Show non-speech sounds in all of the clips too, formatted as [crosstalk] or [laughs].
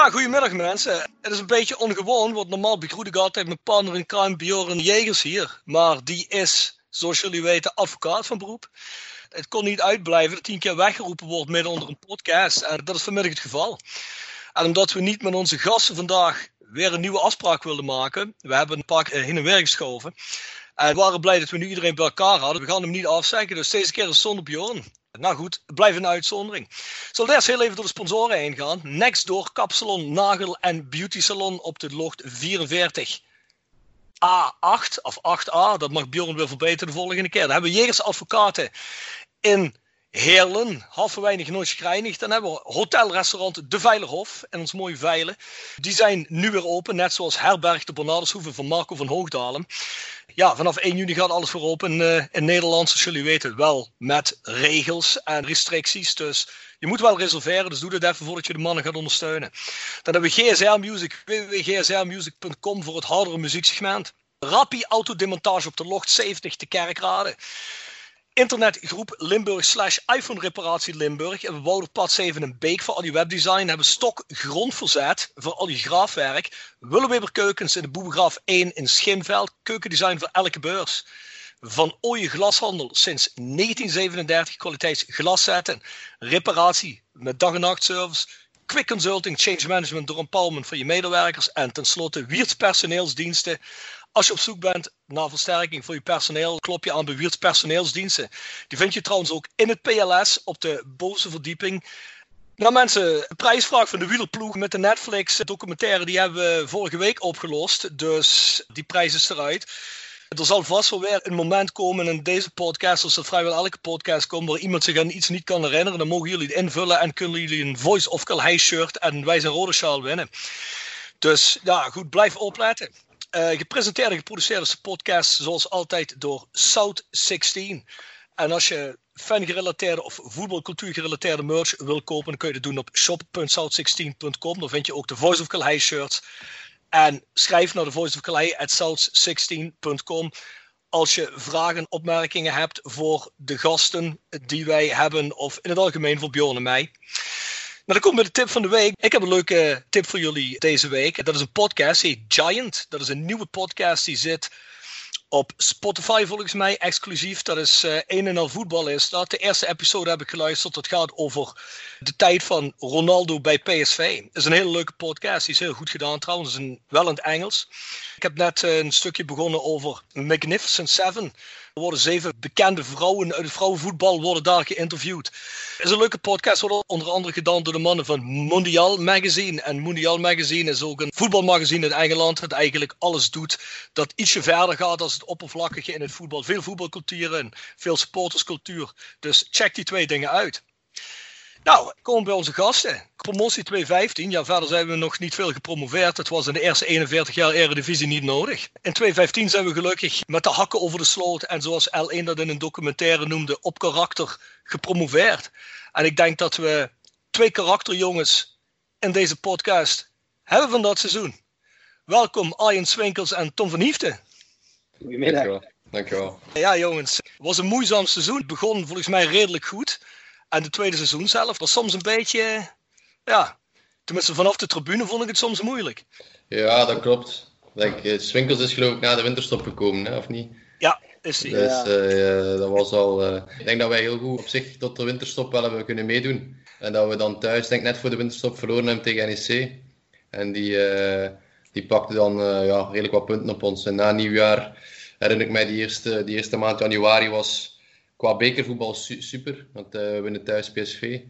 Ja, goedemiddag mensen. Het is een beetje ongewoon, want normaal begroet ik altijd mijn partner in crime Bjorn Jegers hier. Maar die is, zoals jullie weten, advocaat van beroep. Het kon niet uitblijven dat tien keer weggeroepen wordt midden onder een podcast. En dat is vanmiddag het geval. En omdat we niet met onze gasten vandaag weer een nieuwe afspraak wilden maken. We hebben een paar keer heen en weer geschoven. En we waren blij dat we nu iedereen bij elkaar hadden. We gaan hem niet afzeggen, dus deze keer is zonder Bjorn. Nou goed, het blijft een uitzondering. Zal eerst heel even door de sponsoren heen gaan. Nextdoor, Kapsalon, Nagel en Beauty Salon op de locht 44. A8 of 8A, dat mag Bjorn weer verbeteren de volgende keer. Dan hebben we Jegers Advocaten in Heerlen, nooit gereinigd. Dan hebben we hotelrestaurant De Veilerhof en ons mooie Veilen. Die zijn nu weer open, net zoals Herberg de Bernardeshoeve van Marco van Hoogdalen. Ja, vanaf 1 juni gaat alles weer open uh, in Nederland, zoals jullie weten, wel met regels en restricties. Dus je moet wel reserveren, dus doe dat even voordat je de mannen gaat ondersteunen. Dan hebben we GSR Music, www.gsrmusic.com voor het hardere muzieksegment. Rappi autodemontage op de locht 70 te Kerkrade. Internetgroep Limburg slash iPhone reparatie Limburg. We bouwen pad 7 in Beek voor al je webdesign. Hebben stok grondverzet voor al je graafwerk. Willeweber Keukens in de Boebegraaf 1 in Schinveld. Keukendesign voor elke beurs. Van Ooije Glashandel sinds 1937 kwaliteits glaszetten. Reparatie met dag- en nachtservice. Quick Consulting, Change Management door empowerment van je medewerkers. En tenslotte Wiert's personeelsdiensten. Als je op zoek bent naar versterking voor je personeel, klop je aan bij Wiert's personeelsdiensten. Die vind je trouwens ook in het PLS op de bovenste verdieping. Nou mensen, de prijsvraag van de wielerploeg met de Netflix documentaire die hebben we vorige week opgelost. Dus die prijs is eruit. Er zal vast wel weer een moment komen in deze podcast, zoals er vrijwel elke podcast komt, waar iemand zich aan iets niet kan herinneren. Dan mogen jullie het invullen en kunnen jullie een Voice of Calhei shirt en wij zijn rode sjaal winnen. Dus ja, goed, blijf opletten. Uh, gepresenteerd en geproduceerd is de podcast zoals altijd door South 16. En als je fan-gerelateerde of voetbalcultuur gerelateerde merch wil kopen, dan kun je dat doen op shop.south16.com. Dan vind je ook de Voice of Calais shirts. En schrijf naar de Voice of Calais at south16.com als je vragen, opmerkingen hebt voor de gasten die wij hebben, of in het algemeen voor Bjorn en mij. Nou, dan komen we de tip van de week. Ik heb een leuke tip voor jullie deze week. Dat is een podcast, heet Giant. Dat is een nieuwe podcast die zit op Spotify volgens mij exclusief. Dat is uh, een en al voetbal is dat. De eerste episode heb ik geluisterd. Dat gaat over de tijd van Ronaldo bij PSV. Het is een hele leuke podcast. Die is heel goed gedaan trouwens. Een, wel in het Engels. Ik heb net uh, een stukje begonnen over Magnificent Seven. Er worden zeven bekende vrouwen uit het vrouwenvoetbal worden daar geïnterviewd. Het is een leuke podcast, wordt onder andere gedaan door de mannen van Mondial Magazine. En Mondial Magazine is ook een voetbalmagazine in Engeland dat eigenlijk alles doet dat ietsje verder gaat dan het oppervlakkige in het voetbal. Veel voetbalcultuur en veel supporterscultuur. Dus check die twee dingen uit. Nou, komen bij onze gasten. Promotie 215. Ja, verder zijn we nog niet veel gepromoveerd. Het was in de eerste 41 jaar Eredivisie niet nodig. In 215 zijn we gelukkig met de hakken over de sloot. En zoals L1 dat in een documentaire noemde, op karakter gepromoveerd. En ik denk dat we twee karakterjongens in deze podcast hebben van dat seizoen. Welkom Arjen Swinkels en Tom van Hiefte. Goedemiddag. Dankjewel. Dankjewel. Ja jongens, het was een moeizaam seizoen. Het begon volgens mij redelijk goed. En de tweede seizoen zelf was soms een beetje, ja, tenminste vanaf de tribune vond ik het soms moeilijk. Ja, dat klopt. Denk, eh, Swinkels is geloof ik na de winterstop gekomen, hè, of niet? Ja, is die. Dus uh, dat was al. Uh, ik denk dat wij heel goed op zich tot de winterstop wel hebben kunnen meedoen. En dat we dan thuis, denk net voor de winterstop, verloren hebben tegen NEC. En die, uh, die pakte dan ja, redelijk wat punten op ons. En na nieuwjaar herinner ik mij, die eerste, die eerste maand januari was qua bekervoetbal super. Want uh, we winnen thuis PSV.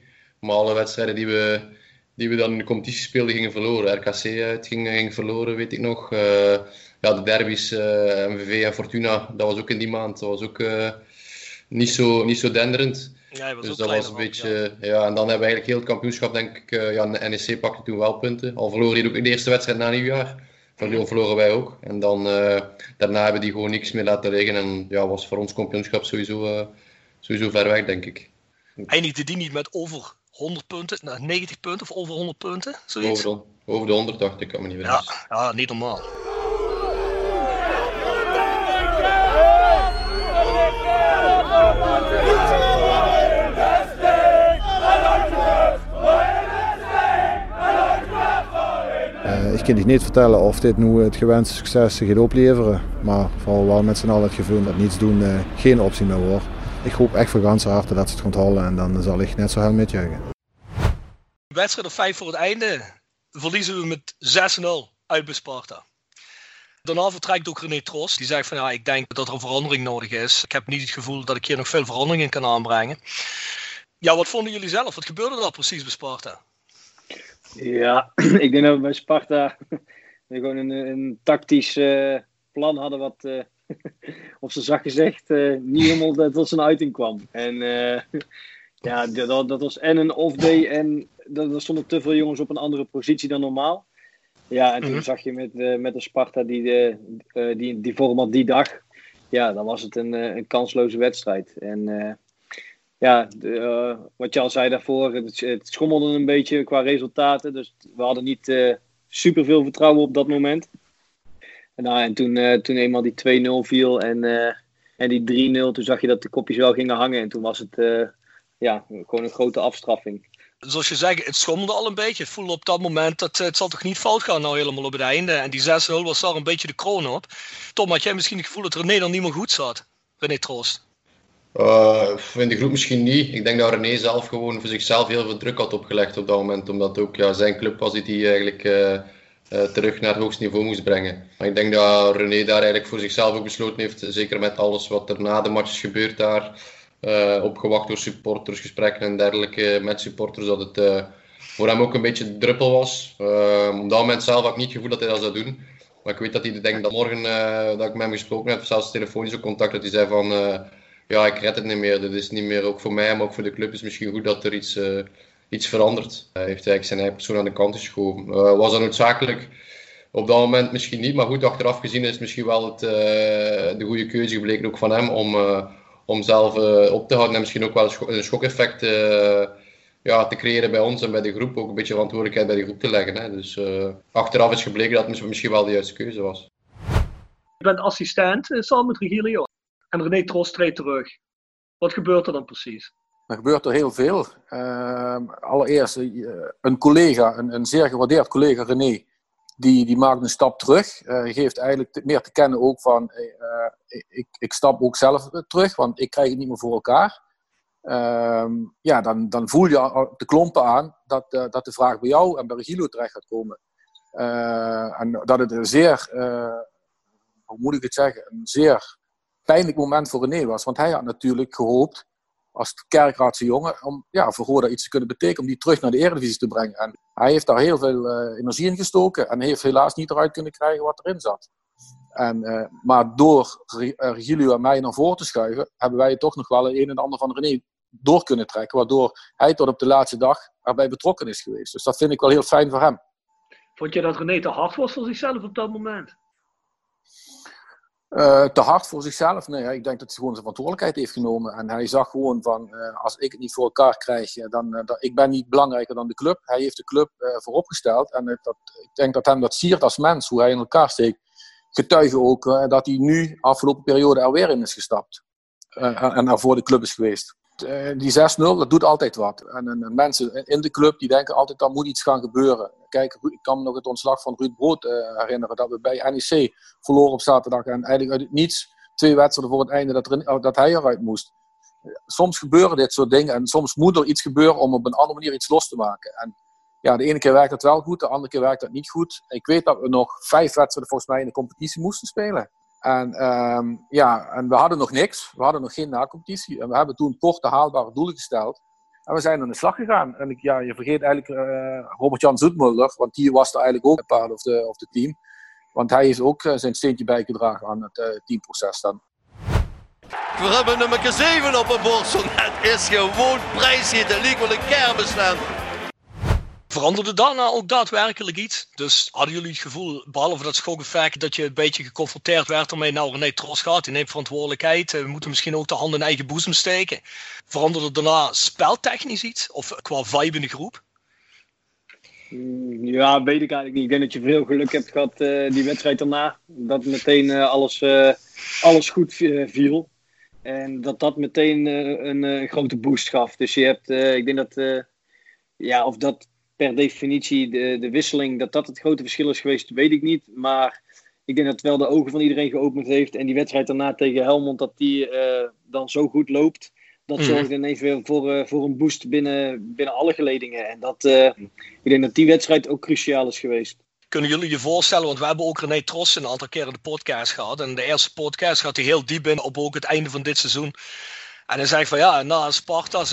Maar alle wedstrijden die we, die we dan in de competitie speelden, gingen verloren. RKC uit ging, ging verloren, weet ik nog. Uh, ja, de derbies, eh, MVV en Fortuna, dat was ook in die maand. Dat was ook niet, zo, niet zo denderend. Ja, dus dat was een beetje. Ja. ja. en dan hebben we eigenlijk heel het kampioenschap, denk ik. ja, NEC pakte toen wel punten. Al verloor hij ook in de eerste wedstrijd na nieuwjaar. Verloren wij ook. En dan, uh, daarna hebben die gewoon niks meer laten liggen. En ja, was voor ons kampioenschap sowieso, uh, sowieso ver weg, denk ik. Eindigde die niet met over 100 punten, 90 punten of over 100 punten? Zoiets? Over, de, over de 100 dacht ik, kan me niet Ja, ja, niet normaal. Kan je niet vertellen of dit nu het gewenste succes gaat opleveren. Maar vooral wel met z'n allen het gevoel dat niets doen uh, geen optie meer wordt. Ik hoop echt van ganse harte dat ze het halen en dan zal ik net zo heel metjuichen. Wedstrijd of vijf voor het einde verliezen we met 6-0 uit bij Sparta. Daarna vertrekt ook René Trost. Die zegt van ja, ik denk dat er een verandering nodig is. Ik heb niet het gevoel dat ik hier nog veel veranderingen kan aanbrengen. Ja, wat vonden jullie zelf? Wat gebeurde er precies bij Sparta? Ja, [clears throat] ik denk dat we bij Sparta [laughs] gewoon een, een tactisch uh, plan hadden wat, uh, [laughs] op zijn zacht gezegd, uh, niet helemaal tot zijn uiting kwam. En [laughs] ja, dat, dat was en een off-day en er stonden te veel jongens op een andere positie dan normaal. Ja, en toen mm zag je met, met de Sparta die, de, die, die vorm had die dag. Ja, dan was het een, een kansloze wedstrijd. En ja, de, uh, wat je al zei daarvoor, het, schommelde een beetje qua resultaten. Dus we hadden niet uh, super veel vertrouwen op dat moment. En, nou, en toen, uh, toen eenmaal die 2-0 viel en, en die 3-0, toen zag je dat de kopjes wel gingen hangen. En toen was het ja, gewoon een grote afstraffing. Zoals je zegt, het schommelde al een beetje. Het voelde op dat moment dat het zal toch niet fout gaan nou helemaal op het einde. En die 6-0 was daar een beetje de kroon op. Tom, had jij misschien het gevoel dat René dan niet meer goed zat? René Troost. Uh, in de groep misschien niet. Ik denk dat René zelf gewoon voor zichzelf heel veel druk had opgelegd op dat moment. Omdat ook ja, zijn club was die hij eigenlijk uh, uh, terug naar het hoogste niveau moest brengen. Maar ik denk dat René daar eigenlijk voor zichzelf ook besloten heeft, zeker met alles wat er na de match is gebeurd daar, opgewacht door supporters, gesprekken en dergelijke met supporters, dat het voor hem ook een beetje druppel was. op dat moment zelf had ik niet het gevoel dat hij dat zou doen. Maar ik weet dat hij denkt dat morgen dat ik met hem gesproken heb, zelfs telefonisch contact, dat hij zei van ja, ik red het niet meer. Dat is niet meer, ook voor mij, maar ook voor de club is misschien goed dat er iets, uh, iets verandert. Hij heeft eigenlijk zijn eigen persoon aan de kant geschoven. Uh, was dat noodzakelijk? Op dat moment misschien niet, maar goed, achteraf gezien is misschien wel het, uh, de goede keuze gebleken ook van hem om, om zelf op te houden en misschien ook wel een, schok, een schokeffect ja, te creëren bij ons en bij de groep. Ook een beetje verantwoordelijkheid bij de groep te leggen. Hè. Dus achteraf is gebleken dat het misschien wel de juiste keuze was. Je bent assistent samen met en René Tros treedt terug. Wat gebeurt er dan precies? Er gebeurt er heel veel. Uh, allereerst uh, een collega, een, een, zeer gewaardeerd collega René, die, die maakt een stap terug. Uh, geeft eigenlijk meer te kennen ook van, eh, ik, ik stap ook zelf terug, want ik krijg het niet meer voor elkaar. Ehm, ja, dan, dan voel je de klompen aan dat, dat de vraag bij jou en bij Regilo terecht gaat komen. en dat het een zeer, hoe moet ik het zeggen, een zeer pijnlijk moment voor René was. Want hij had natuurlijk gehoopt, als kerkraadse jongen, om ja, voor iets te kunnen betekenen, om die terug naar de Eredivisie te brengen. En hij heeft daar heel veel uh, energie in gestoken en heeft helaas niet eruit kunnen krijgen wat erin zat. En, uh, maar door Regilio en mij naar voren te schuiven, hebben wij toch nog wel een en ander van René door kunnen trekken. Waardoor hij tot op de laatste dag erbij betrokken is geweest. Dus dat vind ik wel heel fijn voor hem. Vond je dat René te hard was voor zichzelf op dat moment? Uh, te hard voor zichzelf. Nee, ik denk dat hij gewoon zijn verantwoordelijkheid heeft genomen. En hij zag gewoon van, uh, als ik het niet voor elkaar krijg, dan, uh, ik ben niet belangrijker dan de club. Hij heeft de club vooropgesteld. En dat, ik denk dat hem dat siert als mens, hoe hij in elkaar steekt. Getuigen ook dat hij nu, afgelopen periode, er weer in is gestapt. en er voor de club is geweest. Die 6-0, dat doet altijd wat. En, en, mensen in de club die denken altijd, dat moet iets gaan gebeuren. Kijk, ik kan me nog het ontslag van Ruud Brood uh, herinneren. Dat we bij NEC verloren op zaterdag. En eigenlijk uit het niets, twee wedstrijden voor het einde, dat, dat hij eruit moest. Soms gebeuren dit soort dingen. En soms moet er iets gebeuren om op een andere manier iets los te maken. En ja, de ene keer werkt dat wel goed, de andere keer werkt dat niet goed. Ik weet dat we nog vijf wedstrijden volgens mij in de competitie moesten spelen. En, um, ja, en we hadden nog niks. We hadden nog geen na-competitie. En we hebben toen korte haalbare doelen gesteld. En we zijn aan de slag gegaan. En ik, ja, je vergeet eigenlijk uh, Robert-Jan Zoetmuller, want die was er eigenlijk ook een part of de, of team. Want hij heeft ook uh, zijn steentje bijgedragen aan het uh, teamproces dan. We hebben nummer 7 op een borstel. Het is gewoon prijsje. De leek wel een kermis Veranderde daarna ook daadwerkelijk iets? Dus hadden jullie het gevoel, behalve dat schokeffect, dat je een beetje geconfronteerd werd ermee, nou René Tros gaat, die neemt verantwoordelijkheid, we moeten misschien ook de handen in eigen boezem steken. Veranderde daarna speltechnisch iets? Of qua vibe in de groep? Mm, ja, weet ik eigenlijk niet. Ik denk dat je veel geluk hebt gehad uh, die wedstrijd daarna. Dat meteen alles, alles goed viel. En dat dat meteen een grote boost gaf. Dus je hebt, ik denk dat, ja, of dat per definitie de, de wisseling, dat dat het grote verschil is geweest, weet ik niet. Maar ik denk dat het wel de ogen van iedereen geopend heeft. En die wedstrijd daarna tegen Helmond, dat die uh, dan zo goed loopt. Dat mm. zorgde ineens weer voor, uh, voor een boost binnen, binnen alle geledingen. En dat, uh, ik denk dat die wedstrijd ook cruciaal is geweest. Kunnen jullie je voorstellen, want we hebben ook René Tros een aantal keren de podcast gehad. En de eerste podcast gaat hij heel diep in op ook het einde van dit seizoen. En hij zegt van ja, na Sparta 6-0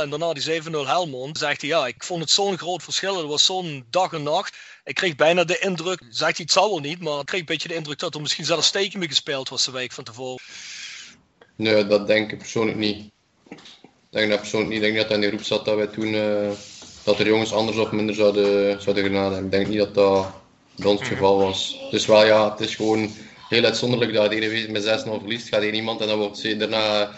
en daarna die 7-0 Helmond, zegt hij ja, ik vond het zo'n groot verschil. Het was zo'n dag en nacht. Ik kreeg bijna de indruk, zegt hij het zal wel niet, maar ik kreeg een beetje de indruk dat er misschien zelfs steken mee gespeeld was de week van tevoren. Nee, dat denk ik persoonlijk niet. Ik denk dat persoonlijk niet. Ik denk dat hij in de groep zat dat wij toen, uh, dat er jongens anders of minder zouden, zouden hebben. Ik denk niet dat dat bij ons het geval was. Dus wel ja, het is gewoon heel uitzonderlijk dat de ene met 6-0 verliest. Gaat één iemand en dan wordt ze daarna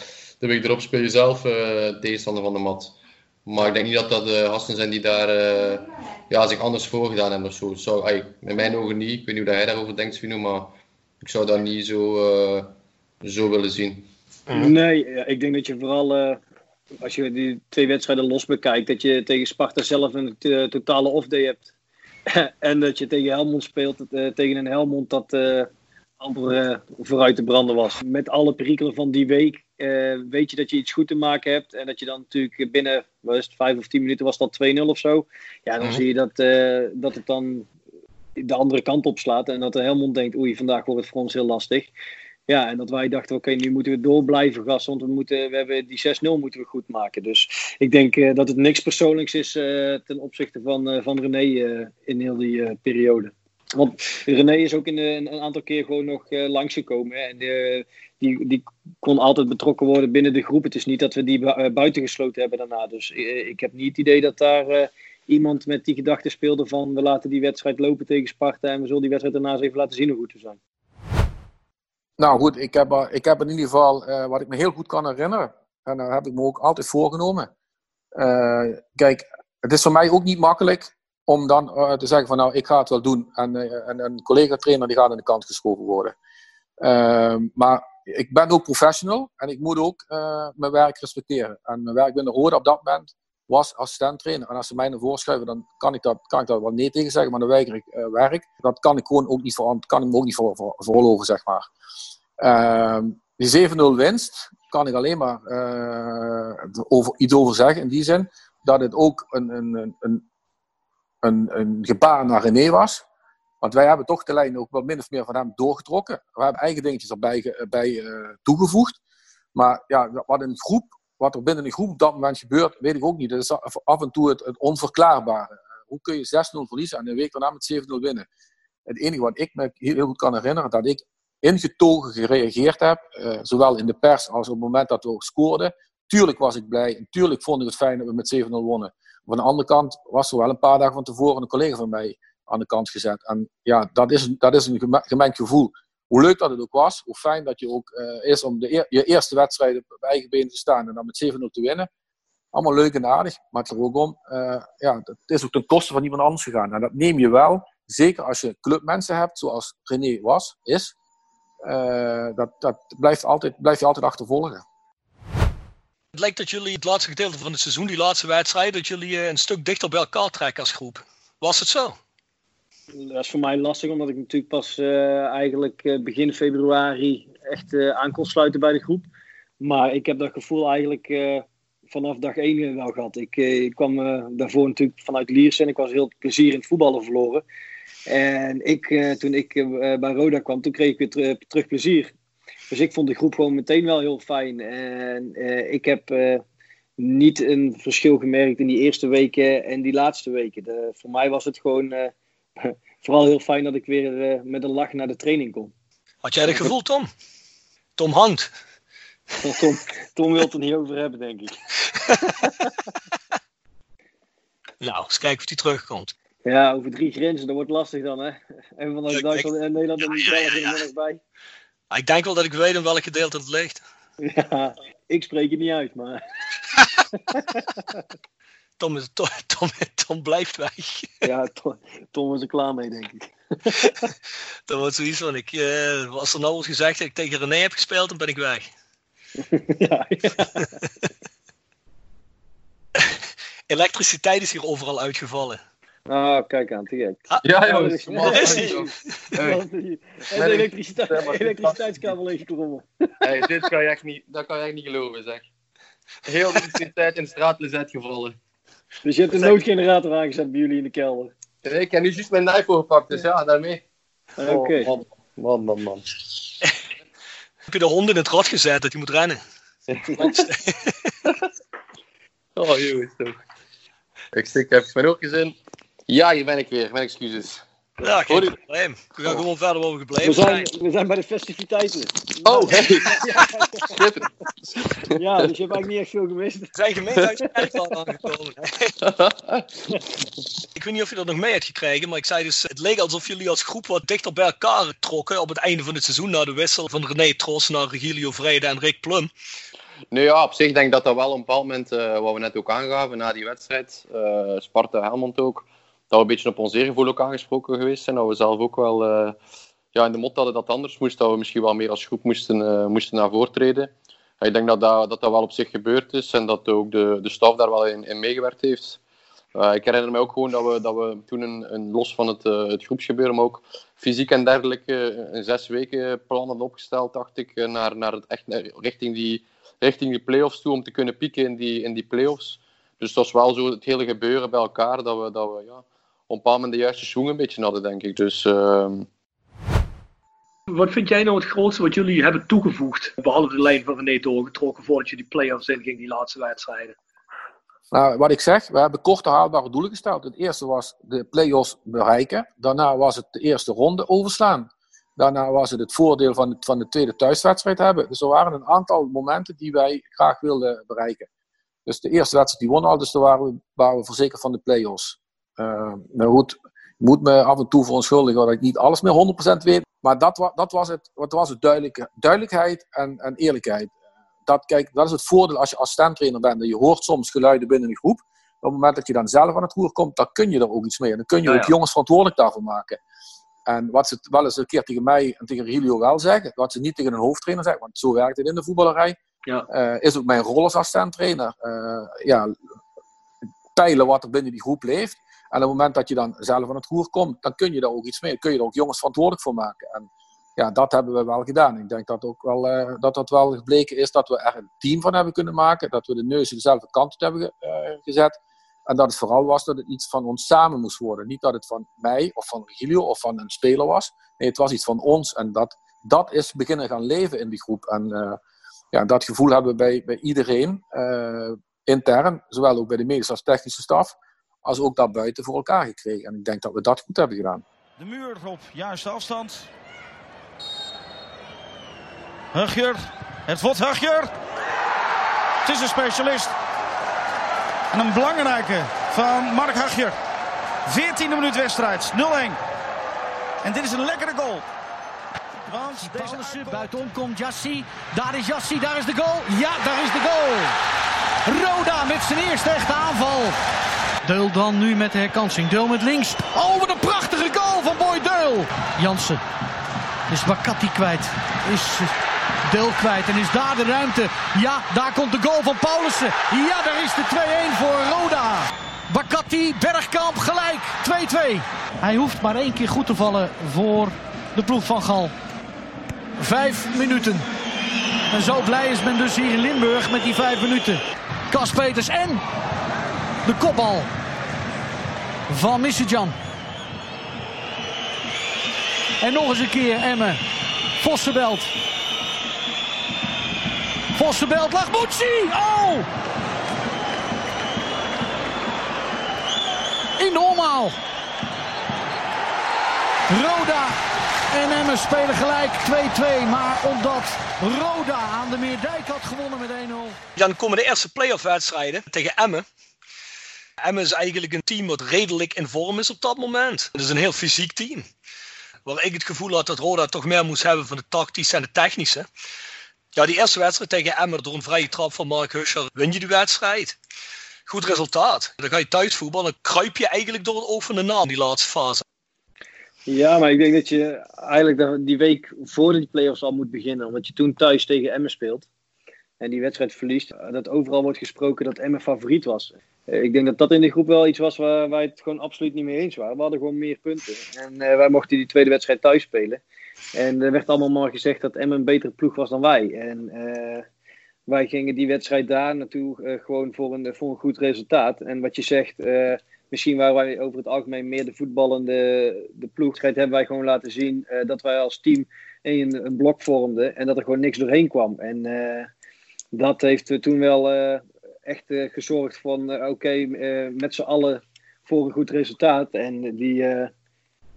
de week erop speel je zelf uh, tegenstander van de mat. Maar ik denk niet dat dat de gasten zijn die daar uh, ja, zich anders voor gedaan hebben of zo. Zou, ay, in mijn ogen niet. Ik weet niet hoe jij daarover denkt, Svino, maar ik zou dat niet zo, uh, zo willen zien. Nee, ik denk dat je vooral, als je die twee wedstrijden los bekijkt, dat je tegen Sparta zelf een totale off-day hebt. [laughs] en dat je tegen Helmond speelt, tegen een Helmond dat amper vooruit te branden was. Met alle perikelen van die week uh, weet je dat je iets goed te maken hebt. En dat je dan natuurlijk binnen was het, vijf of tien minuten was dat 2-0 of zo. Ja, dan mhm. zie je dat, uh, dat het dan de andere kant op slaat. En dat de Helmond denkt, oei, vandaag wordt het voor ons heel lastig. Ja, en dat wij dachten, oké, nu moeten we door blijven gassen. Want we, moeten, we hebben die 6-0 moeten we goed maken. Dus ik denk uh, dat het niks persoonlijks is ten opzichte van, van René in heel die periode. Want René is ook in een aantal keer gewoon nog langsgekomen. Hè, en die, die kon altijd betrokken worden binnen de groep. Het is niet dat we die uh, buitengesloten hebben daarna. Dus ik heb niet het idee dat daar iemand met die gedachte speelde van we laten die wedstrijd lopen tegen Sparta en we zullen die wedstrijd daarna eens even laten zien hoe goed we zijn. Nou goed, ik heb, ik heb in ieder geval wat ik me heel goed kan herinneren. En daar heb ik me ook altijd voorgenomen. kijk, het is voor mij ook niet makkelijk om dan te zeggen van nou ik ga het wel doen. En, en een collega-trainer die gaat aan de kant geschoven worden. Ehm, maar ik ben ook professional en ik moet ook uh, mijn werk respecteren. En mijn werk binnen Rode op dat moment was assistent trainer. En als ze mij naar voorschrijven, dan kan ik, dat, kan ik daar wel nee tegen zeggen, maar dan weiger ik werk. Dat kan ik gewoon ook niet, voor, kan ik me ook niet voor, zeg maar. Uh, die 7-0 winst kan ik alleen maar over, iets over zeggen, in die zin dat het ook een, een, een, een, een gebaar naar René was. Want wij hebben toch de lijn ook wel min of meer van hem doorgetrokken. We hebben eigen dingetjes erbij bij, uh, toegevoegd. Maar ja, wat, een groep, wat er binnen een groep op dat moment gebeurt, weet ik ook niet. Dat is af en toe het, het onverklaarbare. Hoe kun je 6-0 verliezen en een week daarna met 7-0 winnen? Het enige wat ik me heel, goed kan herinneren, dat ik ingetogen gereageerd heb, uh, zowel in de pers als op het moment dat we scoorden, tuurlijk was ik blij. En tuurlijk vond ik het fijn dat we met 7-0 wonnen. Van de andere kant was er wel een paar dagen van tevoren een collega van mij aan de kant gezet. En ja, dat is, dat is een gemengd gevoel. Hoe leuk dat het ook was, hoe fijn dat je ook uh, is om de je eerste wedstrijd op eigen benen te staan en dan met 7-0 te winnen. Allemaal leuk en aardig, maar het ook om. Uh, ja, het is ook ten koste van iemand anders gegaan. En dat neem je wel, zeker als je clubmensen hebt, zoals René was, is. Uh, dat, dat blijft, altijd, blijft je altijd achtervolgen. Het lijkt dat jullie het laatste gedeelte van het seizoen, die laatste wedstrijd, dat jullie een stuk dichter bij elkaar trekken als groep. Was het zo? Dat is voor mij lastig, omdat ik natuurlijk pas uh, eigenlijk uh, begin februari echt uh, aan kon sluiten bij de groep. Maar ik heb dat gevoel eigenlijk vanaf dag één wel gehad. Ik, kwam daarvoor natuurlijk vanuit Liers en ik was heel plezier in het voetballen verloren. En ik, toen ik bij Roda kwam, toen kreeg ik weer ter, terug plezier. Dus ik vond de groep gewoon meteen wel heel fijn. En ik heb niet een verschil gemerkt in die eerste weken en die laatste weken. De, voor mij was het gewoon [laughs] vooral heel fijn dat ik weer met een lach naar de training kom. Had jij dat gevoel, Tom? Tom hangt. Tom, Tom wil het er niet over hebben, denk ik. [laughs] nou, eens kijken of hij terugkomt. Ja, over drie grenzen, dat wordt lastig dan, hè? En vanuit Duitsland en Nederland en ja, ja, ja, er nog bij. Ik denk wel dat ik weet in welk gedeelte het ligt. Ja, ik spreek het niet uit, maar... [laughs] Tom, is, Tom, Tom, Tom, blijft weg. [laughs] Ja, Tom, Tom is er klaar mee, denk ik. [laughs] dat wordt zoiets van, ik, uh, als er nou wordt gezegd dat ik tegen René heb gespeeld, dan ben ik weg. ja, ja. Elektriciteit is hier overal uitgevallen. Ah, kijk aan, te gek. Ah, ja, jongens. Daar is hij. En de elektriciteit, elektriciteitskabel. Hey, dit kan je echt niet, dat kan je echt niet geloven, zeg. Heel de elektriciteit in de straat is uitgevallen. Dus je hebt een noodgenerator aangezet bij jullie in de kelder? ik heb nu juist mijn iPhone gepakt, dus ja, daarmee. Oké. Okay. Oh, man, man, man. Heb je de hond in het rad gezet dat je moet rennen? [laughs] oh, jongens, toch. Ik stik even mijn oortjes in. Ja, hier ben ik weer. Mijn excuses. Ja, geen probleem. We gaan gewoon verder waar we gebleven we zijn. We zijn bij de festiviteiten. Oh, hey. ja, dus je hebt eigenlijk niet echt veel gemist. We zijn gemeentehuis aangekomen. ik weet niet of je dat nog mee hebt gekregen, maar ik zei dus, het leek alsof jullie als groep wat dichter bij elkaar trokken op het einde van het seizoen, na de wissel van René Tros naar Regilio Vrede en Rick Plum. Nee, ja, op zich denk ik dat dat wel op een bepaald moment, uh, wat we net ook aangaven na die wedstrijd, uh, Sparta-Helmond ook, dat we een beetje op ons eergevoel ook aangesproken geweest zijn. Dat we zelf ook wel uh, ja, in de mot hadden dat anders moest. Dat we misschien wel meer als groep moesten, uh, moesten naar voren treden. ik denk dat dat, dat dat wel op zich gebeurd is en dat ook de, de staf daar wel in, in meegewerkt heeft. Uh, ik herinner me ook gewoon dat we, dat we toen een, een los van het, uh, het groepsgebeuren, maar ook fysiek en dergelijke, een zes weken plan hadden opgesteld, dacht ik, naar, naar het echt, richting, die, richting die play-offs toe, om te kunnen pieken in die, in die play-offs. Dus dat was wel zo het hele gebeuren bij elkaar, dat we, dat we ja, een paar moment de juiste schoen een beetje hadden, denk ik. Dus, uh... Wat vind jij nou het grootste wat jullie hebben toegevoegd, behalve de lijn van René doorgetrokken voordat je die play-offs inging, die laatste wedstrijden? Nou, wat ik zeg, we hebben korte haalbare doelen gesteld. Het eerste was de play-offs bereiken. Daarna was het de eerste ronde overslaan. Daarna was het het voordeel van, het, van de tweede thuiswedstrijd hebben. Dus er waren een aantal momenten die wij graag wilden bereiken. Dus de eerste wedstrijd die wonnen al, dus daar waren we, waren we verzekerd van de play-offs. Uh, maar goed, je moet me af en toe verontschuldigen dat ik niet alles meer 100% weet. Maar dat, dat was het, wat was het duidelijk, duidelijkheid en, en eerlijkheid. Dat, kijk, dat is het voordeel als je assistent-trainer bent. Je hoort soms geluiden binnen een groep. Op het moment dat je dan zelf aan het roer komt, dan kun je er ook iets mee. Dan kun je ook jongens verantwoordelijk daarvoor maken. En wat ze wel eens een keer tegen mij en tegen Rilio wel zeggen, wat ze niet tegen een hoofdtrainer zeggen, want zo werkt het in de voetballerij, ja. uh, is ook mijn rol als assistent-trainer. Uh, ja, peilen wat er binnen die groep leeft. En op het moment dat je dan zelf aan het roer komt, dan kun je daar ook iets mee. kun je er ook jongens verantwoordelijk voor maken. En ja, dat hebben we wel gedaan. Ik denk dat ook wel, uh, dat dat wel gebleken is dat we er een team van hebben kunnen maken. Dat we de neus dezelfde kant hebben uh, gezet. En dat het vooral was dat het iets van ons samen moest worden. Niet dat het van mij of van Regilio of van een speler was. Nee, het was iets van ons. En dat, dat is beginnen gaan leven in die groep. En uh, ja, dat gevoel hebben we bij, bij iedereen intern, zowel ook bij de medische als technische staf als ook daarbuiten voor elkaar gekregen. En ik denk dat we dat goed hebben gedaan. De muur op juiste afstand. Hugger. Het wordt Hugger. Het is een specialist. En een belangrijke van Mark Hagjer. 14e minuut wedstrijd, 0-1. En dit is een lekkere goal. Want deze buitenom komt Jassi. Daar is Jassi, daar is de goal. Ja, daar is de goal. Roda met zijn eerste echte aanval. Deul dan nu met de herkansing. Deul met links. Oh, wat een prachtige goal van Boy Deul. Jansen. Is Bakati kwijt. Is Deul kwijt. En is daar de ruimte. Ja, daar komt de goal van Paulussen. Ja, daar is de 2-1 voor Roda. Bakati, Bergkamp, gelijk. 2-2. Hij hoeft maar één keer goed te vallen voor de ploeg van Gal. Vijf minuten. En zo blij is men dus hier in Limburg met die vijf minuten. Kas Peters en de kopbal van Missejan. En nog eens een keer Emmen. Vossenbelt. Vossenbelt, Lagmoetsi. Oh! In de omhaal. Roda en Emmen spelen gelijk 2-2. Maar omdat Roda aan de Meerdijk had gewonnen met 1-0. Dan komen de eerste playoff wedstrijden tegen Emmen. Emmen is eigenlijk een team wat redelijk in vorm is op dat moment. Het is een heel fysiek team. Waar ik het gevoel had dat Roda toch meer moest hebben van de tactische en de technische. Ja, die eerste wedstrijd tegen Emmen door een vrije trap van Mark Huscher win je de wedstrijd. Goed resultaat. Dan ga je thuis voetballen, dan kruip je eigenlijk door het oog van de naam die laatste fase. Ja, maar ik denk dat je eigenlijk die week voor de playoffs al moet beginnen. Omdat je toen thuis tegen Emmen speelt. En die wedstrijd verliest. Dat overal wordt gesproken dat Emmen favoriet was. Ik denk dat dat in de groep wel iets was waar wij het gewoon absoluut niet mee eens waren. We hadden gewoon meer punten. En uh, wij mochten die tweede wedstrijd thuis spelen. En er werd allemaal maar gezegd dat Emmen een betere ploeg was dan wij. En wij gingen die wedstrijd daar naartoe gewoon voor een, voor een goed resultaat. En wat je zegt, misschien waren wij over het algemeen meer de voetballende de ploeg. hebben wij gewoon laten zien dat wij als team een, een blok vormden. En dat er gewoon niks doorheen kwam. En dat heeft toen wel echt uh, gezorgd van oké, met z'n allen voor een goed resultaat. En die,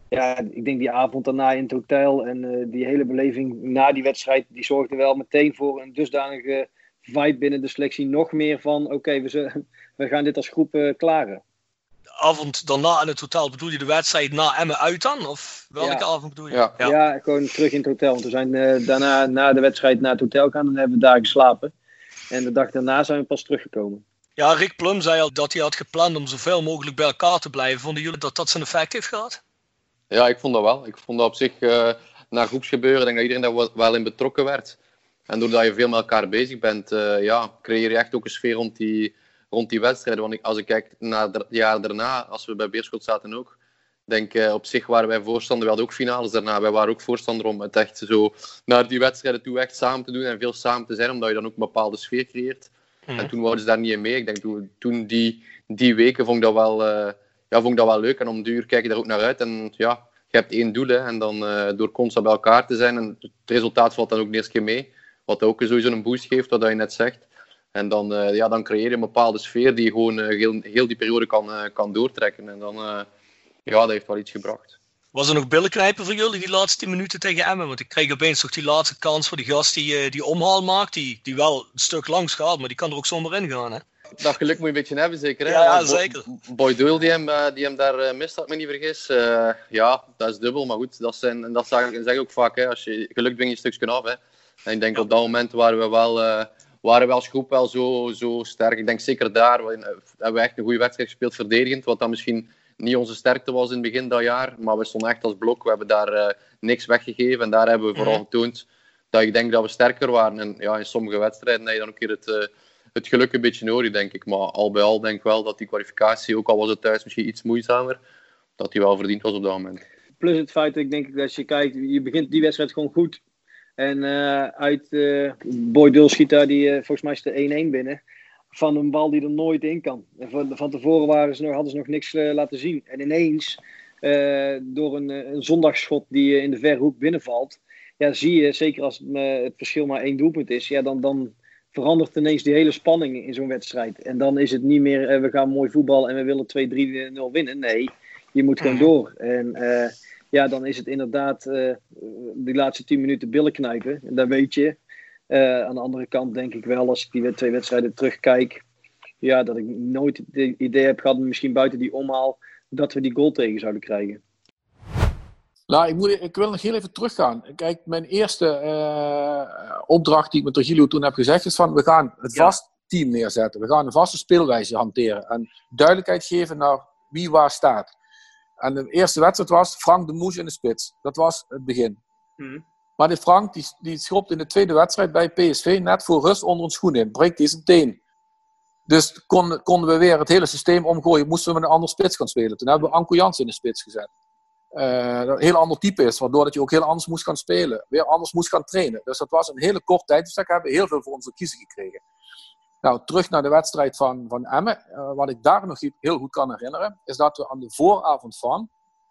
ja, ik denk die avond daarna in het hotel en die hele beleving na die wedstrijd, die zorgde wel meteen voor een dusdanige vibe binnen de selectie. Nog meer van oké, we, [laughs] we gaan dit als groep klaren. Avond daarna in het hotel, bedoel je de wedstrijd na Emmen uit dan? Of welke ja. avond bedoel je? Ja. Ja. ja. gewoon terug in het hotel. Want we zijn daarna na de wedstrijd naar het hotel gegaan en hebben we daar geslapen. En de dag daarna zijn we pas teruggekomen. Ja, Rick Plum zei al dat hij had gepland om zoveel mogelijk bij elkaar te blijven. Vonden jullie dat dat zijn effect heeft gehad? Ja, ik vond dat wel. Ik vond dat op zich, uh, na groepsgebeuren, denk dat iedereen daar wel in betrokken werd. En doordat je veel met elkaar bezig bent, uh, ja, creëer je echt ook een sfeer rond die, rond die wedstrijden. Want ik, als ik kijk naar het jaar daarna, als we bij Beerschot zaten ook, denk uh, op zich waren wij voorstander. We hadden ook finales daarna. Wij waren ook voorstander om het echt zo naar die wedstrijden toe echt samen te doen en veel samen te zijn, omdat je dan ook een bepaalde sfeer creëert. Mm. En toen wouden ze daar niet in mee. Ik denk toen, toen die, die weken vond ik dat wel, uh, ja, vond ik dat wel leuk. En om duur kijk je daar ook naar uit. En ja, je hebt één doel. Hè, en dan uh, door constant bij elkaar te zijn. En het resultaat valt dan ook eerste keer mee. Wat ook sowieso een boost geeft, wat je net zegt. En dan, uh, ja, dan creëer je een bepaalde sfeer die je gewoon heel, heel die periode kan, kan doortrekken. En dan, ja, dat heeft wel iets gebracht. Was er nog billenknijpen voor jullie die laatste 10 minuten tegen Emmen? Want ik kreeg opeens toch die laatste kans voor die gast die, die omhaal maakt. Die, die wel een stuk langs gaat, maar die kan er ook zomaar in gaan. Hè? Dat geluk moet je een beetje hebben, zeker. Hè? Ja, ja zeker. Boy Doyle die hem, die hem daar mist, als ik me niet vergis. Uh, ja, dat is dubbel. Maar goed, dat, zijn, en dat zeg, zeg ik ook vaak. Hè, als je, geluk dwing je een stukje af. Hè. En ik denk ja. op dat moment waren we wel, uh, waren we als groep wel zo, zo sterk. Ik denk zeker daar hebben we echt een goede wedstrijd gespeeld, verdedigend. Wat dan misschien niet onze sterkte was in het begin dat jaar. Maar we stonden echt als blok. We hebben daar uh, niks weggegeven. En daar hebben we vooral getoond dat ik denk dat we sterker waren. En ja, in sommige wedstrijden heb je dan een keer het, uh, het geluk een beetje nodig, denk ik. Maar al bij al denk ik wel dat die kwalificatie, ook al was het thuis misschien iets moeizamer, dat die wel verdiend was op dat moment. Plus het feit dat ik denk dat als je kijkt, je begint die wedstrijd gewoon goed. En uh, uit uh, Boy daar die, volgens mij is de 1-1 binnen van een bal die er nooit in kan. En van, van tevoren waren ze nog, hadden ze nog niks laten zien. En ineens, door een, een zondagschot die in de verre hoek binnenvalt, ja, zie je, zeker als het, het verschil maar één doelpunt is, ja, dan, dan verandert ineens die hele spanning in zo'n wedstrijd. En dan is het niet meer, we gaan mooi voetbal en we willen 2-3-0 winnen. Nee, je moet gewoon door. En ja, dan is het inderdaad die laatste 10 minuten billen knijpen. En dan weet je, Uh, aan de andere kant denk ik wel, als ik die twee wedstrijden terugkijk, ja, dat ik nooit het idee heb gehad, misschien buiten die omhaal, dat we die goal tegen zouden krijgen. Nou, ik, moet, ik wil nog heel even teruggaan. Kijk, mijn eerste uh, opdracht die ik met Trujillo toen heb gezegd is van, we gaan het vast team neerzetten. We gaan een vaste speelwijze hanteren en duidelijkheid geven naar wie waar staat. En de eerste wedstrijd was Frank de Moes in de spits. Dat was het begin. Hmm. Maar die Frank die, die schopt in de tweede wedstrijd bij PSV net voor rust onder een schoen in. Breekt hij zijn teen. Dus kon, konden we weer het hele systeem omgooien. Moesten we met een andere spits gaan spelen. Toen hebben we Anko Jans in de spits gezet. Uh, dat een heel ander type is, waardoor dat je ook heel anders moest gaan spelen. Weer anders moest gaan trainen. Dus dat was een hele kort tijd. Dus daar hebben we heel veel voor onze kiezen gekregen. Nou, terug naar de wedstrijd van, van Emmen. Uh, wat ik daar nog heel goed kan herinneren, is dat we aan de vooravond van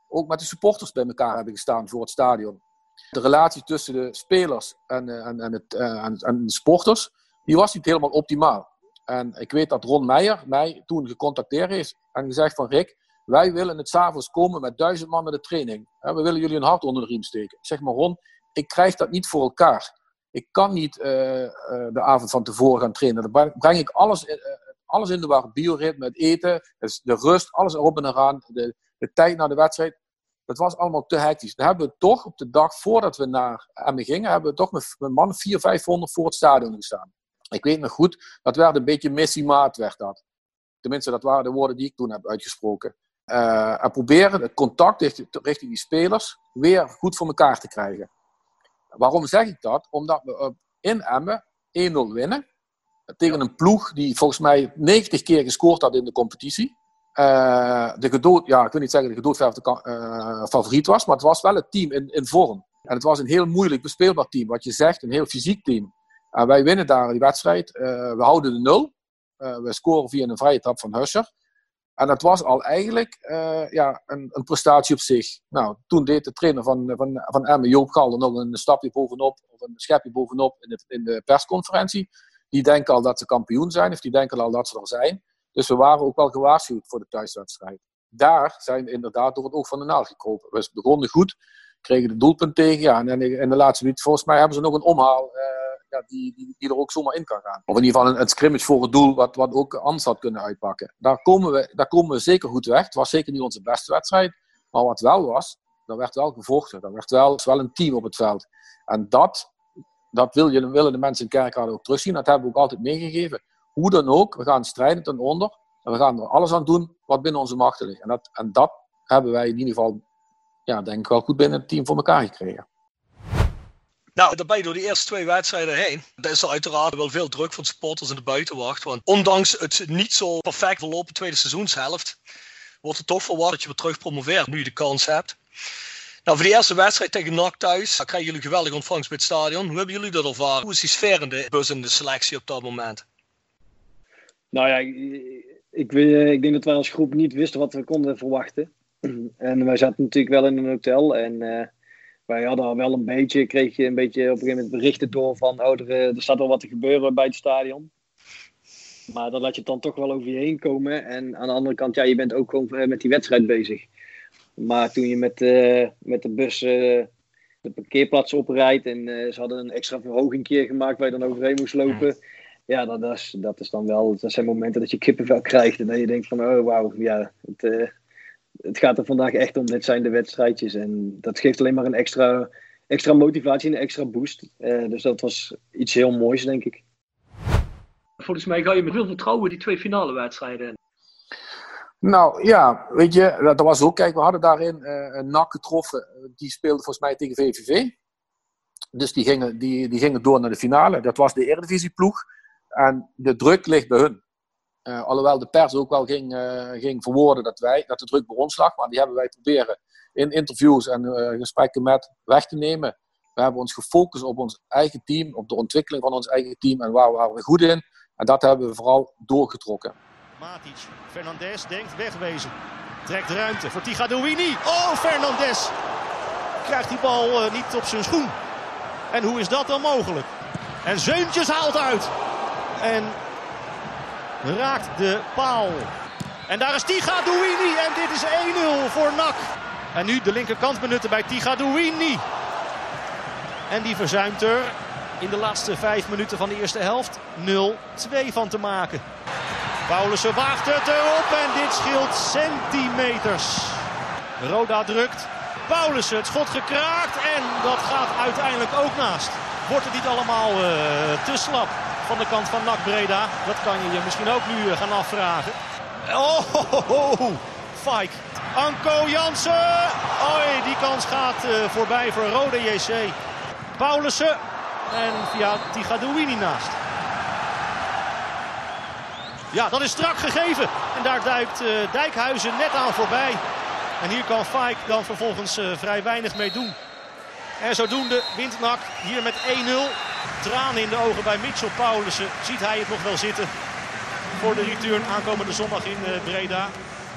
ook met de supporters bij elkaar hebben gestaan voor het stadion. De relatie tussen de spelers en, uh, en, en, het, en, en de sporters, die was niet helemaal optimaal. En ik weet dat Ron Meijer mij toen gecontacteerd heeft en gezegd van Rick, wij willen het s'avonds komen met duizend man naar de training. We willen jullie een hart onder de riem steken. Zeg maar Ron, ik krijg dat niet voor elkaar. Ik kan niet uh, uh, de avond van tevoren gaan trainen. Dan breng ik alles, uh, alles in de war. Bioritme, het eten, dus de rust, alles erop en eraan. De, de tijd naar de wedstrijd. Dat was allemaal te hectisch. Dan hebben we toch op de dag voordat we naar Emmen gingen, hebben we toch met, met man 400, 500 voor het stadion gestaan. Ik weet nog goed, dat werd een beetje missiemaat, werd dat. Tenminste, dat waren de woorden die ik toen heb uitgesproken. En proberen het contact richting die spelers weer goed voor elkaar te krijgen. Waarom zeg ik dat? Omdat we in Emmen 1-0 winnen. Tegen een ploeg die volgens mij 90 keer gescoord had in de competitie. Uh, de gedood, ja, ik wil niet zeggen de gedoodverfde uh, favoriet was, maar het was wel het team in, in vorm. En het was een heel moeilijk bespeelbaar team, wat je zegt, een heel fysiek team. En wij winnen daar die wedstrijd. We houden de nul. we scoren via een vrije trap van Husser. En dat was al eigenlijk uh, ja, een, een, prestatie op zich. Nou, toen deed de trainer van, van, van Joop Galder, nog een stapje bovenop, of een schepje bovenop in de, in de persconferentie. Die denken al dat ze kampioen zijn, of die denken al dat ze er zijn. Dus we waren ook wel gewaarschuwd voor de thuiswedstrijd. Daar zijn we inderdaad door het oog van de naald gekropen. We begonnen goed, kregen de doelpunt tegen. Ja, en in de laatste minuut, volgens mij hebben ze nog een omhaal. Uh, ja, die, die, er ook zomaar in kan gaan. Of in ieder geval een, scrimmage voor het doel, wat, wat ook anders had kunnen uitpakken. Daar komen, we, daar komen we zeker goed weg. Het was zeker niet onze beste wedstrijd. Maar wat wel was, er werd wel gevochten. Er werd wel, wel een team op het veld. En dat, dat wil je, willen de mensen in Kerkrade ook terugzien. Dat hebben we ook altijd meegegeven. Hoe dan ook, we gaan strijden ten onder. En we gaan er alles aan doen wat binnen onze machten ligt. En dat, en dat hebben wij in ieder geval, ja, denk ik wel goed binnen het team voor elkaar gekregen. Nou, daarbij door die eerste twee wedstrijden heen, er is er uiteraard wel veel druk van supporters in de buitenwacht. Want ondanks het niet zo perfect verlopen tweede seizoenshelft, wordt het toch verwacht dat je weer terug promoveert nu je de kans hebt. Nou, voor die eerste wedstrijd tegen NAC thuis, krijgen jullie geweldig ontvangst bij het stadion. Hoe hebben jullie dat ervaren? Hoe is die sfeer in de de selectie op dat moment? Nou ja, ik, ik, denk dat wij als groep niet wisten wat we konden verwachten. [clears throat] En wij zaten natuurlijk wel in een hotel en... Uh, wij hadden al wel een beetje, kreeg je een beetje op een gegeven moment berichten door van, oh, er, er staat wel wat te gebeuren bij het stadion. Maar dan laat je het dan toch wel over je heen komen. En aan de andere kant, ja, je bent ook gewoon met die wedstrijd bezig. Maar toen je met, uh, met de bus de parkeerplaats oprijdt en ze hadden een extra verhoging keer gemaakt waar je dan overheen moest lopen. Ja, dat, dat, is, dat is dan wel, dat zijn momenten dat je kippenvel krijgt. En dat je denkt van, oh wauw, ja, het, het gaat er vandaag echt om. Dit zijn de wedstrijdjes. En dat geeft alleen maar een extra, extra motivatie en een extra boost. Uh, dus dat was iets heel moois, denk ik. Volgens mij ga je met veel vertrouwen die twee finale wedstrijden Nou ja, weet je, dat was ook. Kijk, we hadden daarin uh, een NAC getroffen. Die speelde volgens mij tegen VVV. Dus die gingen, die, die gingen door naar de finale. Dat was de Eredivisieploeg. En de druk ligt bij hun. Uh, alhoewel de pers ook wel ging, uh, ging verwoorden dat, wij, dat de druk bij ons lag. Maar die hebben wij proberen in interviews en uh, gesprekken met weg te nemen. We hebben ons gefocust op ons eigen team, op de ontwikkeling van ons eigen team en waar we goed in. En dat hebben we vooral doorgetrokken. Matic, Fernandez denkt wegwezen. Trekt ruimte voor Tigadouini. Oh, Fernandez krijgt die bal niet op zijn schoen. En hoe is dat dan mogelijk? En Zeuntjes haalt uit. En raakt de paal. En daar is Tigadouini en dit is 1-0 voor NAC. En nu de linkerkant benutten bij Tigadouini. En die verzuimt er in de laatste vijf minuten van de eerste helft 0-2 van te maken. Paulussen waagt het erop en dit scheelt centimeters. Roda drukt. Paulussen het schot gekraakt en dat gaat uiteindelijk ook naast. Wordt het niet allemaal uh, te slap van de kant van NAC Breda? Dat kan je je misschien ook nu gaan afvragen. Oh, ho. Fike. Anko Jansen. Oi, die kans gaat uh, voorbij voor Rode JC. Paulussen. En via Tigadouini naast. Ja, dat is strak gegeven. En daar duikt uh, Dijkhuizen net aan voorbij. En hier kan Fike dan vervolgens vrij weinig mee doen. En zodoende wint NAC hier met 1-0. Tranen in de ogen bij Mitchell Paulussen. Ziet hij het nog wel zitten voor de return aankomende zondag in uh, Breda.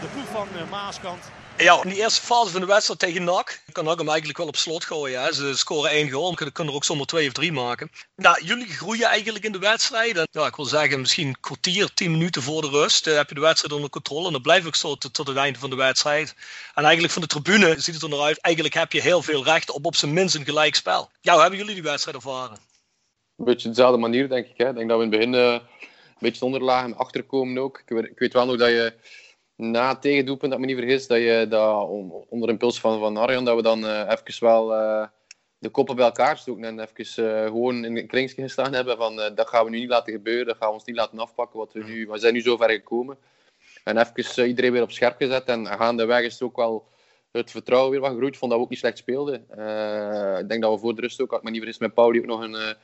De ploeg van Maaskant. Ja, in die eerste fase van de wedstrijd tegen NAC kan NAC hem eigenlijk wel op slot gooien. Hè. Ze scoren één goal, kunnen kunnen er ook zomaar twee of drie maken. Nou, jullie groeien eigenlijk in de wedstrijd. En, ja, ik wil zeggen, misschien een kwartier, tien minuten voor de rust uh, heb je de wedstrijd onder controle. En dan blijf ik zo tot, het einde van de wedstrijd. En eigenlijk van de tribune ziet het er naar uit. Eigenlijk heb je heel veel recht op op zijn minst een gelijk spel. Ja, hoe hebben jullie die wedstrijd ervaren? Een beetje dezelfde manier, denk ik. Hè. Ik denk dat we in het begin uh, een beetje onderlagen, achterkomen ook. Ik weet wel nog dat je na het tegendoelpunt, dat ik me niet vergis, dat je dat onder impuls van, van Arjan, dat we dan uh, even wel uh, de koppen bij elkaar stoken en even uh, gewoon in een kringetje gestaan hebben van dat gaan we nu niet laten gebeuren, dat gaan we ons niet laten afpakken, wat we nu, we zijn nu zo ver gekomen. En even iedereen weer op scherp gezet en gaandeweg is ook wel het vertrouwen weer wat gegroeid. Ik vond dat we ook niet slecht speelden. ik denk dat we voor de rust ook, als ik me niet vergis, met Pauli ook nog een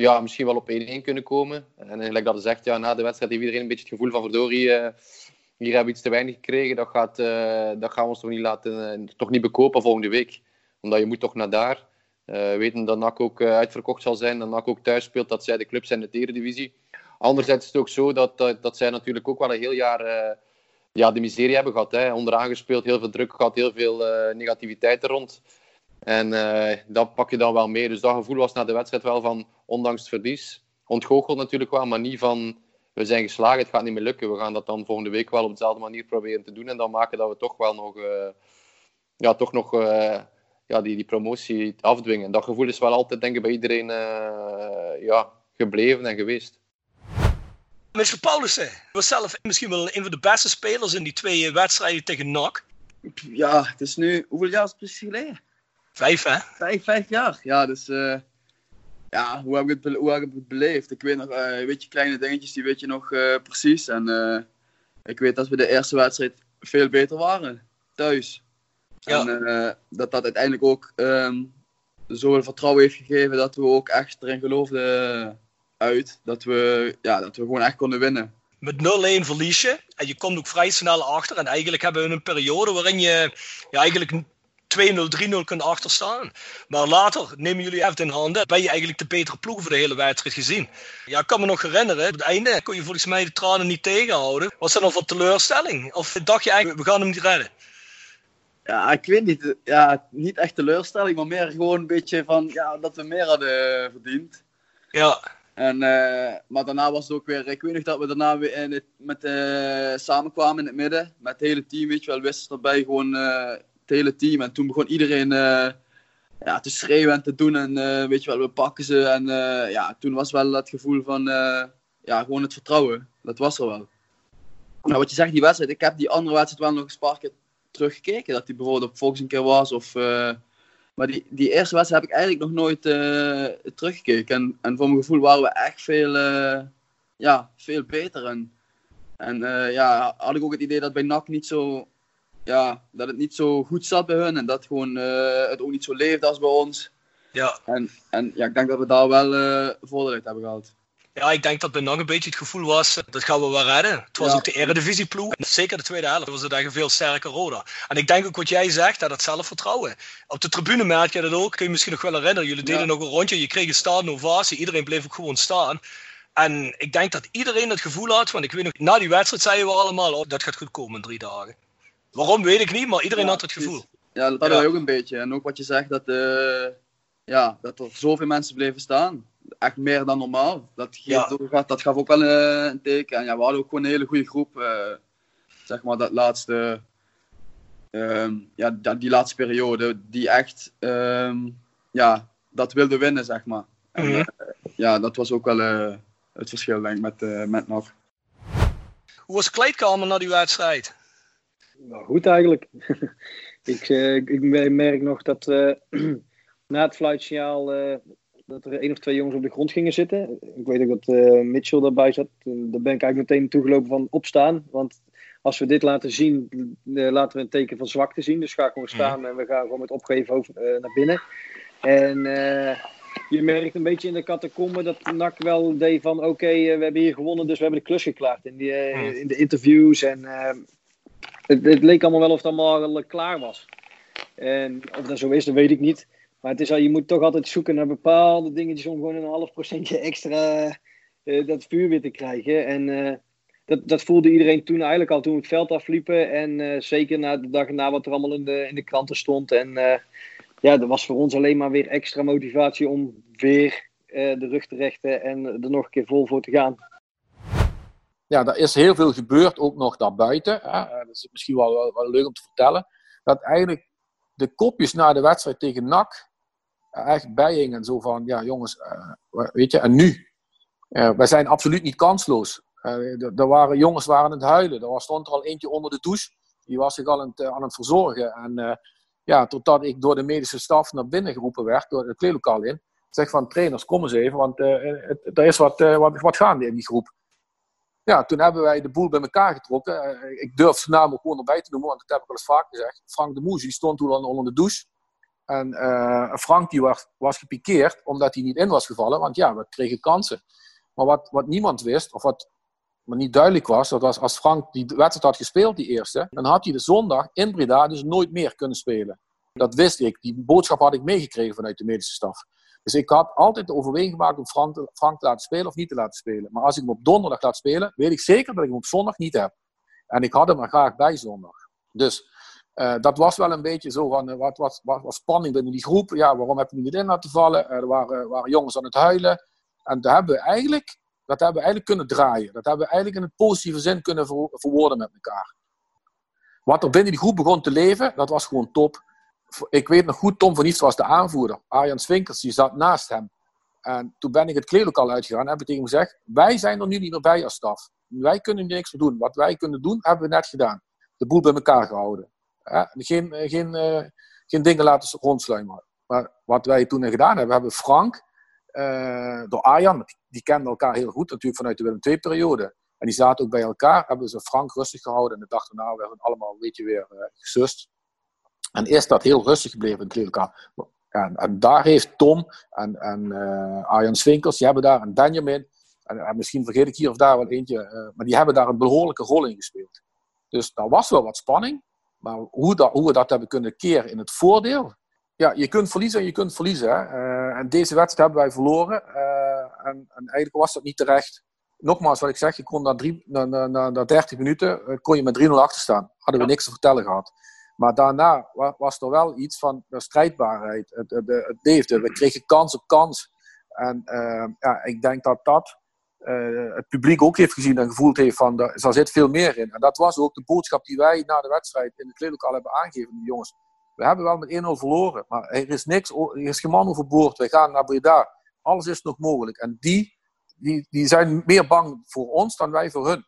ja, misschien wel op 1-1 kunnen komen. En gelijk dat zegt, ja, na de wedstrijd heeft iedereen een beetje het gevoel van verdorie, uh, hier hebben we iets te weinig gekregen. Dat, gaat, uh, dat gaan we ons toch niet, laten, uh, toch niet bekopen volgende week. Omdat je moet toch naar daar. weten dat NAC ook uitverkocht zal zijn, dat NAC ook thuis speelt, dat zij de club zijn in de Eredivisie. Anderzijds is het ook zo dat, dat, zij natuurlijk ook wel een heel jaar ja, de miserie hebben gehad. Hè. Onderaan gespeeld, heel veel druk gehad, heel veel negativiteit er rond. En uh, dat pak je dan wel mee. Dus dat gevoel was na de wedstrijd wel van, ondanks het verlies, ontgoocheld natuurlijk wel, maar niet van, we zijn geslagen, het gaat niet meer lukken. We gaan dat dan volgende week wel op dezelfde manier proberen te doen en dan maken dat we toch wel nog, uh, ja, toch nog uh, ja, die, die promotie afdwingen. Dat gevoel is wel altijd, denk ik, bij iedereen ja, gebleven en geweest. Mr. Paulussen was zelf misschien wel een van de beste spelers in die twee wedstrijden tegen NAC. Ja, het is nu, hoeveel jaar is het precies geleden? Vijf, hè? Vijf, vijf jaar. Ja, dus uh, ja, hoe heb ik het, hoe heb ik het beleefd? Ik weet nog, uh, weet je, kleine dingetjes, die weet je nog uh, precies. En ik weet dat we de eerste wedstrijd veel beter waren, thuis. Ja. En dat dat uiteindelijk ook um, zoveel vertrouwen heeft gegeven dat we ook echt erin geloofden uit. Dat we, ja, dat we gewoon echt konden winnen. Met 0-1 verlies je en je komt ook vrij snel achter. En eigenlijk hebben we een periode waarin je ja, eigenlijk 2-0, 3-0 kunt achterstaan. Maar later nemen jullie even in handen. Ben je eigenlijk de betere ploeg voor de hele wedstrijd gezien. Ja, ik kan me nog herinneren. Op het einde kon je volgens mij de tranen niet tegenhouden. Was dat nog wat teleurstelling? Of dacht je eigenlijk, we gaan hem niet redden? Ja, ik weet niet. Ja, niet echt teleurstelling, maar meer gewoon een beetje van ja, dat we meer hadden verdiend. Ja. En, uh, maar daarna was het ook weer, ik weet nog dat we daarna weer in het, met, uh, samenkwamen in het midden. Met het hele team, weet je wel, wisten erbij gewoon uh, het hele team. En toen begon iedereen uh, ja, te schreeuwen en te doen. En uh, weet je wel, we pakken ze. En uh, ja, toen was wel het gevoel van ja, gewoon het vertrouwen. Dat was er wel. Nou, wat je zegt, die wedstrijd. Ik heb die andere wedstrijd wel nog eens een paar keer teruggekeken. Dat die bijvoorbeeld op Fox een keer was. Of, maar die, die eerste wedstrijd heb ik eigenlijk nog nooit teruggekeken. En, en voor mijn gevoel waren we echt veel, ja, veel beter. En, en ja, had ik ook het idee dat bij NAC niet zo ja, dat het niet zo goed zat bij hun en dat gewoon, uh, het ook niet zo leefde als bij ons. Ja. En, en ja, ik denk dat we daar wel uh, voordeel uit hebben gehad. Ja, ik denk dat bij nog een beetje het gevoel was, dat gaan we wel redden. Het was ja. ook de eredivisieploeg. Zeker de tweede helft was het echt een veel sterker Roda. En ik denk ook wat jij zegt, dat het zelfvertrouwen. Op de tribune merk je dat ook. Kun je misschien nog wel herinneren. Jullie deden ja. nog een rondje, je kreeg een staande ovatie. Iedereen bleef ook gewoon staan. En ik denk dat iedereen het gevoel had, want ik weet nog, na die wedstrijd zeiden we allemaal, oh, dat gaat goed komen in drie dagen. Waarom weet ik niet, maar iedereen ja, had het gevoel. Ja, dat hadden ja. wij ook een beetje. En ook wat je zegt, dat, uh, ja, dat er zoveel mensen bleven staan. Echt meer dan normaal. Dat, dat gaf ook wel uh, een teken. En ja, we hadden ook gewoon een hele goede groep. Uh, zeg maar dat laatste, um, ja, die laatste periode, die echt um, ja, dat wilde winnen, zeg maar. En, Mhm. eh, ja, dat was ook wel eh, het verschil denk ik met, eh met NAC. Hoe was kleedkamer na die wedstrijd? Nou, goed eigenlijk. [laughs] ik, eh, ik ik merk nog dat eh, [clears throat] na het fluitsignaal eh, dat er één of twee jongens op de grond gingen zitten. Ik weet ook dat Mitchell daarbij zat. En daar ben ik eigenlijk meteen naartoe gelopen van opstaan. Want als we dit laten zien, laten we een teken van zwakte zien. Dus ga gewoon staan en we gaan gewoon met opgeven hoofd naar binnen. En je merkt een beetje in de catacombe dat NAC wel deed van oké, we hebben hier gewonnen, dus we hebben de klus geklaard. In, die, eh, in de interviews en het, leek allemaal wel of het allemaal al klaar was. En of dat zo is, dat weet ik niet. Maar het is al, je moet toch altijd zoeken naar bepaalde dingetjes om gewoon een half procentje extra eh, dat vuur weer te krijgen. En eh, dat, dat voelde iedereen toen eigenlijk al toen we het veld afliepen. En eh, zeker na de dag na wat er allemaal in de, in de kranten stond. En eh, ja, dat was voor ons alleen maar weer extra motivatie om weer eh, de rug te rechten en er nog een keer vol voor te gaan. Ja, er is heel veel gebeurd, ook nog daarbuiten. Hè. Dat is misschien wel, wel, wel leuk om te vertellen. Dat eigenlijk de kopjes na de wedstrijd tegen NAC eh, echt bijhingen. Zo van, ja jongens, eh, weet je, en nu? Eh, wij zijn absoluut niet kansloos. Er waren jongens waren aan het huilen. Er was, stond er al eentje onder de douche. Die was zich al aan het, aan het verzorgen. En ja, totdat ik door de medische staf naar binnen geroepen werd, door het kleedlokaal in. Zeg van, trainers, kom eens even, want er is wat, wat, wat gaande in die groep. Ja, toen hebben wij de boel bij elkaar getrokken. Eh, ik durf zijn naam ook gewoon erbij te noemen, want dat heb ik al eens vaak gezegd. Frank de Moes, die stond toen al onder de douche. En eh, Frank die was, was gepikeerd omdat hij niet in was gevallen, want ja, we kregen kansen. Maar wat, wat niemand wist, of wat maar niet duidelijk was, dat was als Frank die wedstrijd had gespeeld, die eerste, dan had hij de zondag in Breda dus nooit meer kunnen spelen. Dat wist ik. Die boodschap had ik meegekregen vanuit de medische staf. Dus ik had altijd de overweging gemaakt om Frank, te- te laten spelen of niet te laten spelen. Maar als ik hem op donderdag laat spelen, weet ik zeker dat ik hem op zondag niet heb. En ik had hem er graag bij zondag. Dus eh, dat was wel een beetje zo van, eh, wat wat was spanning binnen die groep. Ja, waarom heb je hem niet in laten vallen? Eh, er waren, waren jongens aan het huilen. En dat hebben we eigenlijk, dat hebben we eigenlijk kunnen draaien. Dat hebben we eigenlijk in een positieve zin kunnen ver- verwoorden met elkaar. Wat er binnen die groep begon te leven, dat was gewoon top. Ik weet nog goed, Tom van Niest was de aanvoerder. Arjan Swinkers, die zat naast hem. En toen ben ik het kleedlokaal uitgegaan en heb ik tegen hem gezegd, wij zijn er nu niet meer bij als staf. Wij kunnen niks meer doen. Wat wij kunnen doen, hebben we net gedaan. De boel bij elkaar gehouden. Geen, eh, geen, eh, geen dingen laten rondsluimeren. Maar wat wij toen gedaan hebben, hebben Frank, eh, door Arjan, die kenden elkaar heel goed natuurlijk vanuit de Willem II-periode. En die zaten ook bij elkaar, hebben ze Frank rustig gehouden. En de dag daarna werden allemaal een beetje weer eh, gesust. En is dat heel rustig gebleven in het kleedlokaal. En, en daar heeft Tom en, en eh, Arjan Swinkels, die hebben daar, en Benjamin, en, en misschien vergeet ik hier of daar wel eentje, eh, maar die hebben daar een behoorlijke rol in gespeeld. Dus daar was wel wat spanning, maar hoe, dat, hoe we dat hebben kunnen keren in het voordeel, ja, je kunt verliezen en je kunt verliezen. Hè. Eh, en deze wedstrijd hebben wij verloren en, en eigenlijk was dat niet terecht. Nogmaals, wat ik zeg, je kon na, drie, na, na, na, na 30 minuten kon je met 3-0 achter staan. Hadden we niks te vertellen gehad. Maar daarna wa- was er wel iets van de strijdbaarheid. Het, het, leefde. We kregen kans op kans. En eh, ja, ik denk dat dat eh, het publiek ook heeft gezien en gevoeld heeft van er zit veel meer in. En dat was ook de boodschap die wij na de wedstrijd in het kleedlokaal hebben aangegeven. Jongens, we hebben wel met 1-0 verloren, maar er is niks, er is geen man overboord. Wij gaan naar Breda. Alles is nog mogelijk. En die, die, die zijn meer bang voor ons dan wij voor hun.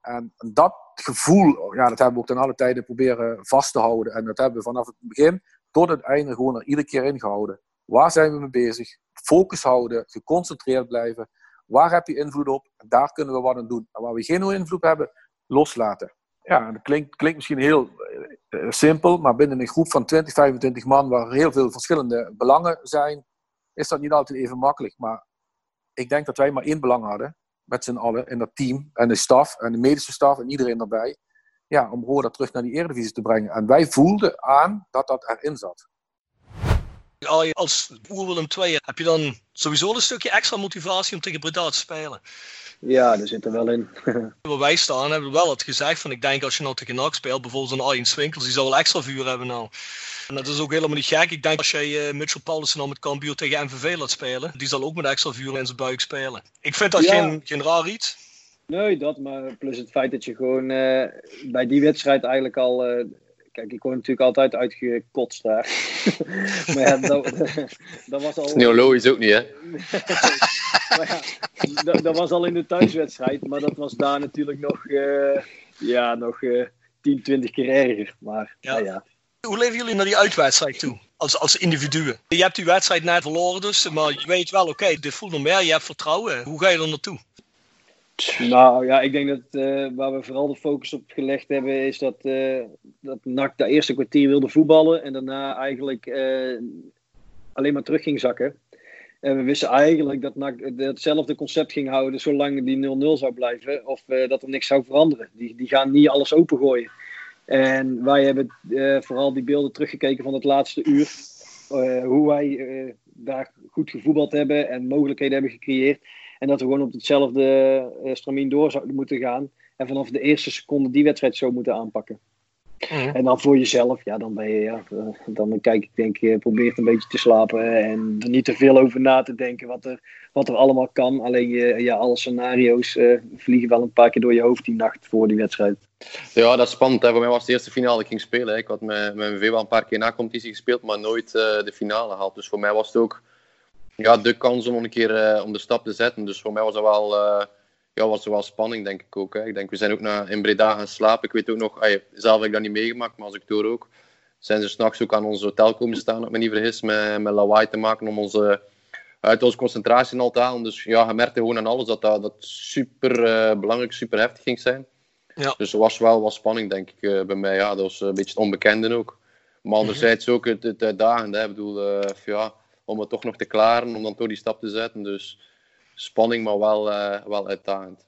En dat gevoel, ja, dat hebben we ook ten alle tijden proberen vast te houden. En dat hebben we vanaf het begin tot het einde gewoon er iedere keer in gehouden. Waar zijn we mee bezig? Focus houden, geconcentreerd blijven. Waar heb je invloed op? Daar kunnen we wat aan doen. En waar we geen invloed hebben, loslaten. Ja, dat klinkt, klinkt misschien heel eh, eh, simpel, maar binnen een groep van 20, 25 man, waar heel veel verschillende belangen zijn, is dat niet altijd even makkelijk. Maar ik denk dat wij maar één belang hadden, met z'n allen, in dat team, en de staf, en de medische staf, en iedereen daarbij. Ja, om Roda terug naar die Eredivisie te brengen. En wij voelden aan dat dat erin zat. Als Oer Willem II heb je dan sowieso een stukje extra motivatie om tegen Breda te spelen. Ja, daar zit er wel in. [laughs] Waar wij staan hebben we wel het gezegd van ik denk als je nou tegen NAC speelt, bijvoorbeeld een Arjen Swinkels, die zou wel extra vuur hebben nou. En dat is ook helemaal niet gek. Ik denk als jij uh, Mitchell Paulussen nou met Cambuur tegen MVV laat spelen, die zal ook met extra vuur in zijn buik spelen. Ik vind dat Ja. geen, geen raar iets. Nee, dat, maar plus het feit dat je gewoon eh, bij die wedstrijd eigenlijk al. eh, kijk, ik word natuurlijk altijd uitgekotst daar. [laughs] maar ja, dat, dat was al... Neologisch ook niet, hè? [laughs] maar ja, dat, dat, was al in de thuiswedstrijd, maar dat was daar natuurlijk nog, uh, ja, nog uh, 10, 20 keer erger. Maar ja. Nou ja. Hoe leven jullie naar die uitwedstrijd toe? Als, als individuen. Je hebt die wedstrijd net verloren dus, maar je weet wel, oké, okay, dit voelt nog meer, je hebt vertrouwen. Hoe ga je er naartoe? Nou ja, ik denk dat uh, waar we vooral de focus op gelegd hebben, is dat, uh, dat NAC de eerste kwartier wilde voetballen en daarna eigenlijk uh, alleen maar terug ging zakken. En we wisten eigenlijk dat NAC hetzelfde concept ging houden zolang die 0-0 zou blijven, of dat er niks zou veranderen. Die, die gaan niet alles opengooien. En wij hebben vooral die beelden teruggekeken van het laatste uur. hoe wij daar goed gevoetbald hebben en mogelijkheden hebben gecreëerd. En dat we gewoon op hetzelfde uh, stramien door zouden moeten gaan. En vanaf de eerste seconde die wedstrijd zo moeten aanpakken. Mhm. En dan voor jezelf, ja, dan ben je, ja, eh, dan kijk ik, denk je, probeert een beetje te slapen en er niet te veel over na te denken wat er, wat er allemaal kan. Alleen je, ja, alle scenario's uh, vliegen wel een paar keer door je hoofd die nacht voor die wedstrijd. Ja, dat is spannend. Hè. Voor mij was het de eerste finale dat ik ging spelen. Hè. Ik had met, met MV wel een paar keer na competitie gespeeld, maar nooit uh, de finale gehaald. Dus voor mij was het ook ja, de kans om een keer uh, om de stap te zetten. Dus voor mij was er wel, uh, ja, was wel spanning, denk ik ook. Hè. Ik denk, we zijn ook naar, in Breda gaan slapen. Ik weet ook nog, ay, zelf heb ik dat niet meegemaakt, maar als ik door ook, zijn ze s'nachts ook aan ons hotel komen staan, ik me niet vergis, met, met lawaai te maken om onze, uit onze concentratie al te halen. Dus ja, je merkte gewoon aan alles dat dat, dat super uh, belangrijk, super heftig ging zijn. Ja. Dus er was wel wat spanning, denk ik, bij mij. Ja, dat was een beetje het onbekende ook. Maar anderzijds ook het, het uitdagende. Hè. Ik bedoel, ja, om het toch nog te klaren, om dan toch die stap te zetten. Dus spanning, maar wel, uh, wel uitdagend.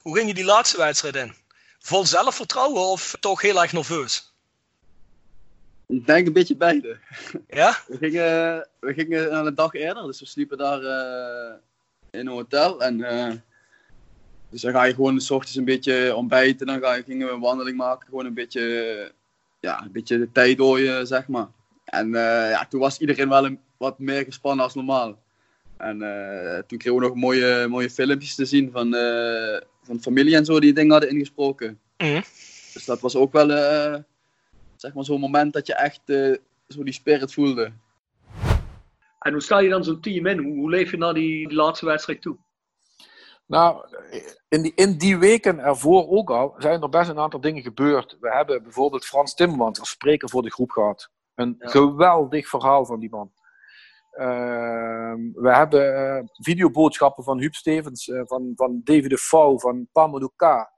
Hoe ging je die laatste wedstrijd in? Vol zelfvertrouwen of toch heel erg nerveus? Ik denk een beetje beide. Ja? We gingen, we gingen een dag eerder, dus we sliepen daar uh, in een hotel. En, uh, dus dan ga je gewoon s ochtends een beetje ontbijten, dan ga je, gingen we een wandeling maken. Gewoon een beetje, ja, een beetje de tijd dooien, zeg maar. En uh, ja, toen was iedereen wel een, wat meer gespannen als normaal. En uh, toen kregen we nog mooie, mooie filmpjes te zien van, uh, van familie en zo die dingen hadden ingesproken. Mm. Dus dat was ook wel zeg maar zo'n moment dat je echt zo die spirit voelde. En hoe sta je dan zo'n team in? Hoe, hoe leef je naar die, die laatste wedstrijd toe? Nou, in die, in die weken ervoor ook al zijn er best een aantal dingen gebeurd. We hebben bijvoorbeeld Frans Timmermans als spreker voor de groep gehad. Een geweldig verhaal van die man. Uh, we hebben uh, videoboodschappen van Huub Stevens, uh, van, van David de Fouw, van Pamadou K.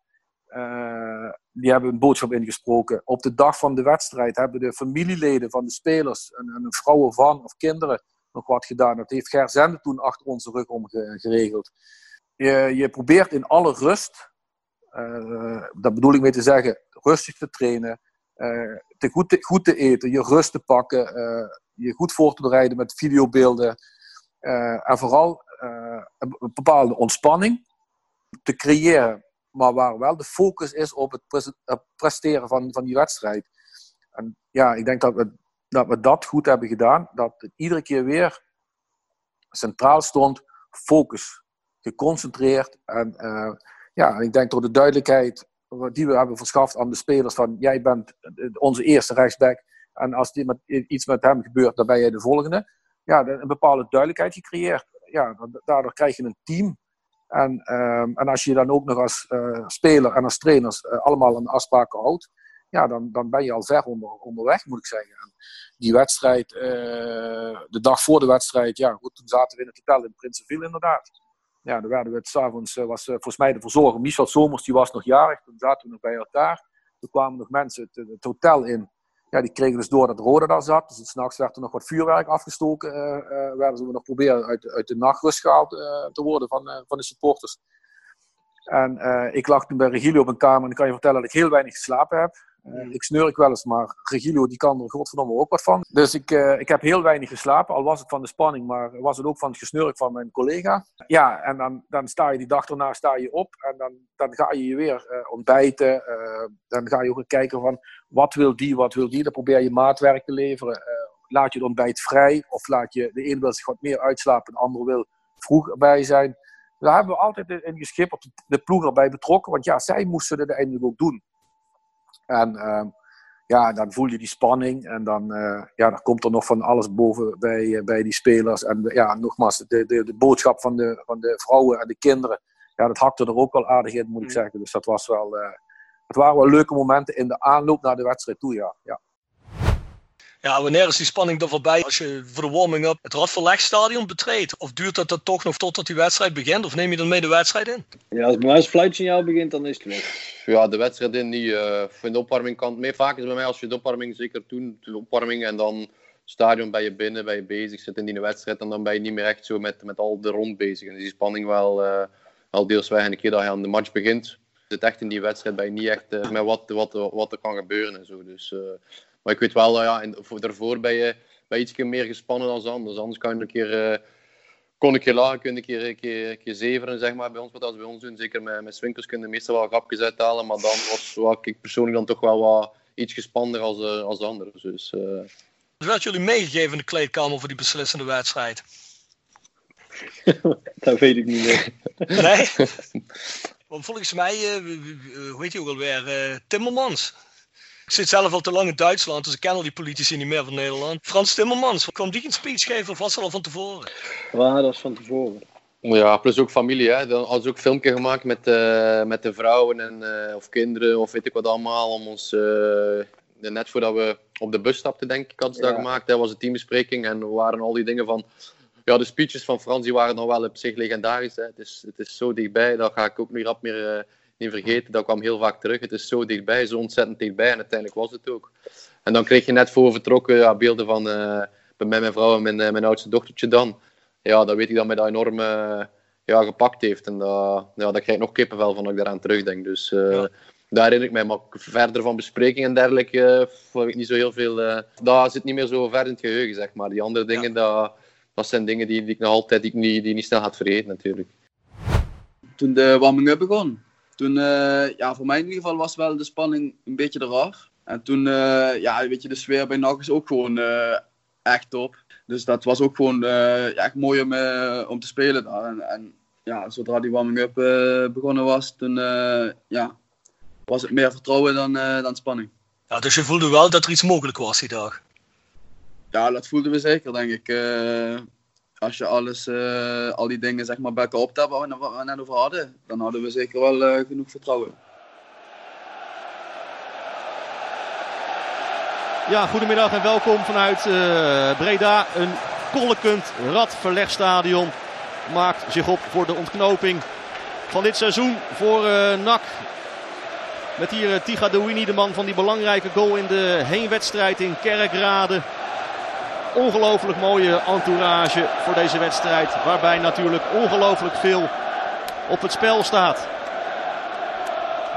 Eh, die hebben een boodschap ingesproken. Op de dag van de wedstrijd hebben de familieleden van de spelers en, en vrouwen van of kinderen nog wat gedaan. Dat heeft Ger Zende toen achter onze rug om geregeld. Je, je probeert in alle rust, dat bedoel ik mee te zeggen, rustig te trainen, te goed, te, goed te eten, je rust te pakken, uh, je goed voor te bereiden met videobeelden. Uh, en vooral een bepaalde ontspanning te creëren, maar waar wel de focus is op het presteren van, van die wedstrijd. En ja, ik denk dat we, dat we dat goed hebben gedaan. Dat het iedere keer weer centraal stond, focus, geconcentreerd. En ja, ik denk door de duidelijkheid die we hebben verschaft aan de spelers van jij bent onze eerste rechtsback en als iets met hem gebeurt, dan ben jij de volgende. Ja, een bepaalde duidelijkheid gecreëerd. Ja, daardoor krijg je een team. En, ehm, en als je dan ook nog als uh, speler en als trainers uh, allemaal aan afspraken houdt, ja, dan, dan ben je al ver onder, onderweg, moet ik zeggen. En die wedstrijd, uh, de dag voor de wedstrijd, ja, goed, toen zaten we in het hotel in Prinsenville inderdaad ja, dan werden we het s'avonds, uh, was uh, volgens mij de verzorger Michel Somers, die was nog jarig. Toen zaten we nog bij elkaar. Toen kwamen nog mensen het, hotel in. Ja, die kregen dus door dat Rode daar zat. Dus s'nachts werd er nog wat vuurwerk afgestoken. Uh, werden ze nog proberen uit, uit de nachtrust gehaald te worden van, van de supporters. En ik lag toen bij Regilio op een kamer en kan je vertellen dat ik heel weinig geslapen heb. Uh, ik snurk wel eens, maar Regilio die kan er godverdomme ook wat van. Dus ik, uh, ik heb heel weinig geslapen, al was het van de spanning, maar was het ook van het gesnurk van mijn collega. Ja, en dan, dan sta je die dag erna sta je op en dan, dan ga je je weer uh, ontbijten. dan ga je ook kijken van wat wil die, wat wil die. Dan probeer je maatwerk te leveren. laat je het ontbijt vrij of laat je de een wil zich wat meer uitslapen, de ander wil vroeg erbij zijn. Daar hebben we altijd in geschipt de ploeg erbij betrokken, want ja, zij moesten het uiteindelijk ook doen. En uh, ja, dan voel je die spanning en dan, uh, ja, dan komt er nog van alles boven bij, bij die spelers. En ja, nogmaals, de, de, de boodschap van de, van de vrouwen en de kinderen, ja, dat hakte er ook wel aardig in, moet ik zeggen. Dus dat was wel, uh, het waren wel leuke momenten in de aanloop naar de wedstrijd toe, ja. ja. Ja, wanneer is die spanning er voorbij als je voor de warming-up het Radverlegstadion betreedt? Of duurt dat, dat toch nog totdat die wedstrijd begint? Of neem je dan mee de wedstrijd in? Ja, als bij mij het fluitsignaal begint, dan is het weg. Ja, de wedstrijd in die uh, in de opwarming kan mee. Vaak is bij mij als je de opwarming zeker doen, de opwarming en dan stadion ben je binnen, ben je bezig, zit in die wedstrijd en dan ben je niet meer echt zo met, met al de rond bezig. En is die spanning wel, uh, wel deels weg. En de keer dat je aan de match begint, zit echt in die wedstrijd, ben je niet echt uh, met wat, wat, wat er kan gebeuren en zo. Dus, maar ik weet wel, ja, in, voor, daarvoor ben je, ben je iets meer gespannen dan anders. Anders kan je een keer, uh, kon keer lagen, kun je een keer, een keer, een keer zeveren, zeg maar, bij ons, wat als bij ons doen. Zeker met, met swinkers kun je meestal wel grapjes uithalen, maar dan was, was ik persoonlijk dan toch wel wat iets gespanner als, uh, als de anderen. Dus, uh... Wat jullie meegegeven in de kleedkamer voor die beslissende wedstrijd? [laughs] dat weet ik niet meer. Nee? [laughs] Want volgens mij, hoe heet hij ook alweer, Timmermans. Ik zit zelf al te lang in Duitsland, dus ik ken al die politici niet meer van Nederland. Frans Timmermans, kwam die een speech geven of was dat al van tevoren? Ja, dat was van tevoren. Ja, plus ook familie. Hè. Dan hadden ze ook een filmpje gemaakt met, uh, met de vrouwen en, uh, of kinderen of weet ik wat allemaal. Om ons, uh, net voordat we op de bus stapten, denk ik, hadden ze ja. dat gemaakt. Dat was een teambespreking en er waren al die dingen van... Ja, de speeches van Frans die waren nog wel op zich legendarisch. Hè. Het, is, het is zo dichtbij, dat ga ik ook niet rap meer niet vergeten, dat kwam heel vaak terug. Het is zo dichtbij, zo ontzettend dichtbij en uiteindelijk was het ook. En dan kreeg je net voor vertrokken ja, beelden van uh, bij mij, mijn vrouw en mijn, uh, mijn oudste dochtertje dan. Ja, dan weet ik dat mij dat enorm uh, ja, gepakt heeft. En dat, ja, daar krijg ik nog kippenvel van als ik daaraan terugdenk. Dus ja. daar herinner ik mij. Maar verder van bespreking en dergelijke heb ik niet zo heel veel... dat zit niet meer zo ver in het geheugen, zeg maar. Die andere dingen, dat, dat zijn dingen die, die ik nog altijd die ik niet, die niet snel had vergeten natuurlijk. Toen de warming-up begon, toen, uh, ja, voor mij in ieder geval was wel de spanning een beetje eraf. En toen, uh, ja, weet je, de sfeer bij NAC is ook gewoon uh, echt top. Dus dat was ook gewoon ja, echt mooi om, om te spelen daar. En, en ja, zodra die warming-up begonnen was, toen ja, was het meer vertrouwen dan, dan spanning. Ja, dus je voelde wel dat er iets mogelijk was die dag? Ja, dat voelden we zeker, denk ik als je alles, uh, al die dingen zeg maar, bij elkaar optelt waar we over hadden, dan hadden we zeker wel uh, genoeg vertrouwen. Ja, goedemiddag en welkom vanuit uh, Breda. Een kollekend radverlegstadion maakt zich op voor de ontknoping van dit seizoen voor NAC. Met hier Tiga Douini, de man van die belangrijke goal in de heenwedstrijd in Kerkrade ongelooflijk mooie entourage voor deze wedstrijd. Waarbij natuurlijk ongelooflijk veel op het spel staat.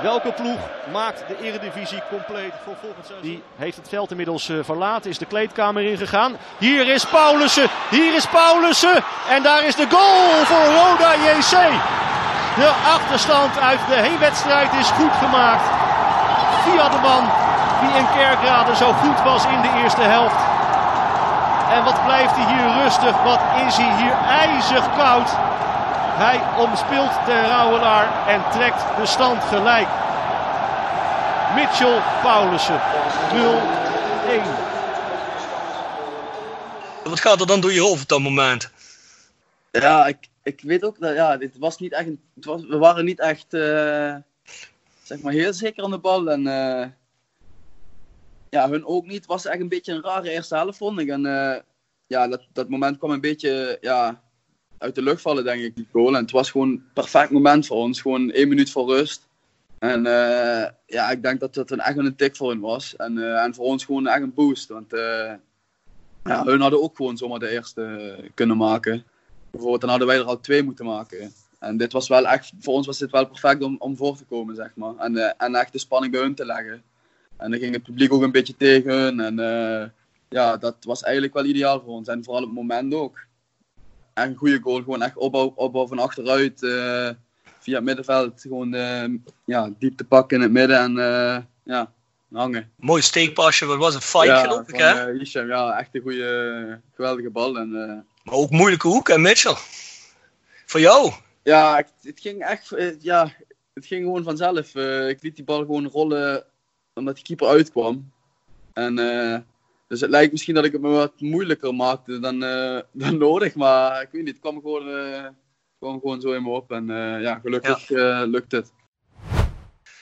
Welke ploeg maakt de eredivisie compleet voor volgend seizoen? Die heeft het veld inmiddels uh, verlaten, is de kleedkamer ingegaan. Hier is Paulussen, hier is Paulussen. En daar is de goal voor Roda JC. De achterstand uit de heenwedstrijd is goed gemaakt. Via de man die in Kerkrade zo goed was in de eerste helft. En wat blijft hij hier rustig. Wat is hij hier ijzig koud. Hij omspeelt de Rauwelaar en trekt de stand gelijk. Mitchell Paulussen 0-1. Wat gaat er dan door je hoofd op dat moment? Ja, ik, ik weet ook dat ja, dit was niet echt. Het was, we waren niet echt uh, zeg maar heel zeker aan de bal. En uh, ja, hun ook niet. Het was echt een beetje een rare eerste helft, vond ik. En uh, ja, dat, dat moment kwam een beetje ja, uit de lucht vallen, denk ik, die goal. En het was gewoon een perfect moment voor ons. Gewoon één minuut voor rust. En uh, ja, ik denk dat het een echt een tik voor hun was. En, uh, en voor ons gewoon echt een boost. Want ja, hun hadden ook gewoon zomaar de eerste kunnen maken. Bijvoorbeeld, dan hadden wij er al twee moeten maken. En dit was wel echt, voor ons was dit wel perfect om, om voor te komen, zeg maar. En, en echt de spanning bij hun te leggen. En dan ging het publiek ook een beetje tegen. En ja, dat was eigenlijk wel ideaal voor ons. En vooral op het moment ook. Echt een goede goal. Gewoon echt opbouw, opbouw van achteruit. Uh, via het middenveld. Gewoon uh, ja, diep te pakken in het midden. En uh, ja, hangen. Mooi steekpasje. Wat was het? Fight ja, geloof ik hè? Hisham, ja, echt een goede, geweldige bal. En, maar ook moeilijke hoek hè Mitchell? Voor jou? Ja, het ging echt... ja, het ging gewoon vanzelf. ik liet die bal gewoon rollen omdat die keeper uitkwam. En, eh, dus het lijkt misschien dat ik het me wat moeilijker maakte dan, eh, [laughs] dan nodig. Maar ik weet niet, het kwam gewoon, eh, kwam gewoon zo in me op. En ja, gelukkig lukt het.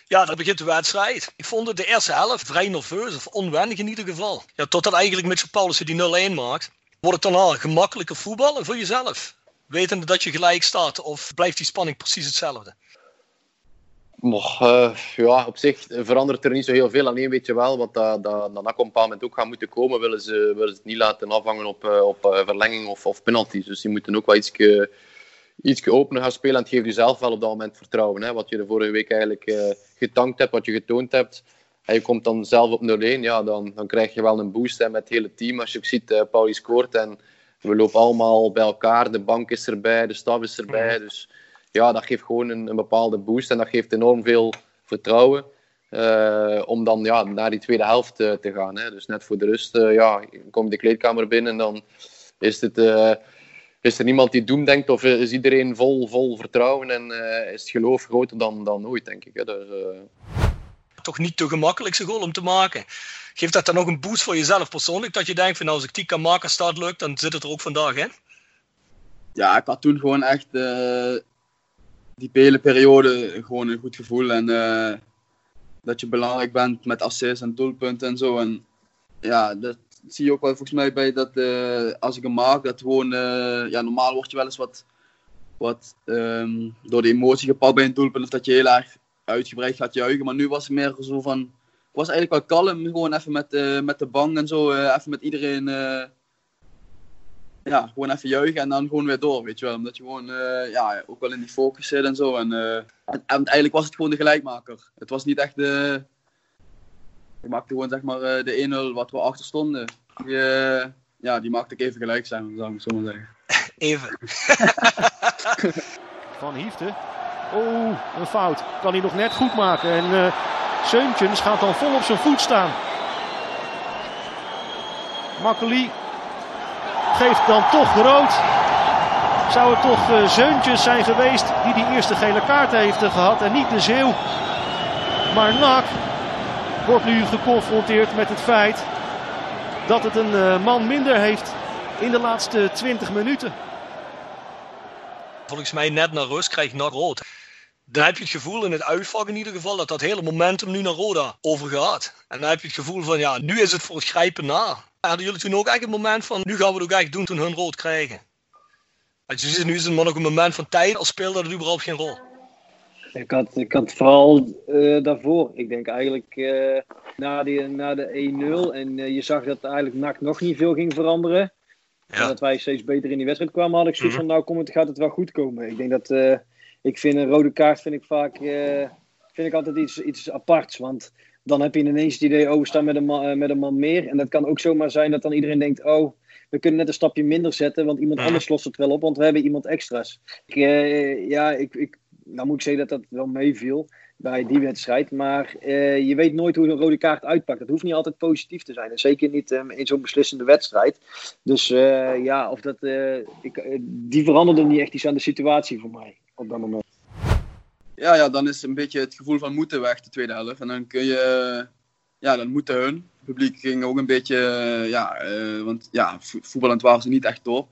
Ja, daar begint de wedstrijd. Ik vond het de eerste helft vrij nerveus, of onwennig in ieder geval. Ja, totdat eigenlijk Mitchell Paulussen die 0-1 maakt. Wordt het daarna gemakkelijker voetballen voor jezelf? Wetende dat je gelijk staat, of blijft die spanning precies hetzelfde? Maar, eh, ja, op zich verandert er niet zo heel veel. Alleen weet je wel, wat dat, dat, dat op een bepaald moment ook gaat moeten komen, willen ze, willen ze het niet laten afhangen op, eh, op eh, verlenging of, of penalties. Dus die moeten ook wel iets iets opener gaan spelen. En het geeft je zelf wel op dat moment vertrouwen. Hè? Wat je de vorige week eigenlijk getankt hebt, wat je getoond hebt. En je komt dan zelf op 0-1, ja, dan, dan krijg je wel een boost hè, met het hele team. Als je ook ziet, uh, Pauli scoort en we lopen allemaal bij elkaar. De bank is erbij, de staf is erbij. Dus ja, dat geeft gewoon een, een bepaalde boost en dat geeft enorm veel vertrouwen. eh, om dan ja, naar die tweede helft eh, te gaan. Hè. Dus net voor de rust eh, ja, kom je de kleedkamer binnen en dan is, het, eh, is er niemand die doem denkt of is iedereen vol, vol vertrouwen en eh, is het geloof groter dan, dan ooit, denk ik. Hè. Dus, eh, Toch niet de gemakkelijkste goal om te maken. Geeft dat dan nog een boost voor jezelf persoonlijk? Dat je denkt van nou, als ik die kan maken dat lukt, dan zit het er ook vandaag in? ja, ik had toen gewoon echt eh, die hele periode gewoon een goed gevoel. En eh, dat je belangrijk bent met assists en doelpunten en zo. En ja, dat zie je ook wel volgens mij bij dat eh, als ik hem maak, dat gewoon, eh, ja, normaal word je wel eens wat, wat ehm, door de emotie gepakt bij een doelpunt. Of dat je heel erg uitgebreid gaat juichen. Maar nu was het meer zo van, ik was eigenlijk wel kalm. Gewoon even met, met de bank en zo, even met iedereen ja, gewoon even juichen en dan gewoon weer door, weet je wel. Omdat je gewoon eh, ja, ook wel in die focus zit en zo. En, eh, en, en uiteindelijk was het gewoon de gelijkmaker. Het was niet echt de... Ik maakte gewoon zeg maar eh, de 1-0 wat we achter stonden. Die, ja, die maakte ik even gelijk zijn, zou ik zo maar zeggen. [laughs] Even. [laughs] Van Hiefte. Oh, een fout. Kan hij nog net goed maken. En eh Seuntjens gaat dan vol op zijn voet staan. Makkeli geeft dan toch rood. Zou het toch eh, Zeuntjes zijn geweest die die eerste gele kaart heeft eh, gehad en niet de Zeeuw. Maar Nak wordt nu geconfronteerd met het feit dat het een eh, man minder heeft in de laatste 20 minuten. Volgens mij net naar rust krijg je nog rood. Dan heb je het gevoel in het uitvak in ieder geval dat dat hele momentum nu naar Roda overgaat. En dan heb je het gevoel van ja, nu is het voor het grijpen na. Hadden jullie toen ook echt een moment van nu gaan we het ook echt doen toen hun rood krijgen? Als je ziet, nu is het maar nog een moment van tijd als speelde het überhaupt geen rol. Ik had, ik had vooral eh, daarvoor. Ik denk eigenlijk eh, na, die, na de 1-0 en eh, je zag dat eigenlijk NAC nog niet veel ging veranderen. En dat wij steeds beter in die wedstrijd kwamen, had ik zoiets van nou kom het, gaat het wel goed komen. Ik denk dat, eh, ik vind een rode kaart vind ik vaak, eh, vind ik altijd iets, iets aparts. Want dan heb je ineens het idee, oh we staan met een, man, eh, met een man meer. En dat kan ook zomaar zijn dat dan iedereen denkt, oh we kunnen net een stapje minder zetten, want iemand anders lost het wel op, want we hebben iemand extra's. Ik, eh, ja, ik, ik, nou moet ik zeggen dat dat wel meeviel bij die wedstrijd. Maar je weet nooit hoe een rode kaart uitpakt. Dat hoeft niet altijd positief te zijn. En zeker niet eh, in zo'n beslissende wedstrijd. Dus ja, of dat, ik, die veranderde niet echt iets aan de situatie voor mij op dat moment. Ja, ja, dan is een beetje het gevoel van moeten weg de tweede helft. En dan kun je, ja, dan moeten hun. Het publiek ging ook een beetje, eh, ja, eh, want ja, vo- voetballend waren ze niet echt top.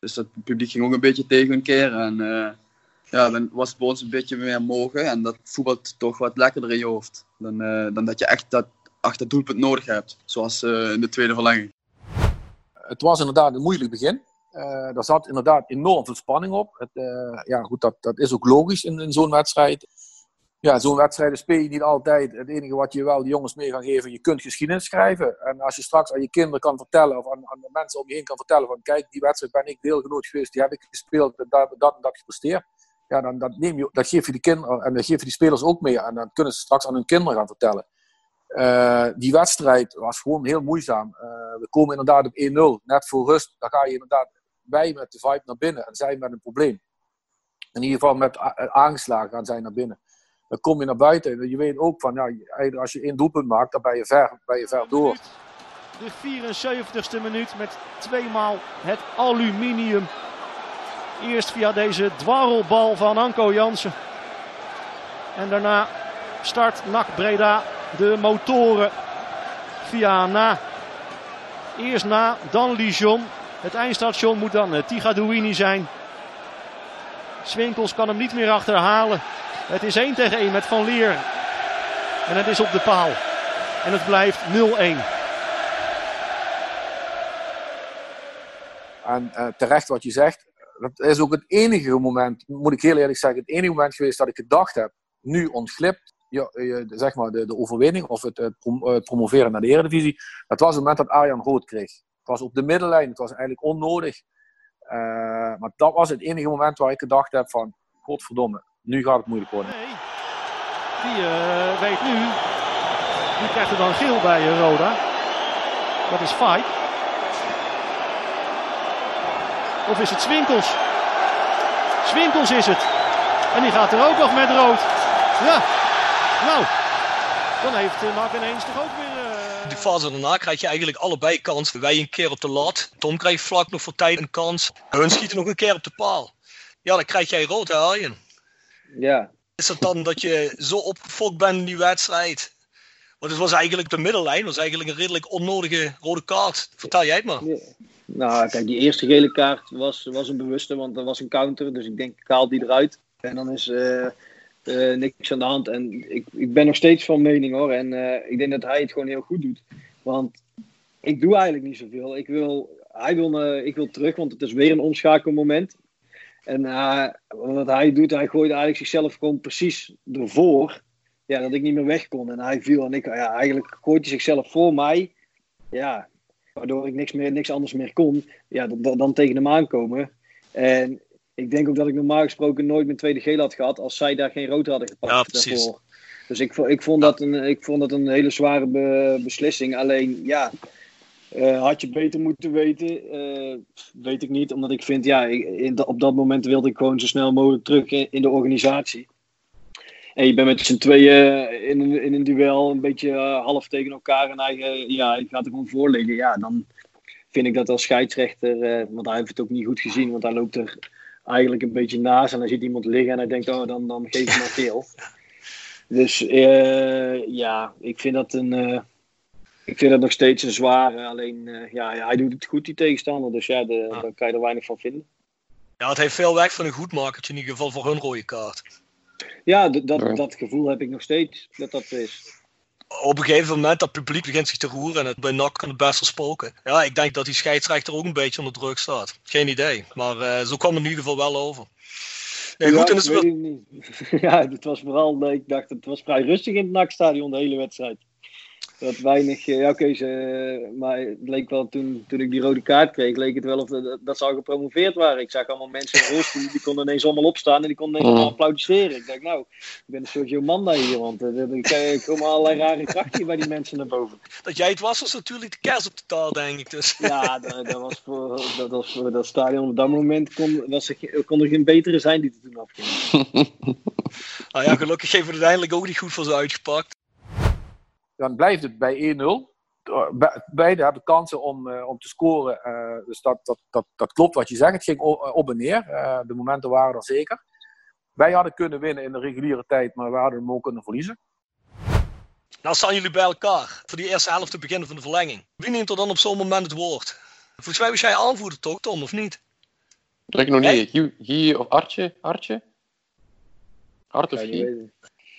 Dus dat het publiek ging ook een beetje tegen hun keren. En eh, ja, dan was het bij ons een beetje meer mogen. En dat voetbalt toch wat lekkerder in je hoofd. Dan, eh, dan dat je echt dat achter het doelpunt nodig hebt. Zoals eh, in de tweede verlenging. Het was inderdaad een moeilijk begin. Eh er zat inderdaad enorm veel spanning op. Het, eh, ja, goed, dat, dat is ook logisch in, in zo'n wedstrijd. Ja, zo'n wedstrijd speel je niet altijd. Het enige wat je wel de jongens mee kan geven, je kunt geschiedenis schrijven. En als je straks aan je kinderen kan vertellen, of aan, de mensen om je heen kan vertellen: van kijk, die wedstrijd ben ik deelgenoot geweest, die heb ik gespeeld, en dat, dat en dat gepresteerd. Ja, dan, dat, neem je, dat geef je die kinderen en geef je die spelers ook mee. En dan kunnen ze straks aan hun kinderen gaan vertellen. Eh, die wedstrijd was gewoon heel moeizaam. We komen inderdaad op 1-0, net voor rust. Dan ga je inderdaad wij met de vibe naar binnen en zij met een probleem. In ieder geval met a- aangeslagen gaan zij naar binnen. Dan kom je naar buiten en je weet ook van, ja, als je één doelpunt maakt, dan ben je ver, ben je ver door. De 74ste minuut met tweemaal het aluminium. Eerst via deze dwarrelbal van Anko Jansen. En daarna start NAC Breda de motoren. via Na. Eerst Na, dan Lijon. Het eindstation moet dan uh, Tigadouini zijn. Swinkels kan hem niet meer achterhalen. Het is 1 tegen 1 met Van Leer. En het is op de paal. En het blijft 0-1. En uh, terecht wat je zegt, dat is ook het enige moment, moet ik heel eerlijk zeggen, het enige moment geweest dat ik gedacht heb, nu ontglipt ja, zeg maar de, de overwinning of het, het, promoveren naar de Eredivisie. Dat was het moment dat Arjan rood kreeg. Was op de middenlijn, het was eigenlijk onnodig. Uh, maar dat was het enige moment waar ik gedacht heb van, godverdomme, nu gaat het moeilijk worden. Nee, die uh, weet nu, die krijgt er dan geel bij uh, Roda. Dat is Fight. Of is het Swinkels? Swinkels is het. En die gaat er ook nog met rood. Ja, nou, dan heeft Mark ineens toch ook weer... Die fase daarna krijg je eigenlijk allebei kans. Wij een keer op de lat. Tom krijgt vlak nog voor tijd een kans. Hun schieten nog een keer op de paal. Ja, dan krijg jij rood, hè Arjen? Ja. Is het dan dat je zo opgefokt bent in die wedstrijd? Want het was eigenlijk de middellijn. was eigenlijk een redelijk onnodige rode kaart. Vertel jij het maar. Ja. Nou, kijk, die eerste gele kaart was, was een bewuste, want er was een counter. Dus ik denk, ik haal die eruit. En dan is uh, uh, niks aan de hand. En ik, ik ben nog steeds van mening hoor. En uh, ik denk dat hij het gewoon heel goed doet. Want ik doe eigenlijk niet zoveel. Ik wil, hij wil, ik wil terug, want het is weer een omschakelmoment. En wat hij doet, hij gooide eigenlijk zichzelf gewoon precies ervoor. Ja, dat ik niet meer weg kon. En hij viel en ik, ja, eigenlijk gooit hij zichzelf voor mij. Ja, waardoor ik niks, meer, niks anders meer kon. Ja, dan, dan tegen hem aankomen. En ik denk ook dat ik normaal gesproken nooit mijn tweede geel had gehad als zij daar geen rood hadden gepakt ja, precies. daarvoor. Dus ik, ik, vond dat een, ik vond dat een hele zware be, beslissing. Alleen, ja, uh, had je beter moeten weten? Uh, weet ik niet, omdat ik vind, ja, in, op dat moment wilde ik gewoon zo snel mogelijk terug in, in de organisatie. En je bent met z'n tweeën in een, in een duel een beetje uh, half tegen elkaar en hij, ja, ik gaat er gewoon voor liggen. Ja, dan vind ik dat als scheidsrechter, want hij heeft het ook niet goed gezien, want hij loopt er eigenlijk een beetje naast en dan ziet iemand liggen en hij denkt, oh, dan, dan geef ik maar geel. [laughs] Dus uh, ja, ik vind dat een. Uh, ik vind dat nog steeds een zware. Alleen, uh, ja, hij doet het goed, die tegenstander. Dus ja, de, Ah. dan kan je er weinig van vinden. Ja, het heeft veel weg van een goedmakertje in ieder geval voor hun rode kaart. Ja, dat, dat gevoel heb ik nog steeds, dat dat is. Op een gegeven moment, dat publiek begint zich te roeren en het bij NAC kan het best wel spoken. Ja, ik denk dat die scheidsrechter ook een beetje onder druk staat. Geen idee, maar uh, zo kwam het in ieder geval wel over. Nee, goed, ja, [laughs] ja, het was vooral, nee, ik dacht, het was vrij rustig in het NAC-stadion de hele wedstrijd. Dat weinig, ja oké, okay, maar het leek wel toen, toen ik die rode kaart kreeg, leek het wel of dat, dat ze al gepromoveerd waren. Ik zag allemaal mensen in rolstoel, die konden ineens allemaal opstaan en die konden ineens allemaal applaudisseren. Ik dacht, nou, ik ben een soort Jomanda hier, want uh, ik kom allerlei rare krachten hier bij die mensen naar boven. Dat jij het was, was natuurlijk de kers op de taal, denk ik dus. Ja, dat, dat was voor dat, was voor dat stadion op dat moment, kon, was er, kon er geen betere zijn die er toen afging. [laughs] nou ja, gelukkig heeft het uiteindelijk ook niet goed voor ze uitgepakt dan blijft het bij 1-0. Beide hebben kansen om, uh, om te scoren. Uh, dus dat, dat, dat, dat klopt wat je zegt. Het ging op en neer. Uh, de momenten waren er zeker. Wij hadden kunnen winnen in de reguliere tijd, maar we hadden hem ook kunnen verliezen. Nou staan jullie bij elkaar voor die eerste helft te beginnen van de verlenging. Wie neemt er dan op zo'n moment het woord? Volgens mij was jij aanvoerder toch, Tom, of niet? Dat ik nog niet. Guy, Guy of Artje? Artje? Art of Guy?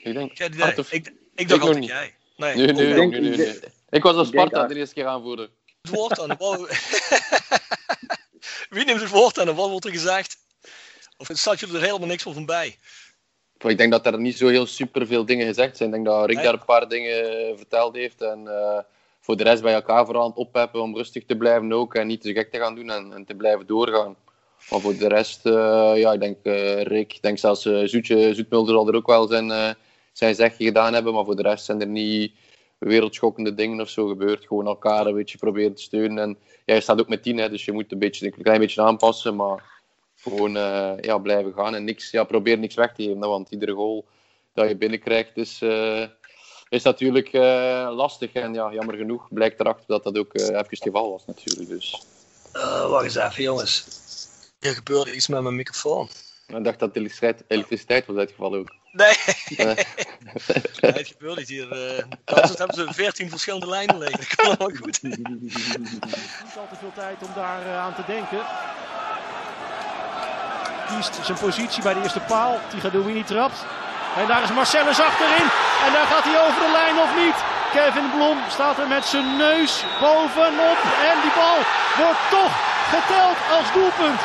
Ik denk, of... ik, ik dacht altijd jij. Nee. Ik was als Sparta de eerste keer aanvoerder. Het woord aan. [laughs] Wie neemt het woord aan wat wordt er gezegd? Of staat jullie er helemaal niks van bij? Ik denk dat er niet zo heel super veel dingen gezegd zijn. Ik denk dat Rick nee. daar een paar dingen verteld heeft. En uh, voor de rest bij elkaar vooral aan het oppeppen om rustig te blijven ook. En niet te gek te gaan doen en, en te blijven doorgaan. Maar voor de rest, uh, ja, ik denk uh, Rick, ik denk zelfs Zoetje, Zoetmulder zal er ook wel zijn zijn zegje gedaan hebben. Maar voor de rest zijn er niet wereldschokkende dingen of zo gebeurd. Gewoon elkaar een beetje proberen te steunen. En ja, je staat ook met tien, hè, dus je moet een, beetje, een klein beetje aanpassen. Maar gewoon uh, ja, blijven gaan en niks, ja, probeer niks weg te geven. Want iedere goal dat je binnenkrijgt is, uh, is natuurlijk uh, lastig. En ja, jammer genoeg blijkt erachter dat dat ook even het geval was natuurlijk. Dus. wacht eens even jongens. Er gebeurt iets met mijn microfoon. Ik dacht dat de elektriciteit was uitgevallen ook. Nee, Nee. [laughs] nee het gebeurt niet hier. eh Anders hebben ze 14 verschillende lijnen liggen. Dat kan allemaal goed. Niet al te veel tijd om daar eh, aan te denken. Kiest zijn positie bij de eerste paal. Tigadouini trapt. En daar is Marcellus achterin. En daar gaat hij over de lijn of niet. Kevin Blom staat er met zijn neus bovenop. En die bal wordt toch geteld als doelpunt.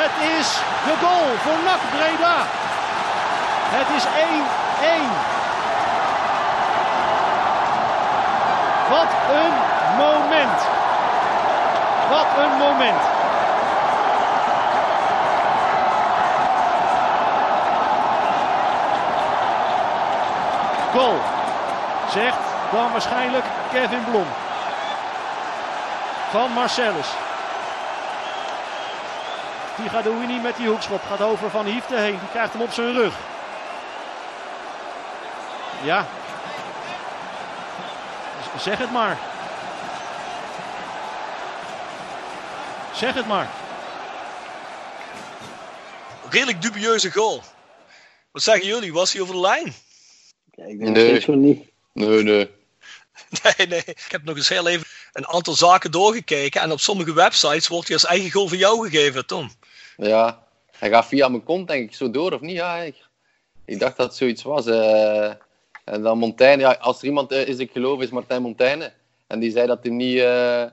Het is de goal voor NAC Breda. Het is 1-1. Wat een moment. Wat een moment. Goal. Zegt dan waarschijnlijk Kevin Blom. Van Marcellus. Die gaat Douini met die hoekschop. Gaat over van Hiefte heen. Die krijgt hem op zijn rug. Ja. Zeg het maar. Zeg het maar. Redelijk dubieuze goal. Wat zeggen jullie? Was hij over de lijn? ik denk van niet. Nee, nee. [laughs] Nee, nee. Ik heb nog eens heel even een aantal zaken doorgekeken. En op sommige websites wordt hij als eigen goal van jou gegeven, Tom. Ja, hij gaat via mijn kont denk ik zo door, of niet? Ja, ik, ik dacht dat het zoiets was. eh. En dan Montaigne, ja, als er iemand eh, is, ik geloof, is Martijn Montaigne. En die zei dat hij niet, eh,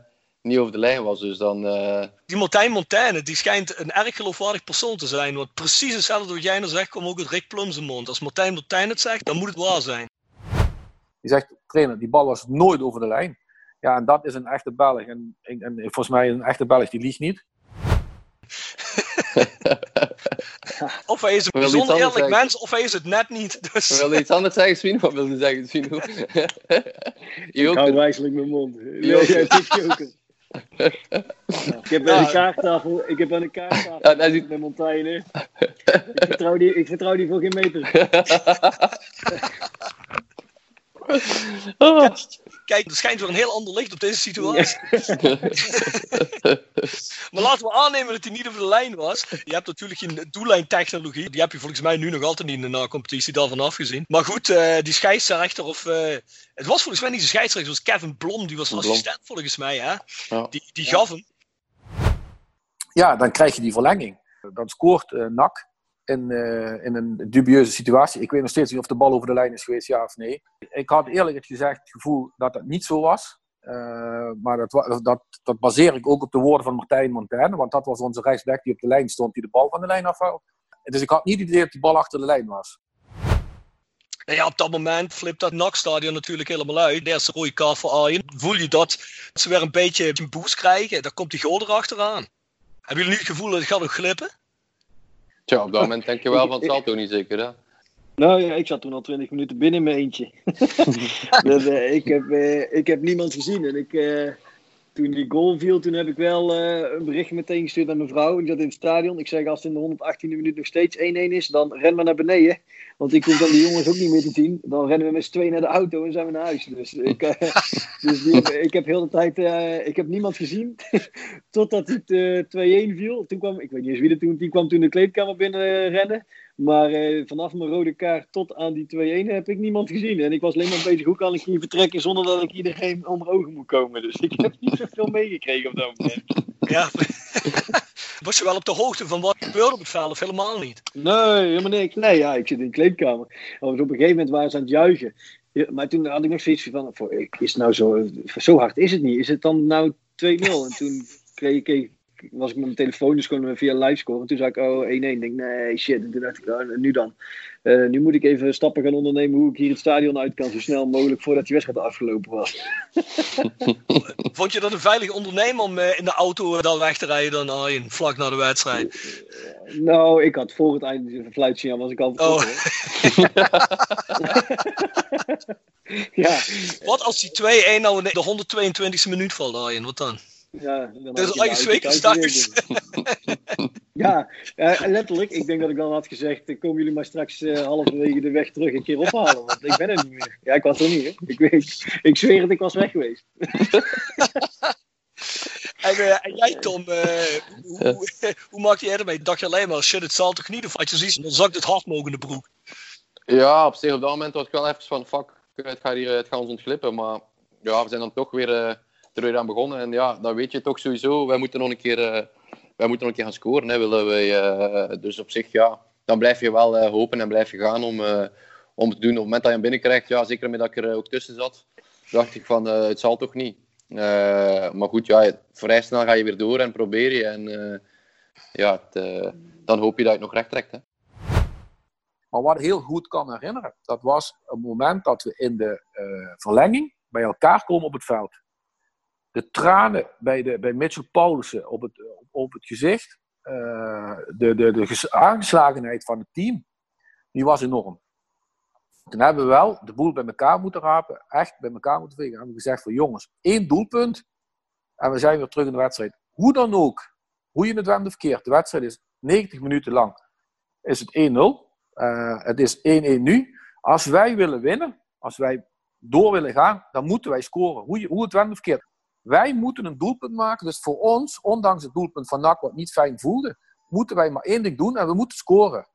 niet over de lijn was, dus dan... eh, Die Martijn Montaigne, die schijnt een erg geloofwaardig persoon te zijn. Want precies hetzelfde wat jij nou zegt, komt ook uit Rick Plum zijn mond. Als Martijn Montaigne het zegt, dan moet het waar zijn. Die zegt, trainer, die bal was nooit over de lijn. Ja, en dat is een echte Belg. En, en, en volgens mij een echte Belg, die liegt niet. Of hij is een [laughs] Wil bijzonder eerlijk zeggen? mens, of hij is het net niet. Dus... Ik wilde iets anders zeggen, Swino. Wat wilde je zeggen, Swino? [laughs] Ik hou wijselijk mijn mond. Joker. joker. Ja, ik heb aan de kaarttafel, ik heb aan de kaarttafel Ja, met Montaigne. Ik vertrouw, die, ik vertrouw die voor geen meter. [laughs] Kijk, er schijnt weer een heel ander licht op deze situatie. [laughs] maar laten we aannemen dat hij niet over de lijn was. Je hebt natuurlijk geen doellijntechnologie. Die heb je volgens mij nu nog altijd niet in de na-competitie, daarvan afgezien. Maar goed, eh, die scheidsrechter, of... eh, het was volgens mij niet de scheidsrechter, het was Kevin Blom. Die was Blom. assistent volgens mij, hè. Ja. Die, die gaf hem. Ja, dan krijg je die verlenging. Dan scoort eh NAC in, eh, in een dubieuze situatie. Ik weet nog steeds niet of de bal over de lijn is geweest, ja of nee. Ik had eerlijk gezegd het gevoel dat dat niet zo was. Eh, maar dat, dat, dat baseer ik ook op de woorden van Martijn Montaigne. Want dat was onze rechtsback die op de lijn stond, die de bal van de lijn afhaalt. Dus ik had niet het idee dat de bal achter de lijn was. Nou ja, op dat moment flipt dat NAC-stadion natuurlijk helemaal uit. De eerste rode kaart voor Arjen. Voel je dat ze weer een beetje een boost krijgen? Dan komt die goal erachteraan. Hebben jullie het gevoel dat het gaat nog glippen? Tja, op dat moment denk je wel van het zal toch niet zeker, hè? Nou ja, ik zat toen al 20 minuten binnen in mijn eentje. [laughs] Dus, eh, ik, heb, eh, ik heb niemand gezien. En ik, eh, toen die goal viel, toen heb ik wel eh, een bericht meteen gestuurd naar mijn vrouw. Die zat in het stadion. Ik zeg, als het in de 118e minuut nog steeds 1-1 is, dan ren maar naar beneden. Want ik hoef dan die jongens ook niet meer te zien. Dan rennen we met z'n tweeën naar de auto en zijn we naar huis. Dus ik, eh, [laughs] dus ik heb heel de tijd, eh, ik heb niemand gezien. [laughs] Totdat het eh 2-1 viel. Toen kwam, ik weet niet eens wie er toen, die kwam toen de kleedkamer binnen rennen. Maar eh, vanaf mijn rode kaart tot aan die 2-1 heb ik niemand gezien. En ik was alleen maar bezig, hoe kan ik hier vertrekken zonder dat ik iedereen onder ogen moet komen. Dus ik heb niet zoveel meegekregen op dat moment. [laughs] Ja. [laughs] Was je wel op de hoogte van wat gebeurde op het veld of helemaal niet? Nee, helemaal niks. Nee, ja, ik zit in de kleedkamer. Maar op een gegeven moment waren ze aan het juichen. Ja, maar toen had ik nog zoiets van, voor, is het nou zo, zo hard is het niet. Is het dan nou 2-0? En toen kreeg ik, was ik met mijn telefoon dus gewoon via livescore. En toen zei ik, oh, 1-1. Ik denk, nee, shit. En toen dacht ik, oh, nu dan. Eh, nu moet ik even stappen gaan ondernemen hoe ik hier het stadion uit kan. Zo snel mogelijk voordat die wedstrijd afgelopen was. [laughs] Vond je dat een veilig ondernemen om eh, in de auto eh, dan weg te rijden dan Arjen, vlak na de wedstrijd? Nou, ik had voor het einde van fluitsignaal was ik al hoor. [laughs] [laughs] ja. Wat als die 2-1 nou in de 122e minuut valt Arjen, wat dan? Ja, Dus Zwekers thuis thuis. Ja, eh, letterlijk. Ik denk dat ik dan had gezegd, eh, komen jullie maar straks eh, halverwege de weg terug een keer ophalen. Want ik ben er niet meer. Ja, ik was er niet. Hè. Ik, weet, ik zweer het, ik was weg geweest. [laughs] En, uh, en jij, Tom, uh, hoe, hoe, [laughs] hoe maak je ermee? Dacht je alleen maar, shit, het zal toch niet? Of had je zoiets, dan zakt het hard mogen in de broek? Ja, op zich op dat moment was ik wel even van, fuck, het gaat, hier, het gaat ons ontglippen. Maar ja, we zijn dan toch weer, uh, er aan begonnen. En ja, dan weet je toch sowieso, wij moeten nog een keer, wij moeten nog een keer gaan scoren. Hè, willen wij, dus op zich, ja, dan blijf je wel hopen en blijf je gaan om, om te doen. Op het moment dat je hem binnenkrijgt, ja, zeker met dat ik er ook tussen zat, dacht ik van, het zal toch niet. Maar goed, ja, vrij snel ga je weer door en probeer je. En ja, het, dan hoop je dat je het nog recht trekt. Hè. Maar wat heel goed kan herinneren, dat was een moment dat we in de verlenging bij elkaar komen op het veld. De tranen bij, de, bij Mitchell op het, op het gezicht, de, de, de aangeslagenheid van het team, die was enorm. Toen hebben we wel de boel bij elkaar moeten rapen, echt bij elkaar moeten vegen. En hebben we gezegd van jongens, één doelpunt en we zijn weer terug in de wedstrijd. Hoe dan ook, hoe je het wendt of verkeerd, de wedstrijd is 90 minuten lang. Is het 1-0, uh, het is 1-1 nu. Als wij willen winnen, als wij door willen gaan, dan moeten wij scoren. Hoe, je, hoe het wendt of verkeerd. Wij moeten een doelpunt maken, dus voor ons, ondanks het doelpunt van NAC wat niet fijn voelde, moeten wij maar één ding doen en we moeten scoren.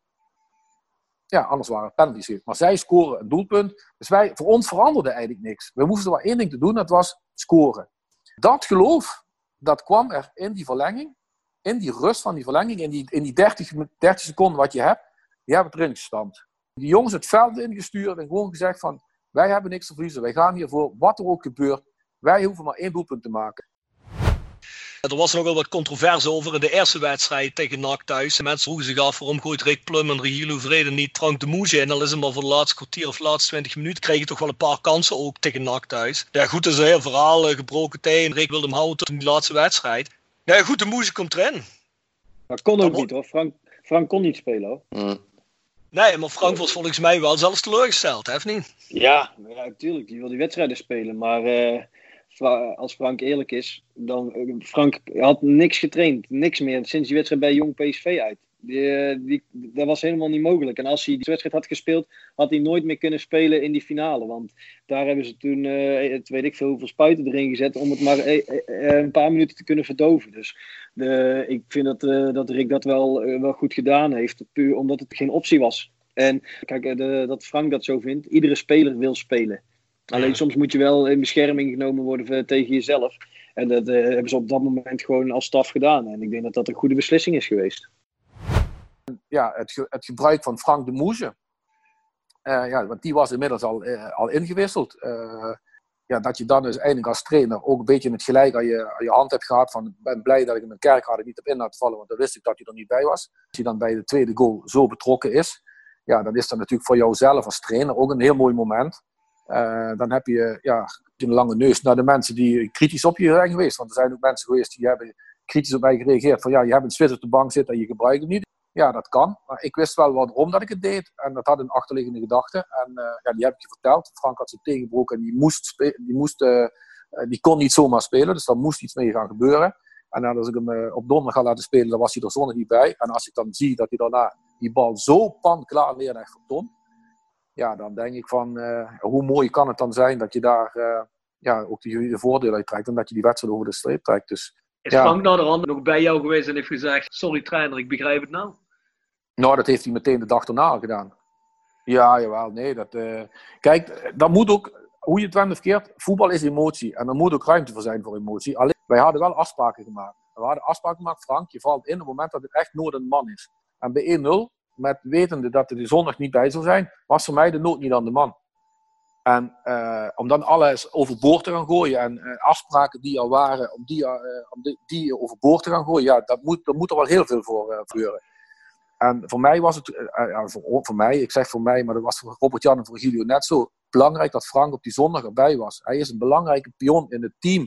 Ja, anders waren het penalties. Maar zij scoren een doelpunt. Dus wij, voor ons veranderde eigenlijk niks. We moesten maar één ding te doen, dat was scoren. Dat geloof, dat kwam er in die verlenging. In die rust van die verlenging, in die, in die 30, 30 seconden wat je hebt, die hebben het erin gestampt. Die jongens het veld ingestuurd en gewoon gezegd van, wij hebben niks te verliezen. Wij gaan hiervoor, wat er ook gebeurt. Wij hoeven maar één doelpunt te maken. Er was nogal wat controverse over in de eerste wedstrijd tegen NAC thuis. Mensen vroegen zich af waarom gooit Rick Plum en Regilo Vrede niet Frank de Moesje en dan is hem maar voor de laatste kwartier of de laatste 20 minuten kreeg je toch wel een paar kansen ook tegen NAC thuis. Ja goed, dat is een heel verhaal, uh, gebroken teen. Rick wilde hem houden tot in die laatste wedstrijd. Ja goed, de Moesje komt erin. Maar kon ook niet hoor, Frank, Frank kon niet spelen hoor. Mm. Nee, maar Frank was volgens mij wel zelfs teleurgesteld, heeft niet? Ja, ja, natuurlijk. Die wil die wedstrijden spelen. Maar uh, als Frank eerlijk is, dan Frank had niks getraind, niks meer sinds die wedstrijd bij Jong PSV uit. Die, die, dat was helemaal niet mogelijk. En als hij die wedstrijd had gespeeld, had hij nooit meer kunnen spelen in die finale. Want daar hebben ze toen, uh, weet ik veel, hoeveel spuiten erin gezet om het maar een paar minuten te kunnen verdoven. Dus de, ik vind dat, dat Rick dat wel, wel goed gedaan heeft, puur omdat het geen optie was. En kijk, de, dat Frank dat zo vindt, iedere speler wil spelen. Alleen soms moet je wel in bescherming genomen worden tegen jezelf. En dat uh, hebben ze op dat moment gewoon als staf gedaan. En ik denk dat dat een goede beslissing is geweest. Ja, het, ge het gebruik van Frank de Moesje. Uh, ja, want die was inmiddels al, uh, al ingewisseld. ja, dat je dan dus eindelijk als trainer ook een beetje het gelijk aan je, aan je hand hebt gehad. Van, ik ben blij dat ik mijn kerk niet op in laten vallen, want dan wist ik dat hij er niet bij was. Als hij dan bij de tweede goal zo betrokken is, ja, dan is dat natuurlijk voor jouzelf als trainer ook een heel mooi moment. Uh, dan heb je ja, een lange neus naar de mensen die kritisch op je zijn geweest. Want er zijn ook mensen geweest die hebben kritisch op mij gereageerd. Van ja, je hebt een Zwitser op de bank zitten en je gebruikt het niet. Ja, dat kan. Maar ik wist wel waarom dat ik het deed. En dat had een achterliggende gedachte. En uh, ja, die heb ik je verteld. Frank had ze tegengebroken en die, moest die, moest, uh, die kon niet zomaar spelen. Dus daar moest iets mee gaan gebeuren. En als ik hem op donderdag ga laten spelen, dan was hij er zondag niet bij. En als ik dan zie dat hij daarna die bal zo pan klaar neerlegt voor Ton ja, dan denk ik van uh, hoe mooi kan het dan zijn dat je daar uh, ja, ook de, de voordeel uit trekt en dat je die wedstrijd over de streep trekt. Dus, is ja. Frank nou de hand nog bij jou geweest en heeft gezegd: Sorry trainer, ik begrijp het nou? Nou, dat heeft hij meteen de dag erna gedaan. Ja, jawel, nee. Dat, uh, kijk, dat moet ook, hoe je het went of keert, voetbal is emotie. En er moet ook ruimte voor zijn voor emotie. Alleen, wij hadden wel afspraken gemaakt. We hadden afspraken gemaakt, Frank, je valt in op het moment dat het echt nood een man is. En bij 1-0 met wetende dat er de zondag niet bij zou zijn, was voor mij de nood niet aan de man. En uh, om dan alles overboord te gaan gooien en uh, afspraken die er waren, om die, uh, om die, overboord te gaan gooien, ja, dat moet, daar moet er wel heel veel voor gebeuren. En voor mij was het, voor, voor, mij, ik zeg voor mij, maar dat was voor Robert Jan en voor Gilio net zo belangrijk dat Frank op die zondag erbij was. Hij is een belangrijke pion in het team.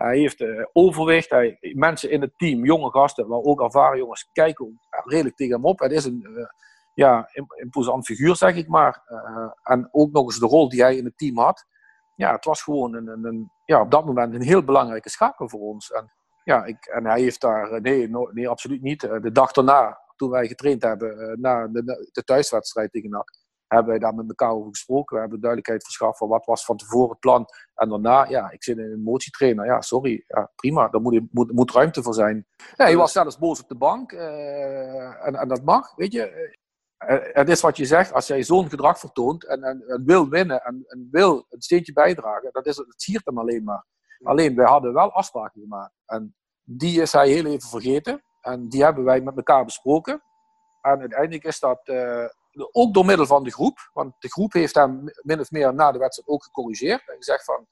Hij heeft uh, overwicht. Hij, mensen in het team, jonge gasten, maar ook ervaren jongens, kijken redelijk tegen hem op. Het is een uh, ja, imposant figuur, zeg ik maar. Uh, en ook nog eens de rol die hij in het team had. Ja, het was gewoon een, een, ja, op dat moment een heel belangrijke schakel voor ons. En, ja, ik, en hij heeft daar, nee, nee absoluut niet. De dag daarna, toen wij getraind hebben, na de, de thuiswedstrijd tegen NAC, hebben wij daar met elkaar over gesproken. We hebben duidelijkheid verschaft van wat was van tevoren het plan. En daarna, ja, ik zit in een emotietrainer. Ja, sorry, ja, prima, daar moet, moet, moet ruimte voor zijn. Ja, hij was zelfs boos op de bank. Uh, en, en dat mag, weet je. Het is wat je zegt, als jij zo'n gedrag vertoont en, en, wil winnen en, en wil een steentje bijdragen, dat, is, dat siert hem alleen maar. Alleen, wij hadden wel afspraken gemaakt. En die is hij heel even vergeten. En die hebben wij met elkaar besproken. En uiteindelijk is dat uh, ook door middel van de groep. Want de groep heeft hem min of meer na de wedstrijd ook gecorrigeerd. En gezegd van,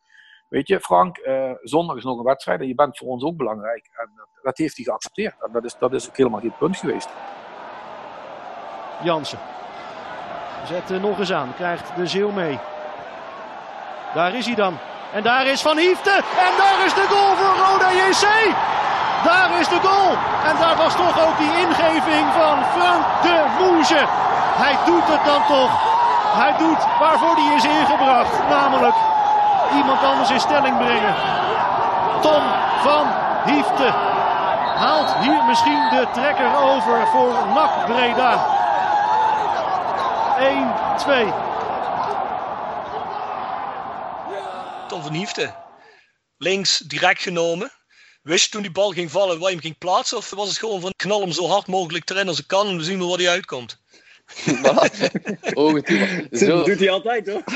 weet je Frank, uh, zondag is nog een wedstrijd en je bent voor ons ook belangrijk. En dat, dat heeft hij geaccepteerd. En dat is, dat is ook helemaal geen punt geweest. Jansen. Zet nog eens aan. Krijgt de ziel mee. Daar is hij dan. En daar is Van Hiefte. En daar is de goal voor Roda JC. Daar is de goal. En daar was toch ook die ingeving van Frank de Moeze. Hij doet het dan toch. Hij doet waarvoor hij is ingebracht. Namelijk iemand anders in stelling brengen. Tom van Hiefte haalt hier misschien de trekker over voor NAC Breda. 1, 2. Tom van Hiefte. Links direct genomen. Wist je toen die bal ging vallen waar je hem ging plaatsen? Of was het gewoon van knal hem zo hard mogelijk erin als ik kan en we zien wel waar hij uitkomt? [laughs] oh, [laughs] zo... Dat doet hij altijd hoor. [laughs]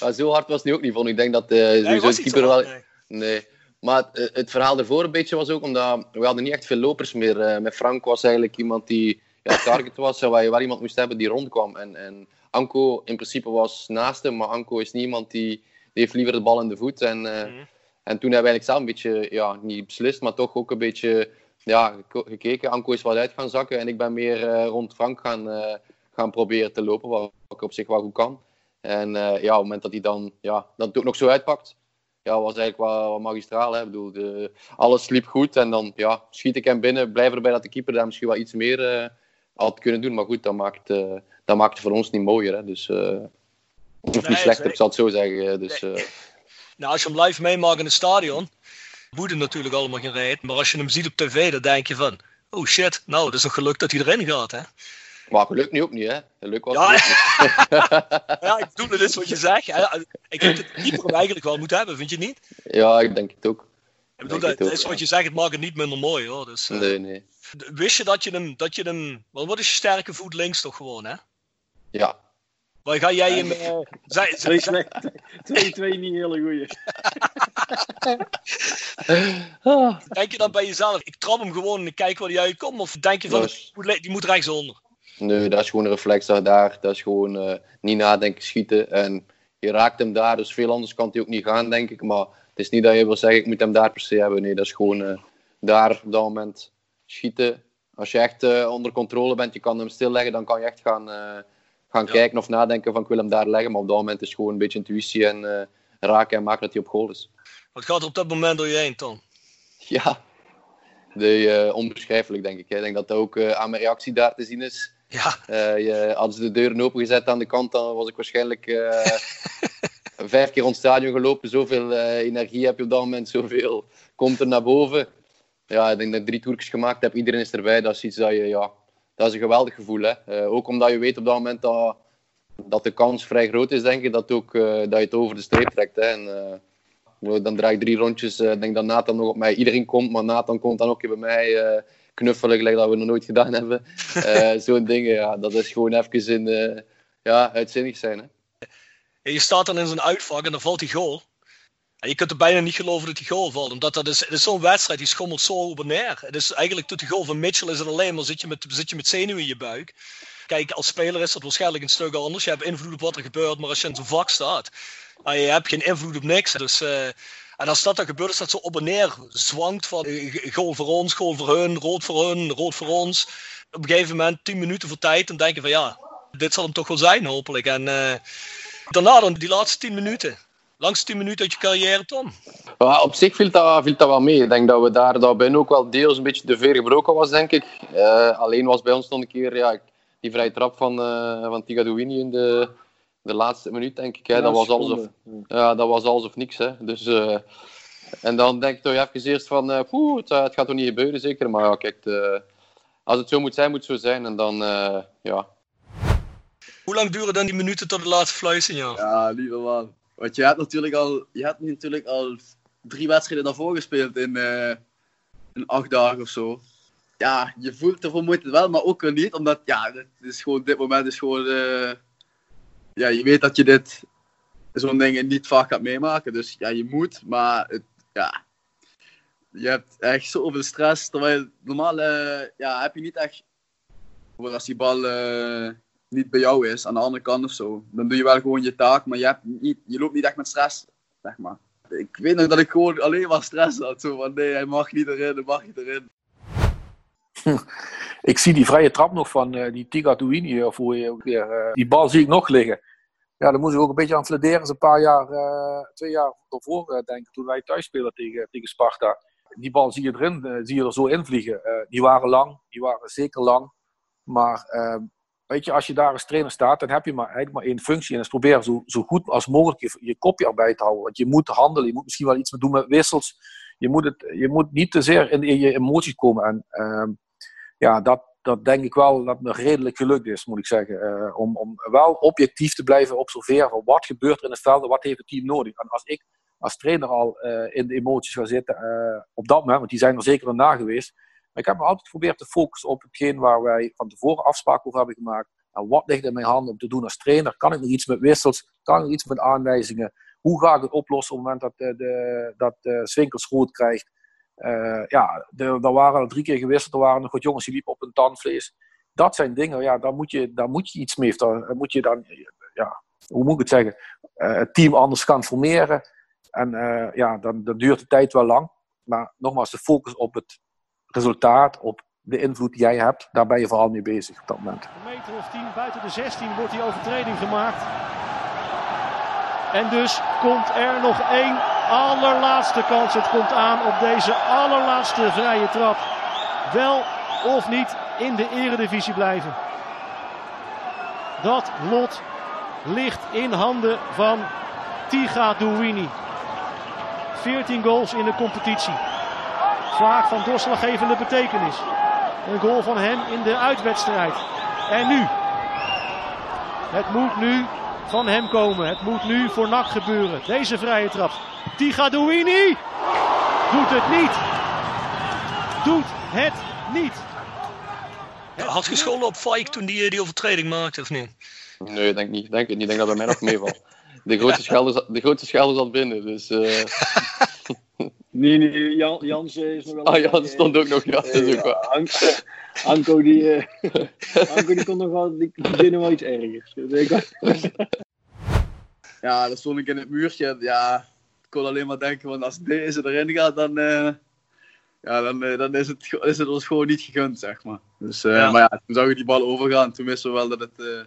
maar zo hard was het nu ook niet, vond ik. denk dat uh, nee, sowieso de keeper wel... Nee. nee. Maar het, het, verhaal ervoor een beetje was ook omdat we hadden niet echt veel lopers meer. Uh, met Frank was eigenlijk iemand die ja, target was waar je wel iemand moest hebben die rondkwam. En, en Anko in principe was naast hem, maar Anko is niet iemand die, die heeft liever de bal in de voet. En, uh, mm. En toen hebben we eigenlijk zelf een beetje, ja, niet beslist, maar toch ook een beetje ja, gekeken. Anko is wat uit gaan zakken en ik ben meer uh, rond Frank gaan, uh, gaan proberen te lopen, wat ik op zich wel goed kan. En ja, op het moment dat hij dan, ja, dat het ook nog zo uitpakt, ja, was eigenlijk wel, wel magistraal. Hè. Ik bedoel, de, alles liep goed en dan ja, schiet ik hem binnen. Blijf erbij dat de keeper daar misschien wel iets meer had kunnen doen. Maar goed, dat maakt, uh, dat maakt het voor ons niet mooier. Hè. Dus, uh, of nee, niet slechter, ik zal het zo zeggen. Dus, uh... Nou, als je hem live meemaakt in het stadion, woede natuurlijk allemaal geen rijden. Maar als je hem ziet op tv, dan denk je van, oh shit, nou, het is nog geluk dat hij erin gaat. Hè. Maar geluk nu ook niet, hè? Geluk was ja, [laughs] ja, ik bedoel, het is wat je zegt. Ik dat keeper hem eigenlijk wel moet hebben, vind je niet? Ja, ik denk het ook. Ik bedoel, dat, is wat je zegt, het maakt het niet minder mooi, hoor. Dus, uh, nee, nee. Wist je dat je hem, dat je hem, wat is je sterke voet links toch gewoon, hè? Ja. Waar ga jij hem... Uh, zij, twee, twee, twee, twee niet hele goeie. [laughs] denk je dan bij jezelf, ik trap hem gewoon en ik kijk waar hij uitkomt? Of denk je van, dus, die moet rechtsonder? Nee, dat is gewoon een reflex daar. Dat is gewoon uh, niet nadenken, schieten. En je raakt hem daar, dus veel anders kan hij ook niet gaan, denk ik. Maar het is niet dat je wil zeggen, ik moet hem daar per se hebben. Nee, dat is gewoon uh, daar op dat moment schieten. Als je echt uh, onder controle bent, je kan hem stilleggen, dan kan je echt gaan, uh, gaan ja. kijken of nadenken van ik wil hem daar leggen. Maar op dat moment is het gewoon een beetje intuïtie en uh, raken en maken dat hij op goal is. Wat gaat er op dat moment door je heen, Tom? [laughs] Ja, de, onbeschrijfelijk denk ik. Ik denk dat dat ook aan mijn reactie daar te zien is. Ja. je, hadden ze de deuren opengezet aan de kant, dan was ik waarschijnlijk [laughs] vijf keer rond het stadion gelopen. Zoveel energie heb je op dat moment, zoveel komt er naar boven ja, ik denk dat ik drie toertjes gemaakt heb. Iedereen is erbij. Dat is iets dat je, ja, dat is een geweldig gevoel. Hè. Uh, ook omdat je weet op dat moment dat, dat de kans vrij groot is, denk ik, dat, ook, uh, dat je het over de streep trekt. Hè. En, uh, dan draai ik drie rondjes. Ik denk dat Nathan nog op mij. Iedereen komt, maar Nathan komt dan ook bij mij knuffelen, gelijk dat we nog nooit gedaan hebben. [laughs] Zo'n dingen, ja, dat is gewoon even in, ja, uitzinnig zijn. Hè. Je staat dan in zo'n uitvak en dan valt die goal. Je kunt er bijna niet geloven dat die goal valt. Omdat dat is, zo'n wedstrijd, die schommelt zo op en neer. Het is eigenlijk tot die goal van Mitchell is het alleen maar zit je met, zit je met zenuwen in je buik. Kijk, als speler is dat waarschijnlijk een stuk anders. Je hebt invloed op wat er gebeurt, maar als je in zo'n vak staat, ah, je hebt geen invloed op niks. Dus, uh, en als dat dan gebeurt, is dat zo op en neer zwangt van uh, goal voor ons, goal voor hun, rood voor hun, rood voor ons. Op een gegeven moment, 10 minuten voor tijd, dan denk je van ja, dit zal hem toch wel zijn hopelijk. En uh, daarna dan die laatste 10 minuten langs 10 minuten uit je carrière, Tom? Ja, op zich viel dat, viel dat wel mee. Ik denk dat we daar dat binnen ook wel deels een beetje de veer gebroken was, denk ik. Uh, alleen was bij ons nog een keer ja, die vrije trap van, uh, van Tigadouini in de, de laatste minuut, denk ik. Hè. Dat, was alles of, ja, dat was alles of niks. Hè. Dus, uh, en dan denk ik toch even eerst van, uh, poeh, het, het, gaat toch niet gebeuren, zeker. Maar ja, kijk, de, als het zo moet zijn, moet het zo zijn. En dan, ja, Hoe lang duren dan die minuten tot de laatste fluitsignaal? Ja, niet normaal. Want je hebt natuurlijk al, je hebt natuurlijk al drie wedstrijden daarvoor gespeeld in, eh, in acht dagen of zo. Ja, je voelt moet het wel, maar ook niet. Omdat, ja, dit, is gewoon, dit moment is gewoon... eh, ja, je weet dat je dit, zo'n dingen niet vaak gaat meemaken. Dus ja, je moet, maar het, ja... Je hebt echt zoveel stress, terwijl normaal eh, ja, heb je niet echt... Als die bal niet bij jou is, aan de andere kant of zo, dan doe je wel gewoon je taak, maar je, hebt niet, je loopt niet echt met stress, zeg maar. Ik weet nog dat ik gewoon alleen maar stress had. Zo van, nee, hij mag niet erin, hij mag niet erin. [laughs] Ik zie die vrije trap nog van eh, die Tiga Douini, of hoe je ook weer. eh, die bal zie ik nog liggen. Ja, daar moest ik ook een beetje aan fladeren. Een paar jaar, eh, twee jaar daarvoor, eh, denk ik, toen wij thuis spelen tegen, tegen Sparta. Die bal zie je erin, eh, zie je er zo invliegen. Eh, die waren lang, die waren zeker lang. Maar eh, weet je, als je daar als trainer staat, dan heb je maar, eigenlijk maar één functie. En dat is proberen zo, zo goed als mogelijk je, je kopje erbij te houden. Want je moet handelen, je moet misschien wel iets doen met wissels. Je moet, het, je moet niet te zeer in, in je emoties komen. En ehm, ja, dat, dat denk ik wel dat me redelijk gelukt is, moet ik zeggen. Eh, om, om wel objectief te blijven observeren van wat gebeurt er in het veld en wat heeft het team nodig. En als ik als trainer al eh, in de emoties ga zitten eh, op dat moment, want die zijn er zeker daarna geweest. Maar ik heb me altijd geprobeerd te focussen op hetgeen waar wij van tevoren afspraken over hebben gemaakt. En wat ligt in mijn handen om te doen als trainer? Kan ik nog iets met wissels? Kan ik iets met aanwijzingen? Hoe ga ik het oplossen op het moment dat, de, de, dat de Swinkels rood krijgt? Eh, ja, er waren al drie keer gewisseld. Er waren nog wat jongens die liepen op een tandvlees. Dat zijn dingen, ja, daar moet je, daar moet je iets mee. Daar moet je dan, ja, hoe moet ik het zeggen? Eh, het team anders gaan formeren. En eh, ja, dan, dan duurt de tijd wel lang. Maar nogmaals, de focus op het resultaat, op de invloed die jij hebt, daar ben je vooral mee bezig op dat moment. Een meter of tien buiten de 16 wordt die overtreding gemaakt. En dus komt er nog één allerlaatste kans. Het komt aan op deze allerlaatste vrije trap. Wel of niet in de eredivisie blijven. Dat lot ligt in handen van Tiga Douini. 14 goals in de competitie. Vaak van doorslaggevende betekenis. Een goal van hem in de uitwedstrijd. En nu. Het moet nu van hem komen. Het moet nu voor NAC gebeuren. Deze vrije trap. Tiga Douini doet het niet. Doet het niet. Had gescholden op Fike toen die, die overtreding maakte, of niet? Nee, denk niet. Denk het niet. Ik denk dat bij mij nog [laughs] meevalt. De grootste schelde zat, de grootste schelde zat binnen, dus... eh, [laughs] Nee, nee, Jan, Jans is nog wel... Ah, Jans stond ook nog, ja, dat is ook waar. Anko, Anko die, eh, Anko die kon nog wel, die, die deed nog wel iets ergers. Ja, dan stond ik in het muurtje. Ja, ik kon alleen maar denken, want als deze erin gaat, dan, eh, ja, dan, eh, dan is, het, is het ons gewoon niet gegund, zeg maar. Dus, eh, Ja. Maar ja, toen zag ik die bal overgaan. Toen wisten we wel dat het...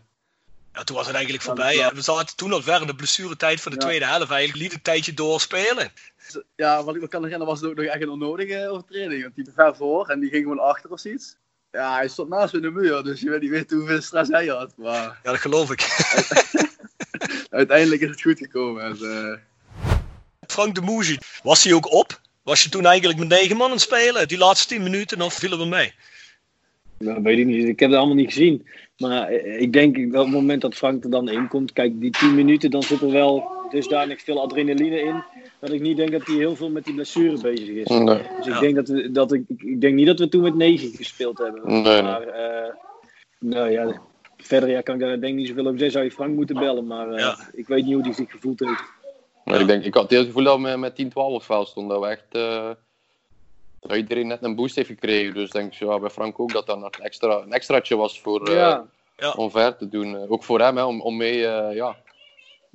eh, Ja, toen was het eigenlijk voorbij. hè. We zaten toen al ver in de blessuretijd van de tweede helft. Eigenlijk liet een tijdje doorspelen. ja, wat ik me kan herinneren was het ook nog echt een onnodige overtreding. Want die liep ver voor en die ging gewoon achter of iets. Ja, hij stond naast me in de muur, dus je weet niet weten hoeveel stress hij had. Maar Ja, dat geloof ik. [laughs] uiteindelijk is het goed gekomen. En, eh, Frank de Moesie, was hij ook op? Was je toen eigenlijk met negen man aan het spelen? Die laatste tien minuten, of vielen we mee? Nou, weet ik niet. Ik heb het allemaal niet gezien. Maar eh, ik denk dat op het moment dat Frank er dan in komt, kijk, die 10 minuten, dan zit er wel dusdanig veel adrenaline in. Dat ik niet denk dat hij heel veel met die blessure bezig is. Nee. Dus ik Ja. denk dat we, dat ik, ik denk niet dat we toen met 9 gespeeld hebben. Nee, nee. maar, eh, nou ja, verder ja, kan ik daar denk ik niet zoveel over zeggen. Zou je Frank moeten bellen, maar eh, ik weet niet hoe hij zich gevoeld heeft. Maar ik, denk, ik had het gevoel dat we met, met 10, 12 wel stonden. Dat we echt... eh, dat iedereen net een boost heeft gekregen. Dus ik denk ja, bij Frank ook dat dat nog een, extra, een extraatje was voor, eh, Ja. om ver te doen. Eh, ook voor hem, hè, om, om mee, eh, ja,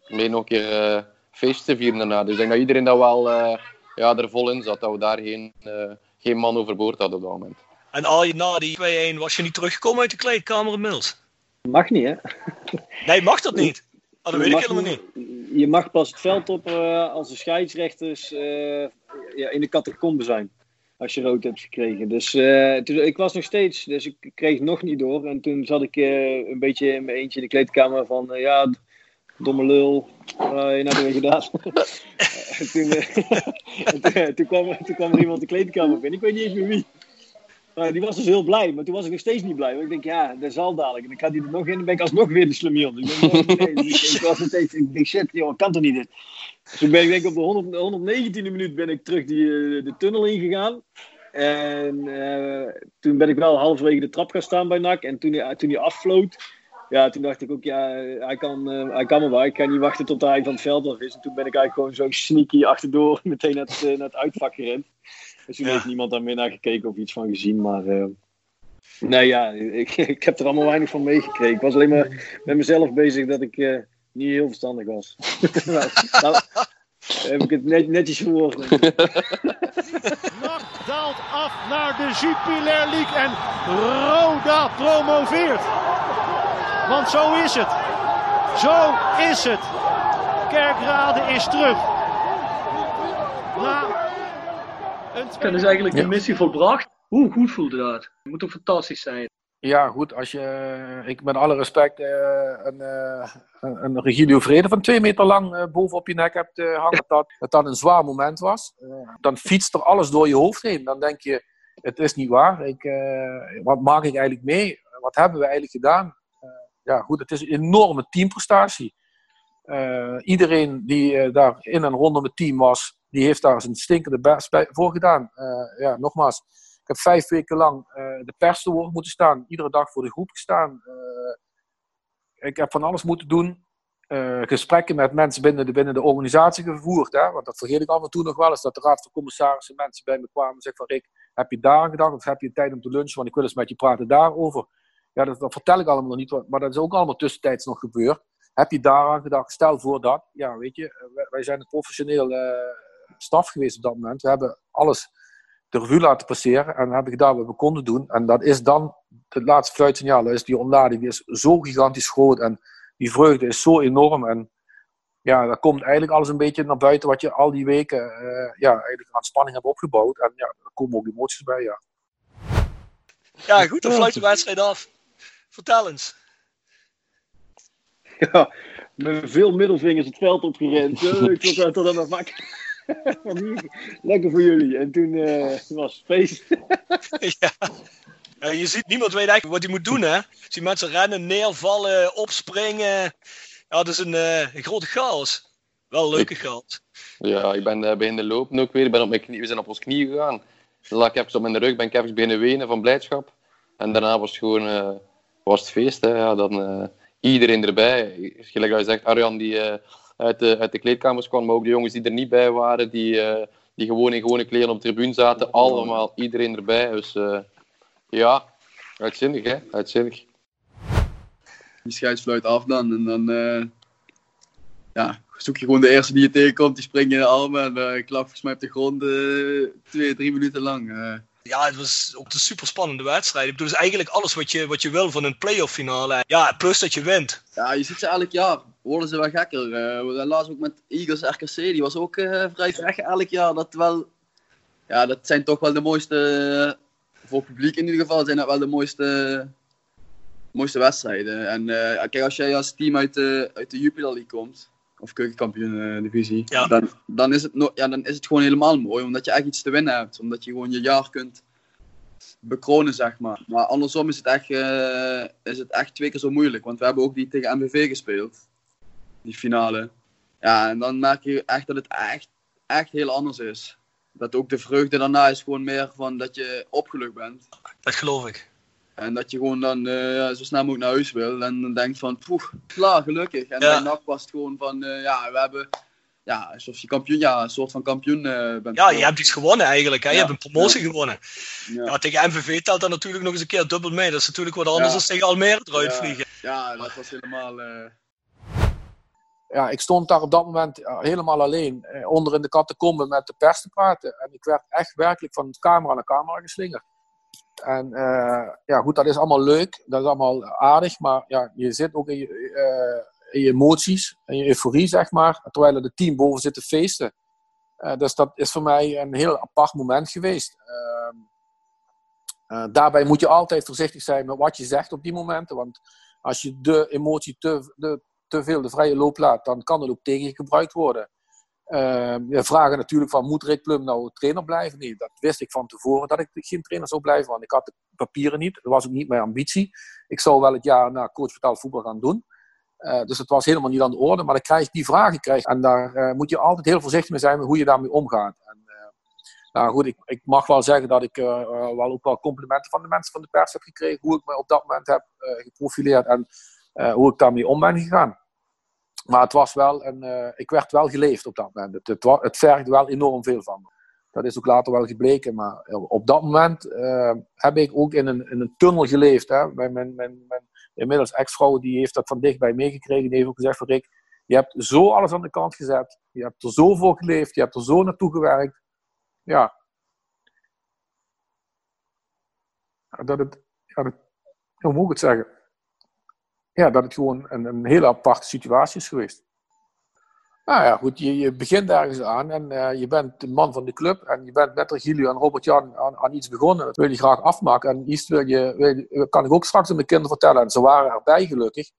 mee nog een keer eh, feest te vieren daarna. Dus ik denk dat iedereen dat wel eh, ja, er vol in zat. Dat we daar geen, eh, geen man overboord hadden op dat moment. En al je na die 2-1 was je niet teruggekomen uit de kleedkamer inmiddels? Mag niet, hè? Nee, mag dat niet? Oh, dat weet ik helemaal niet. Je mag pas het veld op eh, als de scheidsrechters eh, ja, in de catacombe zijn. Als je rood hebt gekregen. Dus eh, toen, ik was nog steeds, dus ik kreeg nog niet door. En toen zat ik eh, een beetje in mijn eentje in de kleedkamer van, eh, ja, domme lul, wat heb je nou weer gedaan? [laughs] en toen, [laughs] en toen, toen kwam, toen kwam er iemand de kleedkamer binnen, ik weet niet eens meer wie. Die was dus heel blij, maar toen was ik nog steeds niet blij. Want ik denk, ja, dat zal dadelijk. En dan gaat hij er nog in, dan ben ik alsnog weer de slemiel. Dus ik, nee, [laughs] ik, was nog steeds, ik denk, shit, joh, kan toch niet dit? Dus ik ben ik denk op de 100, 119e minuut ben ik terug die, uh, de tunnel ingegaan. En uh, toen ben ik wel halverwege de trap gaan staan bij NAC. En toen, hij, toen hij afvloot, ja, toen dacht ik ook, ja, hij kan, uh, hij kan me wel. Ik kan niet wachten tot hij van het veld af is. En toen ben ik eigenlijk gewoon zo sneaky achterdoor [laughs] meteen naar het, naar het uitvak gerend. Dus toen ja. heeft niemand daar meer naar gekeken of iets van gezien. Maar nee, ja, ik, [laughs] ik heb er allemaal weinig van meegekregen. Ik was alleen maar met mezelf bezig dat ik niet heel verstandig was. [laughs] nou, nou, heb ik het net, netjes verwoord. Nak daalt af naar de Jupiler League en Roda promoveert. Want zo is het. Zo is het. Kerkrade is terug. Na dan is eigenlijk de missie volbracht. Hoe goed voelde dat? Het moet toch fantastisch zijn? Ja, goed. Als je, ik met alle respect, uh, een, uh, een Regilio Vrede van twee meter lang uh, bovenop je nek hebt hangen, dat, dat dat een zwaar moment was. dan fietst er alles door je hoofd heen. Dan denk je, het is niet waar. Ik, wat maak ik eigenlijk mee? Wat hebben we eigenlijk gedaan? ja, goed. Het is een enorme teamprestatie. iedereen die daar in en rondom het team was, die heeft daar zijn stinkende best voor gedaan. Ja, nogmaals, vijf weken lang uh, de pers te woord moeten staan. Iedere dag voor de groep gestaan. Uh, ik heb van alles moeten doen. gesprekken met mensen binnen de, binnen de organisatie gevoerd. Hè? Want dat vergeet ik af en toe nog wel eens. Dat de raad van commissarissen mensen bij me kwamen en zeggen van Rick, heb je daar gedacht? Of heb je tijd om te lunchen? Want ik wil eens met je praten daarover. Ja, dat, dat vertel ik allemaal nog niet. Maar dat is ook allemaal tussentijds nog gebeurd. Heb je daaraan gedacht? Stel voor dat. Ja, weet je, wij, wij zijn een professioneel staf geweest op dat moment. We hebben alles de revue laten passeren en hebben gedaan wat we konden doen. En dat is dan het laatste fluitsignaal. Is die ontlading is zo gigantisch groot en die vreugde is zo enorm. En ja, daar komt eigenlijk alles een beetje naar buiten wat je al die weken uh, ja, eigenlijk aan spanning hebt opgebouwd. En ja, daar komen ook emoties bij, ja. Ja, goed, dan fluit de wedstrijd af. Vertel eens. Ja, met veel middelvingers het veld opgerend. [laughs] Ik tot, tot aan het maken. [laughs] Lekker voor jullie. En toen uh, was het feest. [laughs] ja. ja. Je ziet, niemand weet eigenlijk wat hij moet doen, hè? Je ziet mensen rennen, neervallen, opspringen. Ja, dat is een, uh, een grote chaos. Wel een leuke chaos. Ja, ik ben uh, bij de lopen ook weer. Ik ben op mijn knie, we zijn op ons knie gegaan. Dan lag ik even op mijn rug, ben ik even beginnen wenen van blijdschap. En daarna was het gewoon uh, was het feest. Hè. Ja, dan, iedereen erbij. Gelijk dat je zegt, Arjan die uit de, uit de kleedkamers kwam, maar ook de jongens die er niet bij waren, die, uh, die gewoon in gewone kleren op de tribune zaten. Allemaal, iedereen erbij. Dus uh, ja, uitzinnig hè, uitzinnig. Die scheidsfluit af dan en dan uh, ja, zoek je gewoon de eerste die je tegenkomt, die springt in de armen en klap volgens mij op de grond twee, drie minuten lang. Ja, het was ook een super spannende wedstrijd. Ik bedoel, dus eigenlijk alles wat je, wat je wil van een playoff finale. Ja, plus dat je wint. Ja, je ziet ze elk jaar. Worden ze wel gekker. Uh, laatst ook met Eagles RKC. Die was ook uh, vrij vrij elk jaar. Dat, wel, ja, dat zijn toch wel de mooiste... Voor het publiek in ieder geval zijn dat wel de mooiste, mooiste wedstrijden. En kijk, als jij als team uit de, uit de Jupiler League komt... Of keukenkampioen divisie. Ja. Dan, dan, is het no ja, dan is het gewoon helemaal mooi. Omdat je echt iets te winnen hebt. Omdat je gewoon je jaar kunt bekronen, zeg maar. Maar andersom is het, echt, uh, is het echt twee keer zo moeilijk. Want we hebben ook die tegen MVV gespeeld. Die finale. Ja, en dan merk je echt dat het echt, echt heel anders is. Dat ook de vreugde daarna is gewoon meer van dat je opgelucht bent. Dat geloof ik. En dat je gewoon dan uh, zo snel mogelijk naar huis wil. En dan denkt van, poeh, klaar, gelukkig. En ja. bij NAC was het gewoon van, uh, ja, we hebben ja, alsof je kampioen, ja, een soort van kampioen uh, bent. Ja, je hebt iets gewonnen eigenlijk. Hè? Ja. Je hebt een promotie ja. gewonnen. Ja. ja. tegen MVV telt dat natuurlijk nog eens een keer dubbel mee. Dat is natuurlijk wat anders dan tegen Almere eruit vliegen. Ja, dat was helemaal... Uh... Ja, ik stond daar op dat moment helemaal alleen eh, onder in de catacombe met de pers te praten. En ik werd echt werkelijk van camera naar camera geslingerd. En uh, ja, goed, dat is allemaal leuk. Dat is allemaal aardig. Maar ja, je zit ook in je je emoties en je euforie, zeg maar. Terwijl er de team boven zit te feesten. Uh, dus dat is voor mij een heel apart moment geweest. Uh, daarbij moet je altijd voorzichtig zijn met wat je zegt op die momenten. Want als je de emotie te, te veel de vrije loop laat, dan kan het ook tegen je gebruikt worden. We vragen natuurlijk van, moet Rick Plum nou trainer blijven? Nee, dat wist ik van tevoren dat ik geen trainer zou blijven, want ik had de papieren niet. Dat was ook niet mijn ambitie. Ik zou wel het jaar na coach vertaald voetbal gaan doen. Uh, dus het was helemaal niet aan de orde, maar dan krijg die vragen krijg, en daar uh, moet je altijd heel voorzichtig mee zijn hoe je daarmee omgaat. En, uh, nou goed, ik, ik, mag wel zeggen dat ik wel ook wel complimenten van de mensen van de pers heb gekregen, hoe ik me op dat moment heb geprofileerd en hoe ik daarmee om ben gegaan. Maar het was wel uh, ik werd wel geleefd op dat moment. Het, het, vergde wel enorm veel van me. Dat is ook later wel gebleken. Maar op dat moment uh, heb ik ook in een, een tunnel geleefd. Hè. Mijn, mijn, mijn, mijn inmiddels ex-vrouw die heeft dat van dichtbij meegekregen. Die heeft ook gezegd van Rick, je hebt zo alles aan de kant gezet. Je hebt er zo voor geleefd. Je hebt er zo naartoe gewerkt. Ja. Dat het, ja, hoe moet ik het zeggen? Ja, dat het gewoon een, een hele aparte situatie is geweest. Nou ja, goed, je, je begint ergens aan en uh, je bent de man van de club en je bent met Regilio en Robert-Jan aan, aan, iets begonnen. Dat wil je graag afmaken en iets wil je, kan ik ook straks aan mijn kinderen vertellen. En ze waren erbij gelukkig.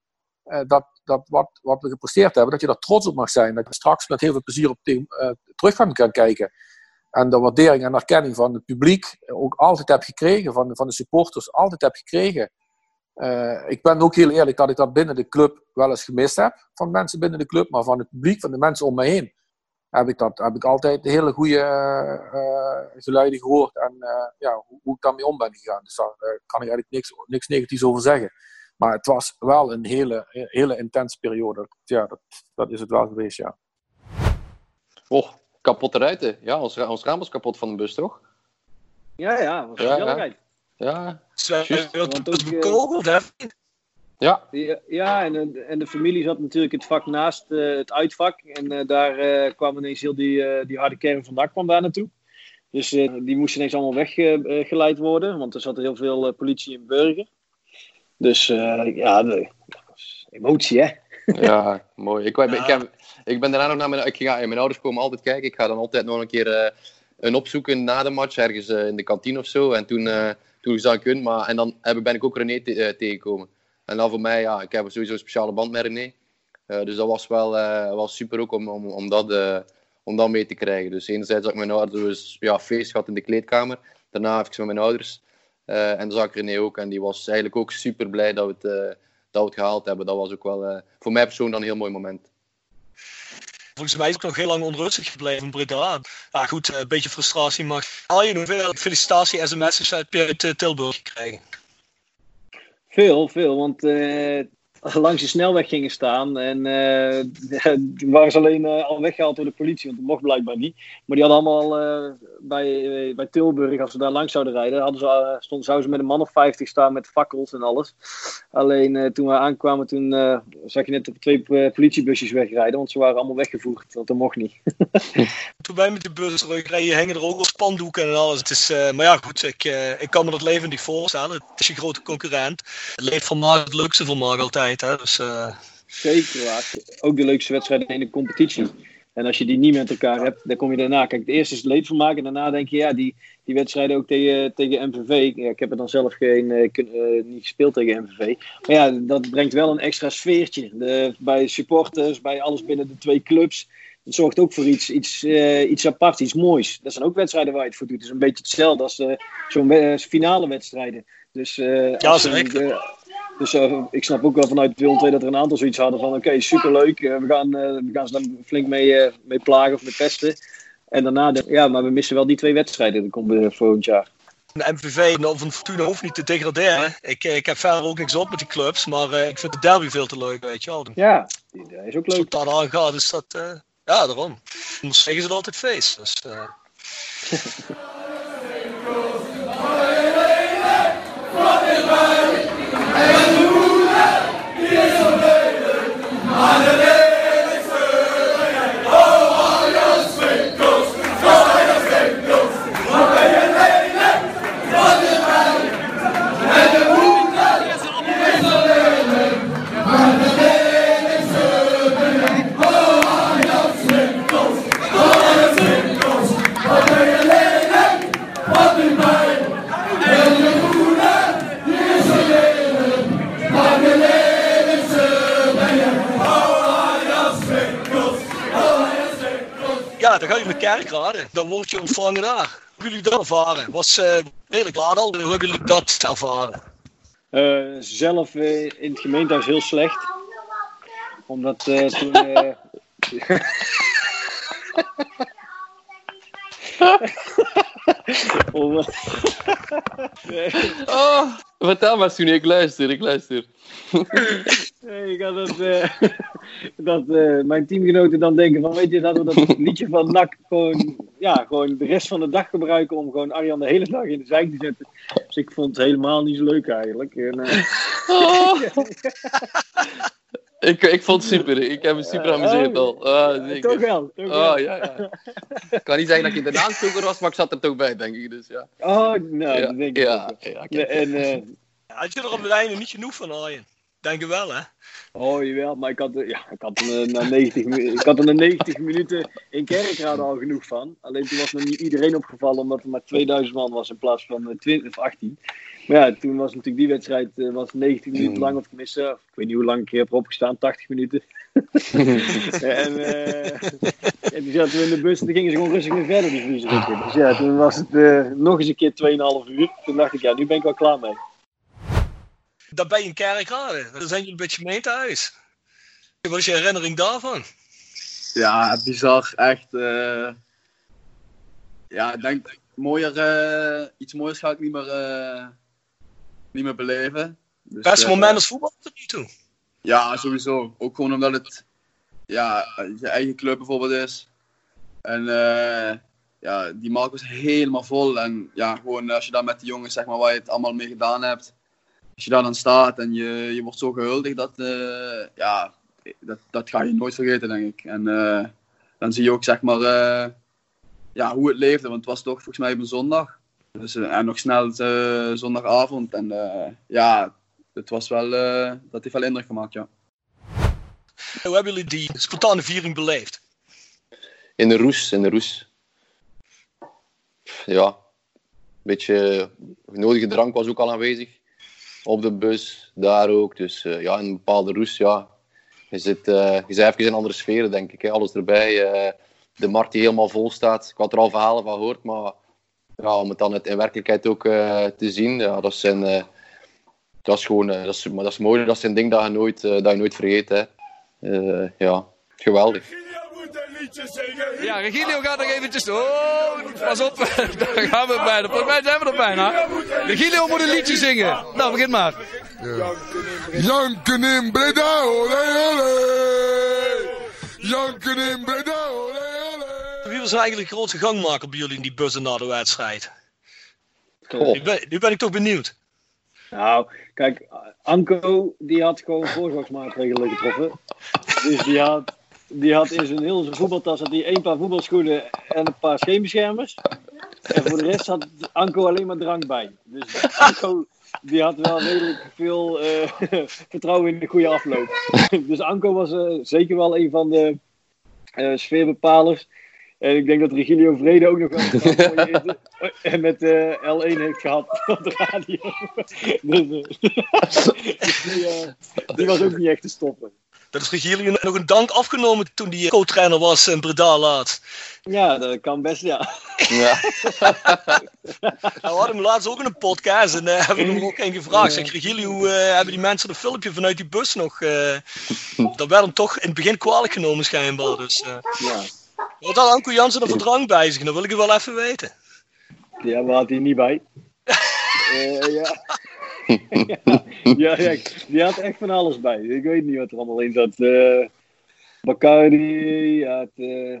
Uh, dat, dat wat, wat we gepresteerd hebben, dat je daar trots op mag zijn. Dat je straks met heel veel plezier op uh, terug kan kijken. En de waardering en erkenning van het publiek ook altijd heb gekregen, van, van de supporters altijd heb gekregen. Uh, ik ben ook heel eerlijk dat ik dat binnen de club wel eens gemist heb. Van mensen binnen de club, maar van het publiek, van de mensen om me heen. Heb ik, dat, heb ik altijd hele goede uh, geluiden gehoord en uh, ja, hoe, hoe, ik daarmee om ben gegaan. Dus daar kan ik eigenlijk niks, niks negatiefs over zeggen. Maar het was wel een hele, hele intense periode. Ja, dat, dat is het wel geweest, ja. Oh, kapotte ruiten. Ja, ons, ons raam was kapot van de bus, toch? Ja, ja, was ja, ja. Ja, bekogeld, hè? Ja. Ja, en, en de familie zat natuurlijk het vak naast uh, het uitvak. En uh, daar uh, kwam ineens heel die, die harde kern van dak kwam daar naartoe. Dus die moesten ineens allemaal weggeleid worden, want er zat heel veel politie en burger. Dus ja, de, emotie hè. ja, mooi. Ik, ik, ik, heb, ik ben daarna nog naar mijn, ik ga, mijn ouders komen altijd kijken. Ik ga dan altijd nog een keer een opzoeken na de match, ergens in de kantine of zo. En toen toen zag. Maar, en dan ben ik ook René te, uh, tegengekomen. En dan voor mij, ja, ik heb sowieso een speciale band met René. Uh, dus dat was wel, uh, super ook om, om, om, dat, om dat mee te krijgen. Dus enerzijds had ik mijn ouders ja, feest gehad in de kleedkamer. Daarna heb ik met mijn ouders. en dan zag ik René ook. En die was eigenlijk ook super blij dat we het, dat we het gehaald hebben. Dat was ook wel voor mij persoonlijk dan een heel mooi moment. Volgens mij is ook nog heel lang onrustig gebleven in Breda. Ja, goed, een beetje frustratie mag. Al je hoeveel felicitatie-sms'jes uit Tilburg gekregen? Veel, veel. Want uh, [laughs] langs de snelweg gingen staan. En [laughs] die waren ze alleen uh, al weggehaald door de politie, want dat mocht blijkbaar niet. Maar die hadden allemaal uh, bij, bij Tilburg, als ze daar langs zouden rijden, hadden ze, stond, zouden ze met een man of 50 staan met fakkels en alles. Alleen toen we aankwamen, toen zag je net twee politiebusjes wegrijden, want ze waren allemaal weggevoerd, want dat mocht niet. [laughs] toen wij met de bus terugreden, hingen er ook al spandoeken en alles. Het is, maar ja, goed, ik, ik kan me dat leven niet voorstellen. Het is je grote concurrent. Het leeft van het leukste Mark altijd. Dus, uh... Zeker waar. Ook de leukste wedstrijden in de competitie. En als je die niet met elkaar hebt, dan kom je daarna. Kijk, het eerste is het leedvermaak. En daarna denk je, ja, die, die wedstrijden ook tegen, tegen MVV. Ja, ik heb er dan zelf geen, uh, kun, uh, niet gespeeld tegen MVV. Maar ja, dat brengt wel een extra sfeertje. De, bij supporters, bij alles binnen de twee clubs. Het zorgt ook voor iets, iets, uh, iets aparts, iets moois. Dat zijn ook wedstrijden waar je het voor doet. Het is een beetje hetzelfde als zo'n finale wedstrijden. Dus, ja, zeker. Dus uh, ik snap ook wel vanuit Willem 2 dat er een aantal zoiets hadden van oké, okay, superleuk. Uh, we, gaan, uh, we gaan ze daar flink mee, mee plagen of mee pesten. En daarna, de, ja, maar we missen wel die twee wedstrijden. Dat komt volgend jaar. De MVV van Fortuna hoeft niet te degraderen. Ik, ik heb verder ook niks op met die clubs, maar ik vind de derby veel te leuk, weet je wel. Ja, dat is ook leuk. Als dat aangaat, is dat, ja, daarom. Anders zeggen ze het altijd feest. Dus, [laughs] Hallelujah! He is a Hallelujah! Ga je met kerkraden. Dan word je ontvangen daar. Hoe jullie dat ervaren? Was uh, redelijk laat al. Hoe hebben jullie dat ervaren? Uh, zelf uh, in het gemeentehuis heel slecht. Omdat toen. [laughs] [laughs] [laughs] Om, oh, vertel maar, Soenie, ik luister, ik luister. nee, ik had dat, uh, dat uh, mijn teamgenoten dan denken van, weet je, dat we dat liedje van NAC gewoon, ja, gewoon de rest van de dag gebruiken om gewoon Arjan de hele dag in de zijk te zetten. Dus ik vond het helemaal niet zo leuk eigenlijk. En, uh... oh. [laughs] Ik, ik vond het super. Ik heb me super amuseerd al. Uh, toch wel. Toch wel. Oh, ja, ja. Ik kan niet zeggen dat je de aanstoker was, maar ik zat er toch bij, denk ik. Dus, ja. Oh, nou, ja. dat denk ik ja, en, uh... Had je er op het einde niet genoeg van, Arjen? Denk je wel, hè? Oh, jawel, maar ik had, er, ja, ik had er na 90, ik had er na 90 minuten in Kerkrade al genoeg van. Alleen toen was nog niet iedereen opgevallen, omdat er maar 2000 man was in plaats van 20 of 18. Maar ja, toen was natuurlijk die wedstrijd uh, was 90 minuten lang, of tenminste, ik weet niet hoe lang ik heb opgestaan, 80 minuten. [laughs] en, uh, en toen zaten we in de bus en toen gingen ze gewoon rustig weer verder, die vliegen. Dus ja, toen was het uh, nog eens een keer 2,5 uur. Toen dacht ik, ja, nu ben ik wel klaar mee. Dan ben je in Kerkrade, dan zijn jullie bij het gemeentehuis. Wat is je herinnering daarvan? Ja, bizar, echt. ja, ik denk, mooier, iets mooiers ga ik niet meer niet meer beleven. Dus, Beste moment uh, als voetbal tot nu toe? Ja, sowieso. Ook gewoon omdat het ja, je eigen club bijvoorbeeld is. En uh, ja, die markt was helemaal vol. En ja, gewoon als je daar met de jongens, zeg maar, waar je het allemaal mee gedaan hebt. Als je daar dan staat en je, je wordt zo gehuldigd, dat, uh, ja, dat, dat ga je nooit vergeten, denk ik. En dan zie je ook, zeg maar, ja, hoe het leefde. Want het was toch volgens mij op een zondag. Dus, uh, en nog snel uh, zondagavond. En uh, ja, het was wel, dat heeft wel indruk gemaakt, ja. Hoe hebben jullie die spontane viering beleefd? In de roes, in de roes. Ja, een beetje nodige drank was ook al aanwezig. Op de bus, daar ook. Dus ja, in een bepaalde roes, ja. Je zit, je zit even in andere sferen, denk ik. Hè. Alles erbij. de markt die helemaal vol staat. Ik had er al verhalen van gehoord, maar ja, om het dan in werkelijkheid ook uh, te zien, ja, dat, zijn, uh, dat is gewoon uh, dat is, maar dat is mooi. Dat is een ding dat je nooit, dat je nooit vergeet. Hè. ja, geweldig. Ja, Regilio gaat nog eventjes. Oh, pas op, [laughs] daar gaan we bijna. Volgens mij zijn we er bijna. Regilio moet een liedje zingen. Nou, begin maar. Ja. Janken in Breda, olé, olé. Janken in Breda, olé. Wie was eigenlijk de grootste gangmaker bij jullie in die bussen na de wedstrijd? Nu ben, nu ben ik toch benieuwd. Nou, kijk, Anko die had gewoon voorzorgsmaatregelen getroffen. Dus die had, die had in zijn heel zijn voetbaltas had één paar voetbalschoenen en een paar scheenbeschermers. En voor de rest had Anko alleen maar drank bij. Dus Anko die had wel redelijk veel uh, [laughs] vertrouwen in de goede afloop. dus Anko was uh, zeker wel een van de uh, sfeerbepalers. En ik denk dat Regilio Vrede ook nog wel [laughs] en met uh, L1 heeft gehad [laughs] op de radio. dus, uh, die, uh, die, was ook niet echt te stoppen. Dat is Regilio nog een dank afgenomen toen hij co-trainer was in Breda laat. Ja, dat kan best, ja. ja. [laughs] nou, we hadden hem laatst ook in een podcast en uh, hebben we hem ook een gevraagd. Zeg, Regilio, hoe hebben die mensen een filmpje vanuit die bus nog? dat werd hem toch in het begin kwalijk genomen schijnbaar. Dus, ja. Wat had Anko Jansen er voor drank bij zich? Dat wil ik het wel even weten. Ja, maar had hij niet bij. uh, ja. [laughs] ja, ja, die had echt van alles bij. Ik weet niet wat er allemaal in zat. Uh, Bacardi, had, uh,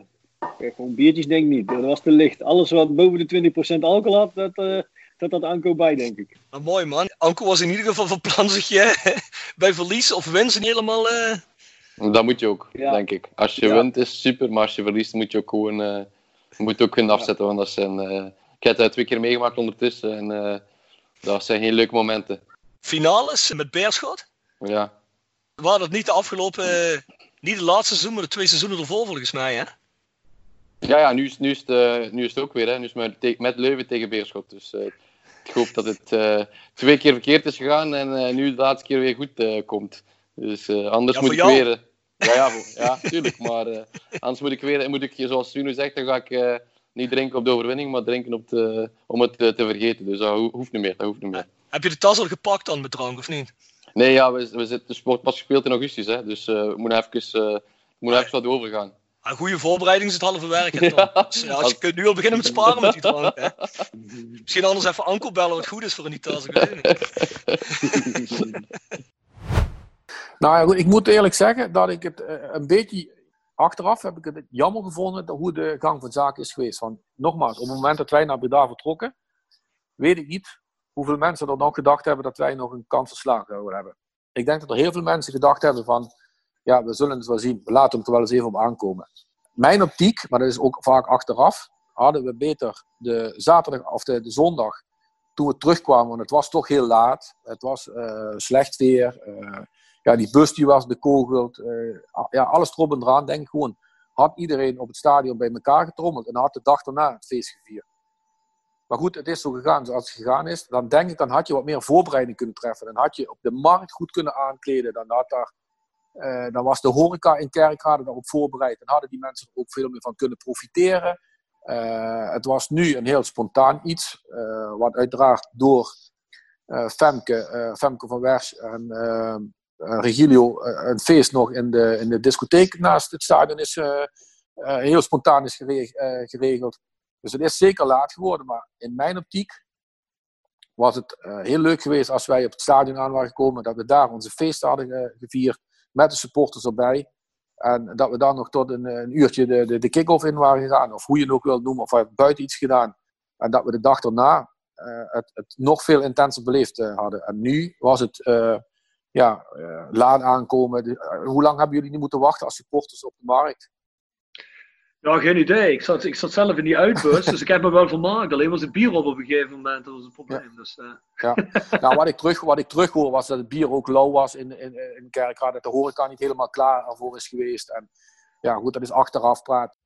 gewoon biertjes denk ik niet. Dat was te licht. Alles wat boven de 20% alcohol had, dat, uh, dat had Anko bij, denk ik. Nou, mooi man. Anko was in ieder geval van plan zich [laughs] bij verlies of winst helemaal... Dat moet je ook, ja. denk ik. Als je ja. wint is super, maar als je verliest moet je ook gewoon, uh, moet ook kunnen afzetten. Want dat zijn, uh, ik heb het twee keer meegemaakt ondertussen en uh, dat zijn geen leuke momenten. Finales met Beerschot? Ja. Waren dat niet de afgelopen, niet de laatste seizoen, maar de twee seizoenen ervoor volgens mij, hè? Ja, ja nu, is, nu, is het, nu is het ook weer. Hè. Nu is het met, met Leuven tegen Beerschot. Dus ik hoop dat het twee keer verkeerd is gegaan en nu de laatste keer weer goed komt. Dus anders ja, moet ik jou, weer... Ja, ja, voor- [laughs] ja tuurlijk. Maar anders moet ik weer, moet ik, zoals Bruno zegt, dan ga ik eh, niet drinken op de overwinning, maar drinken op de, om het eh, te vergeten. Dus dat ho- hoeft niet meer. Dat hoeft niet meer. Heb je de tas al gepakt dan met drank of niet? Nee, ja, we, we zitten, de sport pas gespeeld in augustus, hè, dus eh, we moeten even, even wat overgaan. Een goede voorbereiding is het halve werk. hè. [laughs] Dus, ja, als je kunt nu al beginnen met sparen met die drank. Hè. [laughs] Misschien anders even Anko bellen wat goed is voor een tas. Ik weet het niet. Nou ik moet eerlijk zeggen dat ik het eh, een beetje achteraf heb ik het jammer gevonden hoe de gang van zaken is geweest. Want nogmaals, op het moment dat wij naar Breda vertrokken, weet ik niet hoeveel mensen er nog gedacht hebben dat wij nog een kans verslagen zouden hebben. Ik denk dat er heel veel mensen gedacht hebben van, ja, we zullen het wel zien. We laten hem er wel eens even op aankomen. Mijn optiek, maar dat is ook vaak achteraf, hadden we beter de zaterdag of de, de zondag toen we terugkwamen, want het was toch heel laat. Het was eh, slecht weer. eh, ja, die bus die was bekogeld. eh, ja, alles erop en eraan. Denk ik gewoon, had iedereen op het stadion bij elkaar getrommeld en had de dag daarna het feest gevierd. Maar goed, het is zo gegaan zoals het gegaan is. Dan denk ik, dan had je wat meer voorbereiding kunnen treffen. Dan had je op de markt goed kunnen aankleden. Dan, had daar, eh, dan was de horeca in Kerkrade daarop voorbereid. Dan hadden die mensen er ook veel meer van kunnen profiteren. Eh, het was nu een heel spontaan iets. wat uiteraard door Femke, Femke van Wersch en Regilio eh, een feest nog in de, in de discotheek naast het stadion is eh, eh, heel spontaan is gereg- eh, geregeld. Dus het is zeker laat geworden, maar in mijn optiek was het eh, heel leuk geweest als wij op het stadion aan waren gekomen, dat we daar onze feest hadden ge- gevierd met de supporters erbij. En dat we dan nog tot een, een uurtje de, de, de kick-off in waren gegaan, of hoe je het ook wilt noemen, of we hebben buiten iets gedaan. En dat we de dag daarna eh, het, het nog veel intenser beleefd eh, hadden. En nu was het eh, ja, eh, laat aankomen. De- eh, hoe lang hebben jullie niet moeten wachten als supporters op de markt? Ja, geen idee. Ik zat, ik zat zelf in die uitbus, dus ik heb me wel vermaakt. Alleen was het bier op op een gegeven moment, dat was het probleem. Dus, eh, Ja. nou, wat ik, terug, wat ik terughoor was dat het bier ook lauw was in, in, in Kerkrade. Dat de horeca niet helemaal klaar ervoor is geweest. En ja, goed, dat is achteraf praten.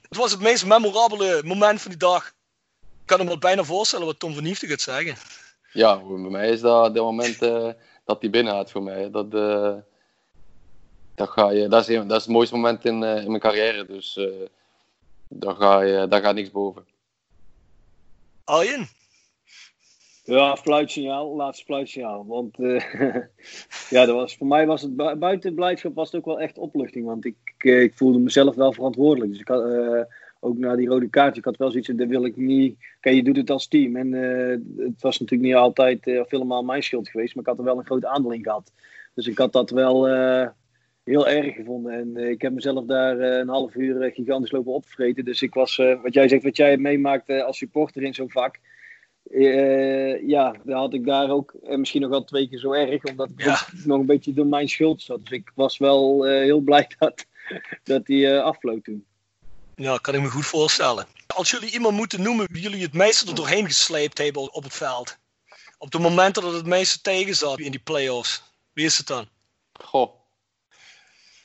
Het was het meest memorabele moment van die dag. Ik kan me wel bijna voorstellen wat Tom van Hiefte gaat zeggen. Ja, bij mij is dat het moment eh, dat hij binnen had voor mij. Dat, eh, dat, ga je, dat, is, een- dat is het mooiste moment in, eh, in mijn carrière. Dus eh, daar, ga je, daar gaat niks boven. Arjen? Ja, fluitsignaal, laatste fluitsignaal. Want eh, [laughs] ja, dat was, voor mij was het bu- buiten het blijdschap was het ook wel echt opluchting. Want ik, eh, ik voelde mezelf wel verantwoordelijk. Dus ik had eh, ook na die rode kaart, ik had wel zoiets, dat wil ik niet. Kijk, je doet het als team. En eh, het was natuurlijk niet altijd eh, of helemaal mijn schuld geweest, maar ik had er wel een groot aandeel in gehad. Dus ik had dat wel eh, heel erg gevonden. En ik heb mezelf daar een half uur gigantisch lopen opvreten. Dus ik was, wat jij zegt, wat jij meemaakt als supporter in zo'n vak. Ja, dan had ik daar ook en misschien nog wel twee keer zo erg, omdat ik nog een beetje door mijn schuld zat. Dus ik was wel heel blij [laughs] dat, dat die afvloot toen. Ja, kan ik me goed voorstellen. Als jullie iemand moeten noemen wie jullie het meeste er doorheen gesleept hebben op het veld. Op de momenten dat het meeste tegen zat in die play-offs. Wie is het dan? Goh.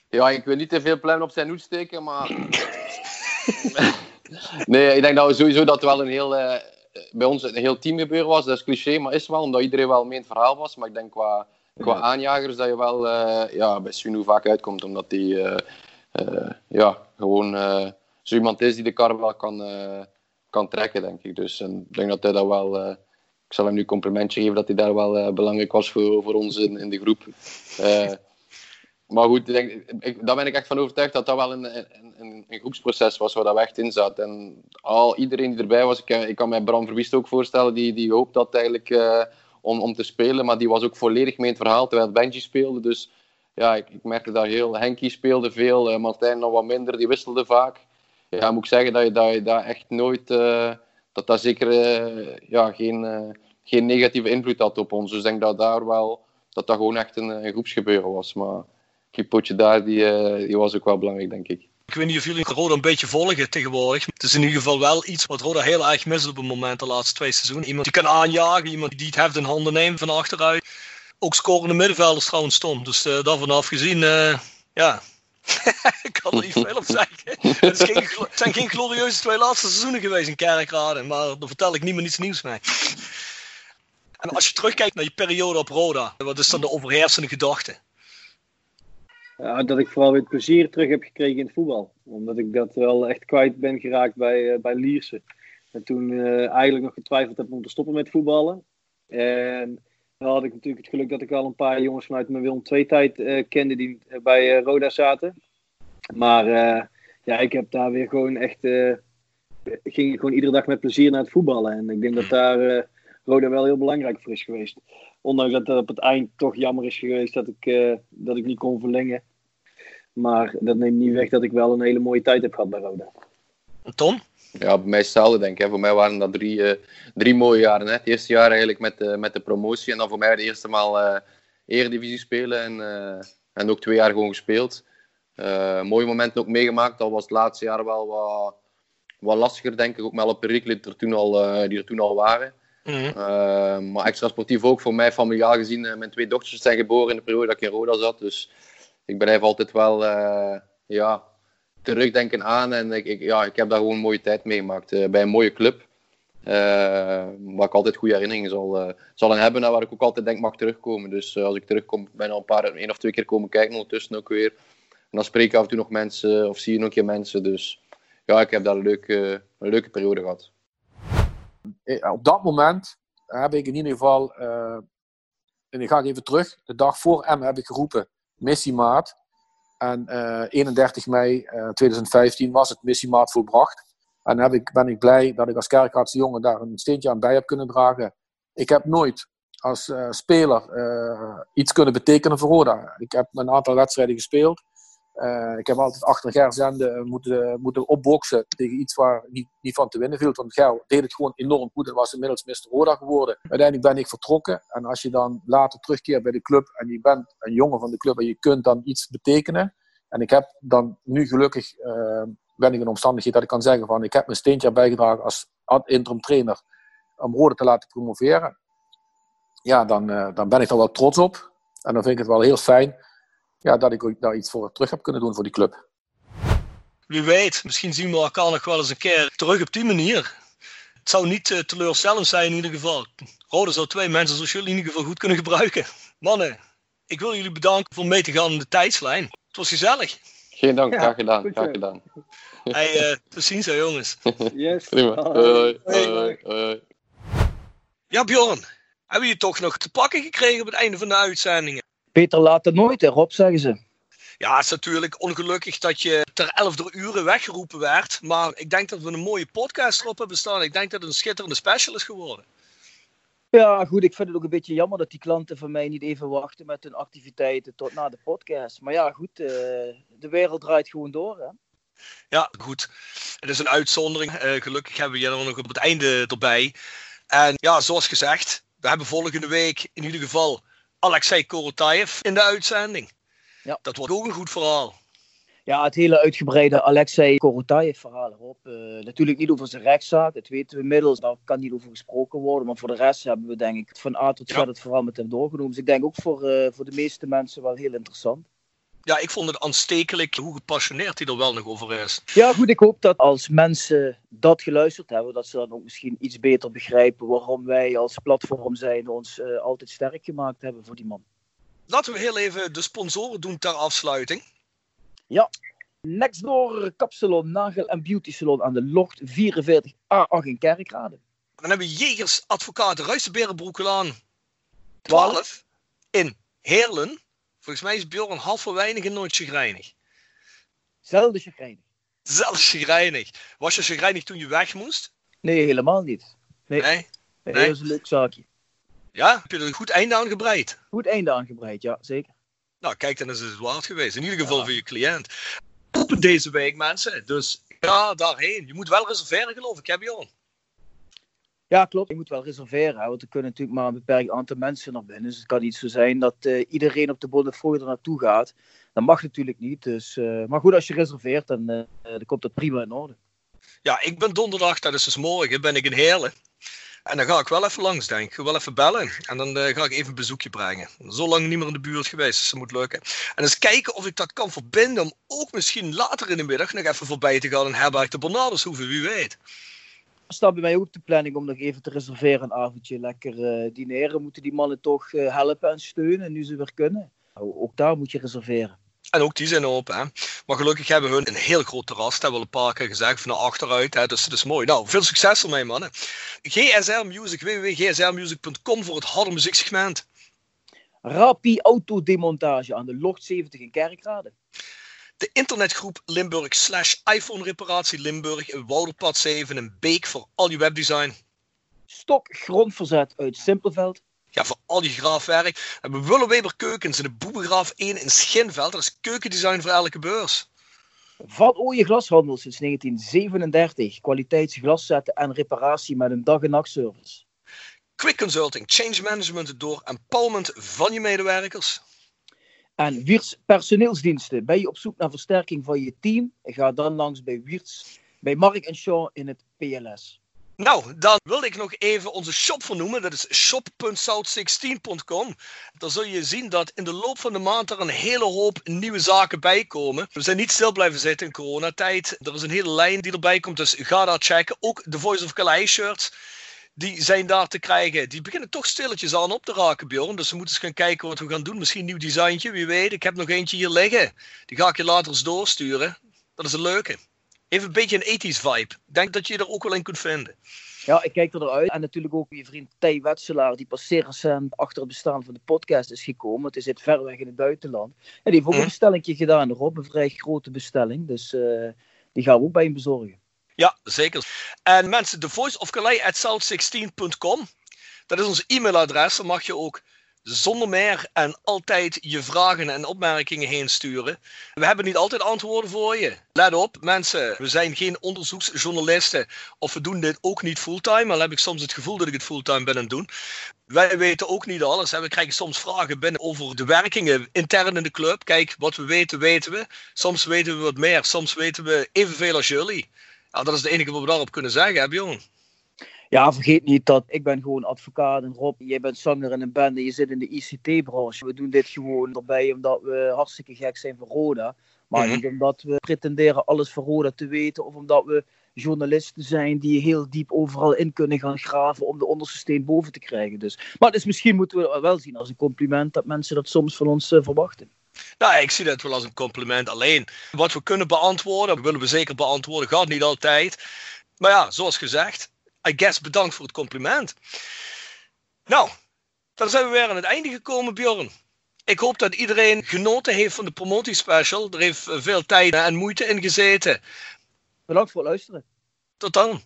Ja, ik wil niet te veel pluimen op zijn hoed steken, maar... [laughs] nee, ik denk dat we sowieso dat wel een heel... eh, bij ons een heel team gebeuren was. Dat is cliché, maar is wel, omdat iedereen wel mee in het verhaal was. Maar ik denk qua, qua aanjagers dat je wel eh, ja, bij Sunu vaak uitkomt, omdat die eh, ja, gewoon zo iemand is die de kar wel kan, eh, kan trekken, denk ik. Dus ik denk dat hij dat wel... eh, ik zal hem nu complimentje geven dat hij daar wel eh, belangrijk was voor, voor ons in, in de groep. [laughs] Maar goed, denk, ik, daar ben ik echt van overtuigd dat dat wel een, een, een, een groepsproces was waar dat echt in zaten. En al iedereen die erbij was, ik, ik kan mij Bram Verbiest ook voorstellen, die, die hoopt dat eigenlijk om, om te spelen, maar die was ook volledig mee in het verhaal terwijl Benji speelde. Dus ja, ik, ik merkte dat heel. Henkie speelde veel, Martijn nog wat minder, die wisselde vaak. Ja, moet ik zeggen dat je, dat echt nooit, eh, dat dat zeker eh, ja, geen, eh, geen negatieve invloed had op ons. Dus ik denk dat daar wel, dat dat gewoon echt een, een groepsgebeuren was. Maar Kipotje daar, die, die was ook wel belangrijk, denk ik. Ik weet niet of jullie Roda een beetje volgen tegenwoordig. Het is in ieder geval wel iets wat Roda heel erg mist op het moment de laatste twee seizoenen. Iemand die kan aanjagen, iemand die het heft in handen neemt van achteruit. Ook scorende middenvelders trouwens stond. Dus eh daarvan afgezien, eh, ja, [laughs] ik kan er niet veel op zeggen. Het, geen, zijn geen glorieuze twee laatste seizoenen geweest in Kerkrade, maar daar vertel ik niemand iets nieuws mee. En als je terugkijkt naar je periode op Roda, wat is dan de overheersende gedachte? Ja, dat ik vooral weer het plezier terug heb gekregen in het voetbal. Omdat ik dat wel echt kwijt ben geraakt bij, uh, bij Lierse. En toen uh, eigenlijk nog getwijfeld heb om te stoppen met voetballen. En dan had ik natuurlijk het geluk dat ik al een paar jongens vanuit mijn Willem II-tijd uh, kende die bij Roda zaten. Maar ja, ik heb daar weer gewoon echt... ging gewoon iedere dag met plezier naar het voetballen. En ik denk dat daar Roda wel heel belangrijk voor is geweest. Ondanks dat het op het eind toch jammer is geweest dat ik, dat ik niet kon verlengen. Maar dat neemt niet weg dat ik wel een hele mooie tijd heb gehad bij Roda. Tom? Ja, bij mij hetzelfde denk ik. Voor mij waren dat drie, uh, drie mooie jaren. Hè. Het eerste jaar eigenlijk met, de, met de promotie. En dan voor mij de eerste maal uh, Eredivisie spelen. En, en ook twee jaar gewoon gespeeld. mooie momenten ook meegemaakt. Al was het laatste jaar wel wat, wat lastiger, denk ik. Ook met alle perikelen die er toen al, die er toen al waren. Mm -hmm. maar extra sportief ook voor mij, familiaal gezien. mijn twee dochters zijn geboren in de periode dat ik in Roda zat. Dus ik blijf altijd wel ja, terugdenken aan. En ik, ik, ja, ik heb daar gewoon een mooie tijd meegemaakt. Uh, bij een mooie club. Uh, waar ik altijd goede herinneringen zal, zal aan hebben. En waar ik ook altijd denk mag terugkomen. Dus als ik terugkom, ben al een paar, één of twee keer komen kijken ondertussen ook weer. En dan spreek ik af en toe nog mensen. Of zie je nog een keer mensen. Dus ja, ik heb daar een leuke, een leuke periode gehad. Op dat moment heb ik in ieder geval... en ik ga even terug. De dag voor M heb ik geroepen missiemaat. En uh, 31 mei uh, 2015 was het missiemaat volbracht. En heb ik, ben ik blij dat ik als kerkartsjongen daar een steentje aan bij heb kunnen dragen. Ik heb nooit als uh, speler iets kunnen betekenen voor Roda. Ik heb een aantal wedstrijden gespeeld. Uh, ik heb altijd achter Ger Zende moeten, moeten opboksen tegen iets waar niet, niet van te winnen viel. Want Ger deed het gewoon enorm goed en was inmiddels Mr. Roda geworden. Uiteindelijk ben ik vertrokken. En als je dan later terugkeert bij de club en je bent een jongen van de club en je kunt dan iets betekenen. En ik heb dan nu gelukkig, uh, ben ik in omstandigheid dat ik kan zeggen van ik heb mijn steentje bijgedragen als interim trainer om Roda te laten promoveren. Ja, dan, dan ben ik er wel trots op. En dan vind ik het wel heel fijn ja, dat ik daar iets voor terug heb kunnen doen voor die club. Wie weet, misschien zien we elkaar nog wel eens een keer terug op die manier. Het zou niet uh, teleurstellend zijn in ieder geval. Rode zou twee mensen zoals jullie in ieder geval goed kunnen gebruiken. Mannen, ik wil jullie bedanken voor mee te gaan in de tijdslijn. Het was gezellig. Geen dank, graag gedaan. Ja, graag gedaan. [laughs] Hey, uh, tot ziens zo jongens. [laughs] Yes. Prima. Hoi. Hoi. Hoi. Ja Bjorn, hebben je toch nog te pakken gekregen op het einde van de uitzendingen? Beter later nooit, erop zeggen ze. Ja, het is natuurlijk ongelukkig dat je ter elfde uren weggeroepen werd. Maar ik denk dat we een mooie podcast erop hebben staan. Ik denk dat het een schitterende special is geworden. Ja, goed. Ik vind het ook een beetje jammer dat die klanten van mij niet even wachten met hun activiteiten tot na de podcast. Maar ja, goed. Uh, de wereld draait gewoon door, hè. Ja, goed. Het is een uitzondering. Uh, gelukkig hebben we je nog op het einde erbij. En ja, zoals gezegd, we hebben volgende week in ieder geval Alexei Korotayev in de uitzending. Ja. Dat wordt ook een goed verhaal. Ja, het hele uitgebreide Alexei Korotayev verhaal erop. Uh, natuurlijk niet over zijn rechtszaak, dat weten we inmiddels. Daar kan niet over gesproken worden. Maar voor de rest hebben we denk ik van A tot Z ja. het verhaal met hem doorgenomen. Dus ik denk ook voor, uh, voor de meeste mensen wel heel interessant. Ja, ik vond het aanstekelijk hoe gepassioneerd hij er wel nog over is. Ja, goed. Ik hoop dat als mensen dat geluisterd hebben, dat ze dan ook misschien iets beter begrijpen waarom wij als platform zijn ons uh, altijd sterk gemaakt hebben voor die man. Laten we heel even de sponsoren doen ter afsluiting. Ja. Nextdoor Kapsalon, Nagel en Beauty Salon aan de Locht 44A8 in Kerkrade. Dan hebben we Jegers Advocaat Ruistenberenbroekelaan 12 in Heerlen. Volgens mij is Bjorn half voor weinig en nooit chagrijnig. Zelden chagrijnig. Zelden chagrijnig. Was je chagrijnig toen je weg moest? Nee, helemaal niet. Nee. Nee? nee. Dat is een leuk zaakje. Ja? Heb je er een goed einde aan gebreid? Goed einde aan gebreid, ja, zeker. Nou, kijk, dan is het waard geweest. In ieder geval ja. voor je cliënt. Op deze week, mensen. Dus ja, daarheen. Je moet wel reserveren, geloof ik, hè Bjorn? Ja, klopt. Je moet wel reserveren, want er kunnen natuurlijk maar een beperkt aantal mensen naar binnen. Dus het kan niet zo zijn dat uh, iedereen op de Bonnefoy er naartoe gaat. Dat mag natuurlijk niet. Dus, uh, maar goed, als je reserveert, dan, uh, dan komt dat prima in orde. Ja, ik ben donderdag, dat is dus morgen, ben ik in Heerlen. En dan ga ik wel even langs, denk ik. Wel even bellen. En dan ga ik even een bezoekje brengen. Zo lang niet meer in de buurt geweest, dus dat moet lukken. En eens kijken of ik dat kan verbinden om ook misschien later in de middag nog even voorbij te gaan in Herberg de Bernardeshoeve, wie weet staat bij mij ook op de planning om nog even te reserveren een avondje lekker uh, dineren. Moeten die mannen toch uh, helpen en steunen nu ze weer kunnen. Ook daar moet je reserveren. En ook die zijn open. Hè. Maar gelukkig hebben hun een heel groot terras. Dat hebben we een paar keer gezegd. Van achteruit. Hè. Dus dat is mooi. Nou, veel succes ermee, mannen. GSR Music. www.gsrmusic.com voor het harde muzieksegment. Rapi autodemontage aan de Locht 70 in Kerkrade. De internetgroep Limburg slash iPhone reparatie Limburg in Wouderpad 7 in Beek voor al je webdesign. Stok grondverzet uit Simpelveld. Ja, voor al je graafwerk. En we willen Weber Keukens in de Boebegraaf 1 in Schinveld. Dat is keukendesign voor elke beurs. Van Ooije Glashandel sinds 1937. Kwaliteitsglaszetten en reparatie met een dag- en nachtservice. Quick Consulting, change management door empowerment van je medewerkers. En Wiertz personeelsdiensten. Ben je op zoek naar versterking van je team? Ga dan langs bij Wiertz, bij Mark en Shaw in het PLS. Nou, dan wilde ik nog even onze shop vernoemen. Dat is shop.south16.com. Dan zul je zien dat in de loop van de maand er een hele hoop nieuwe zaken bij komen. We zijn niet stil blijven zitten in coronatijd. Er is een hele lijn die erbij komt, dus ga daar checken. Ook de Voice of Calais shirts. Die zijn daar te krijgen. Die beginnen toch stilletjes aan op te raken, Bjorn. Dus we moeten eens gaan kijken wat we gaan doen. Misschien een nieuw designtje, wie weet. Ik heb nog eentje hier liggen. Die ga ik je later eens doorsturen. Dat is een leuke. Even een beetje een 80s vibe. Denk dat je er ook wel in kunt vinden. Ja, ik kijk er eruit. En natuurlijk ook je vriend Tij Wetselaar, die pas zeer recent achter het bestaan van de podcast is gekomen. Het is zit ver weg in het buitenland. En die heeft ook een bestelling gedaan erop, een vrij grote bestelling. Dus uh, die gaan we ook bij hem bezorgen. Ja, zeker. En mensen, the voice of Calais at south16.com. Dat is ons e-mailadres. Daar mag je ook zonder meer en altijd je vragen en opmerkingen heen sturen. We hebben niet altijd antwoorden voor je. Let op, mensen, we zijn geen onderzoeksjournalisten of we doen dit ook niet fulltime. Al heb ik soms het gevoel dat ik het fulltime ben aan het doen. Wij weten ook niet alles. We krijgen soms vragen binnen over de werkingen intern in de club. Kijk, wat we weten, weten we. Soms weten we wat meer, soms weten we evenveel als jullie. Ja, dat is het enige wat we daarop kunnen zeggen, hè, Bjorn? Ja, vergeet niet dat ik ben gewoon advocaat en Rob, jij bent zanger in een band en je zit in de ICT-branche. We doen dit gewoon erbij omdat we hartstikke gek zijn voor Roda. Maar niet omdat we pretenderen alles voor Roda te weten of omdat we journalisten zijn die heel diep overal in kunnen gaan graven om de onderste steen boven te krijgen. Dus. Maar dus misschien moeten we wel zien als een compliment dat mensen dat soms van ons uh, verwachten. Nou, ik zie dat wel als een compliment. Alleen, wat we kunnen beantwoorden, willen we zeker beantwoorden, gaat niet altijd. Maar ja, zoals gezegd, I guess bedankt voor het compliment. Nou, dan zijn we weer aan het einde gekomen, Bjorn. Ik hoop dat iedereen genoten heeft van de promotiespecial. Er heeft veel tijd en moeite in gezeten. Bedankt voor het luisteren. Tot dan.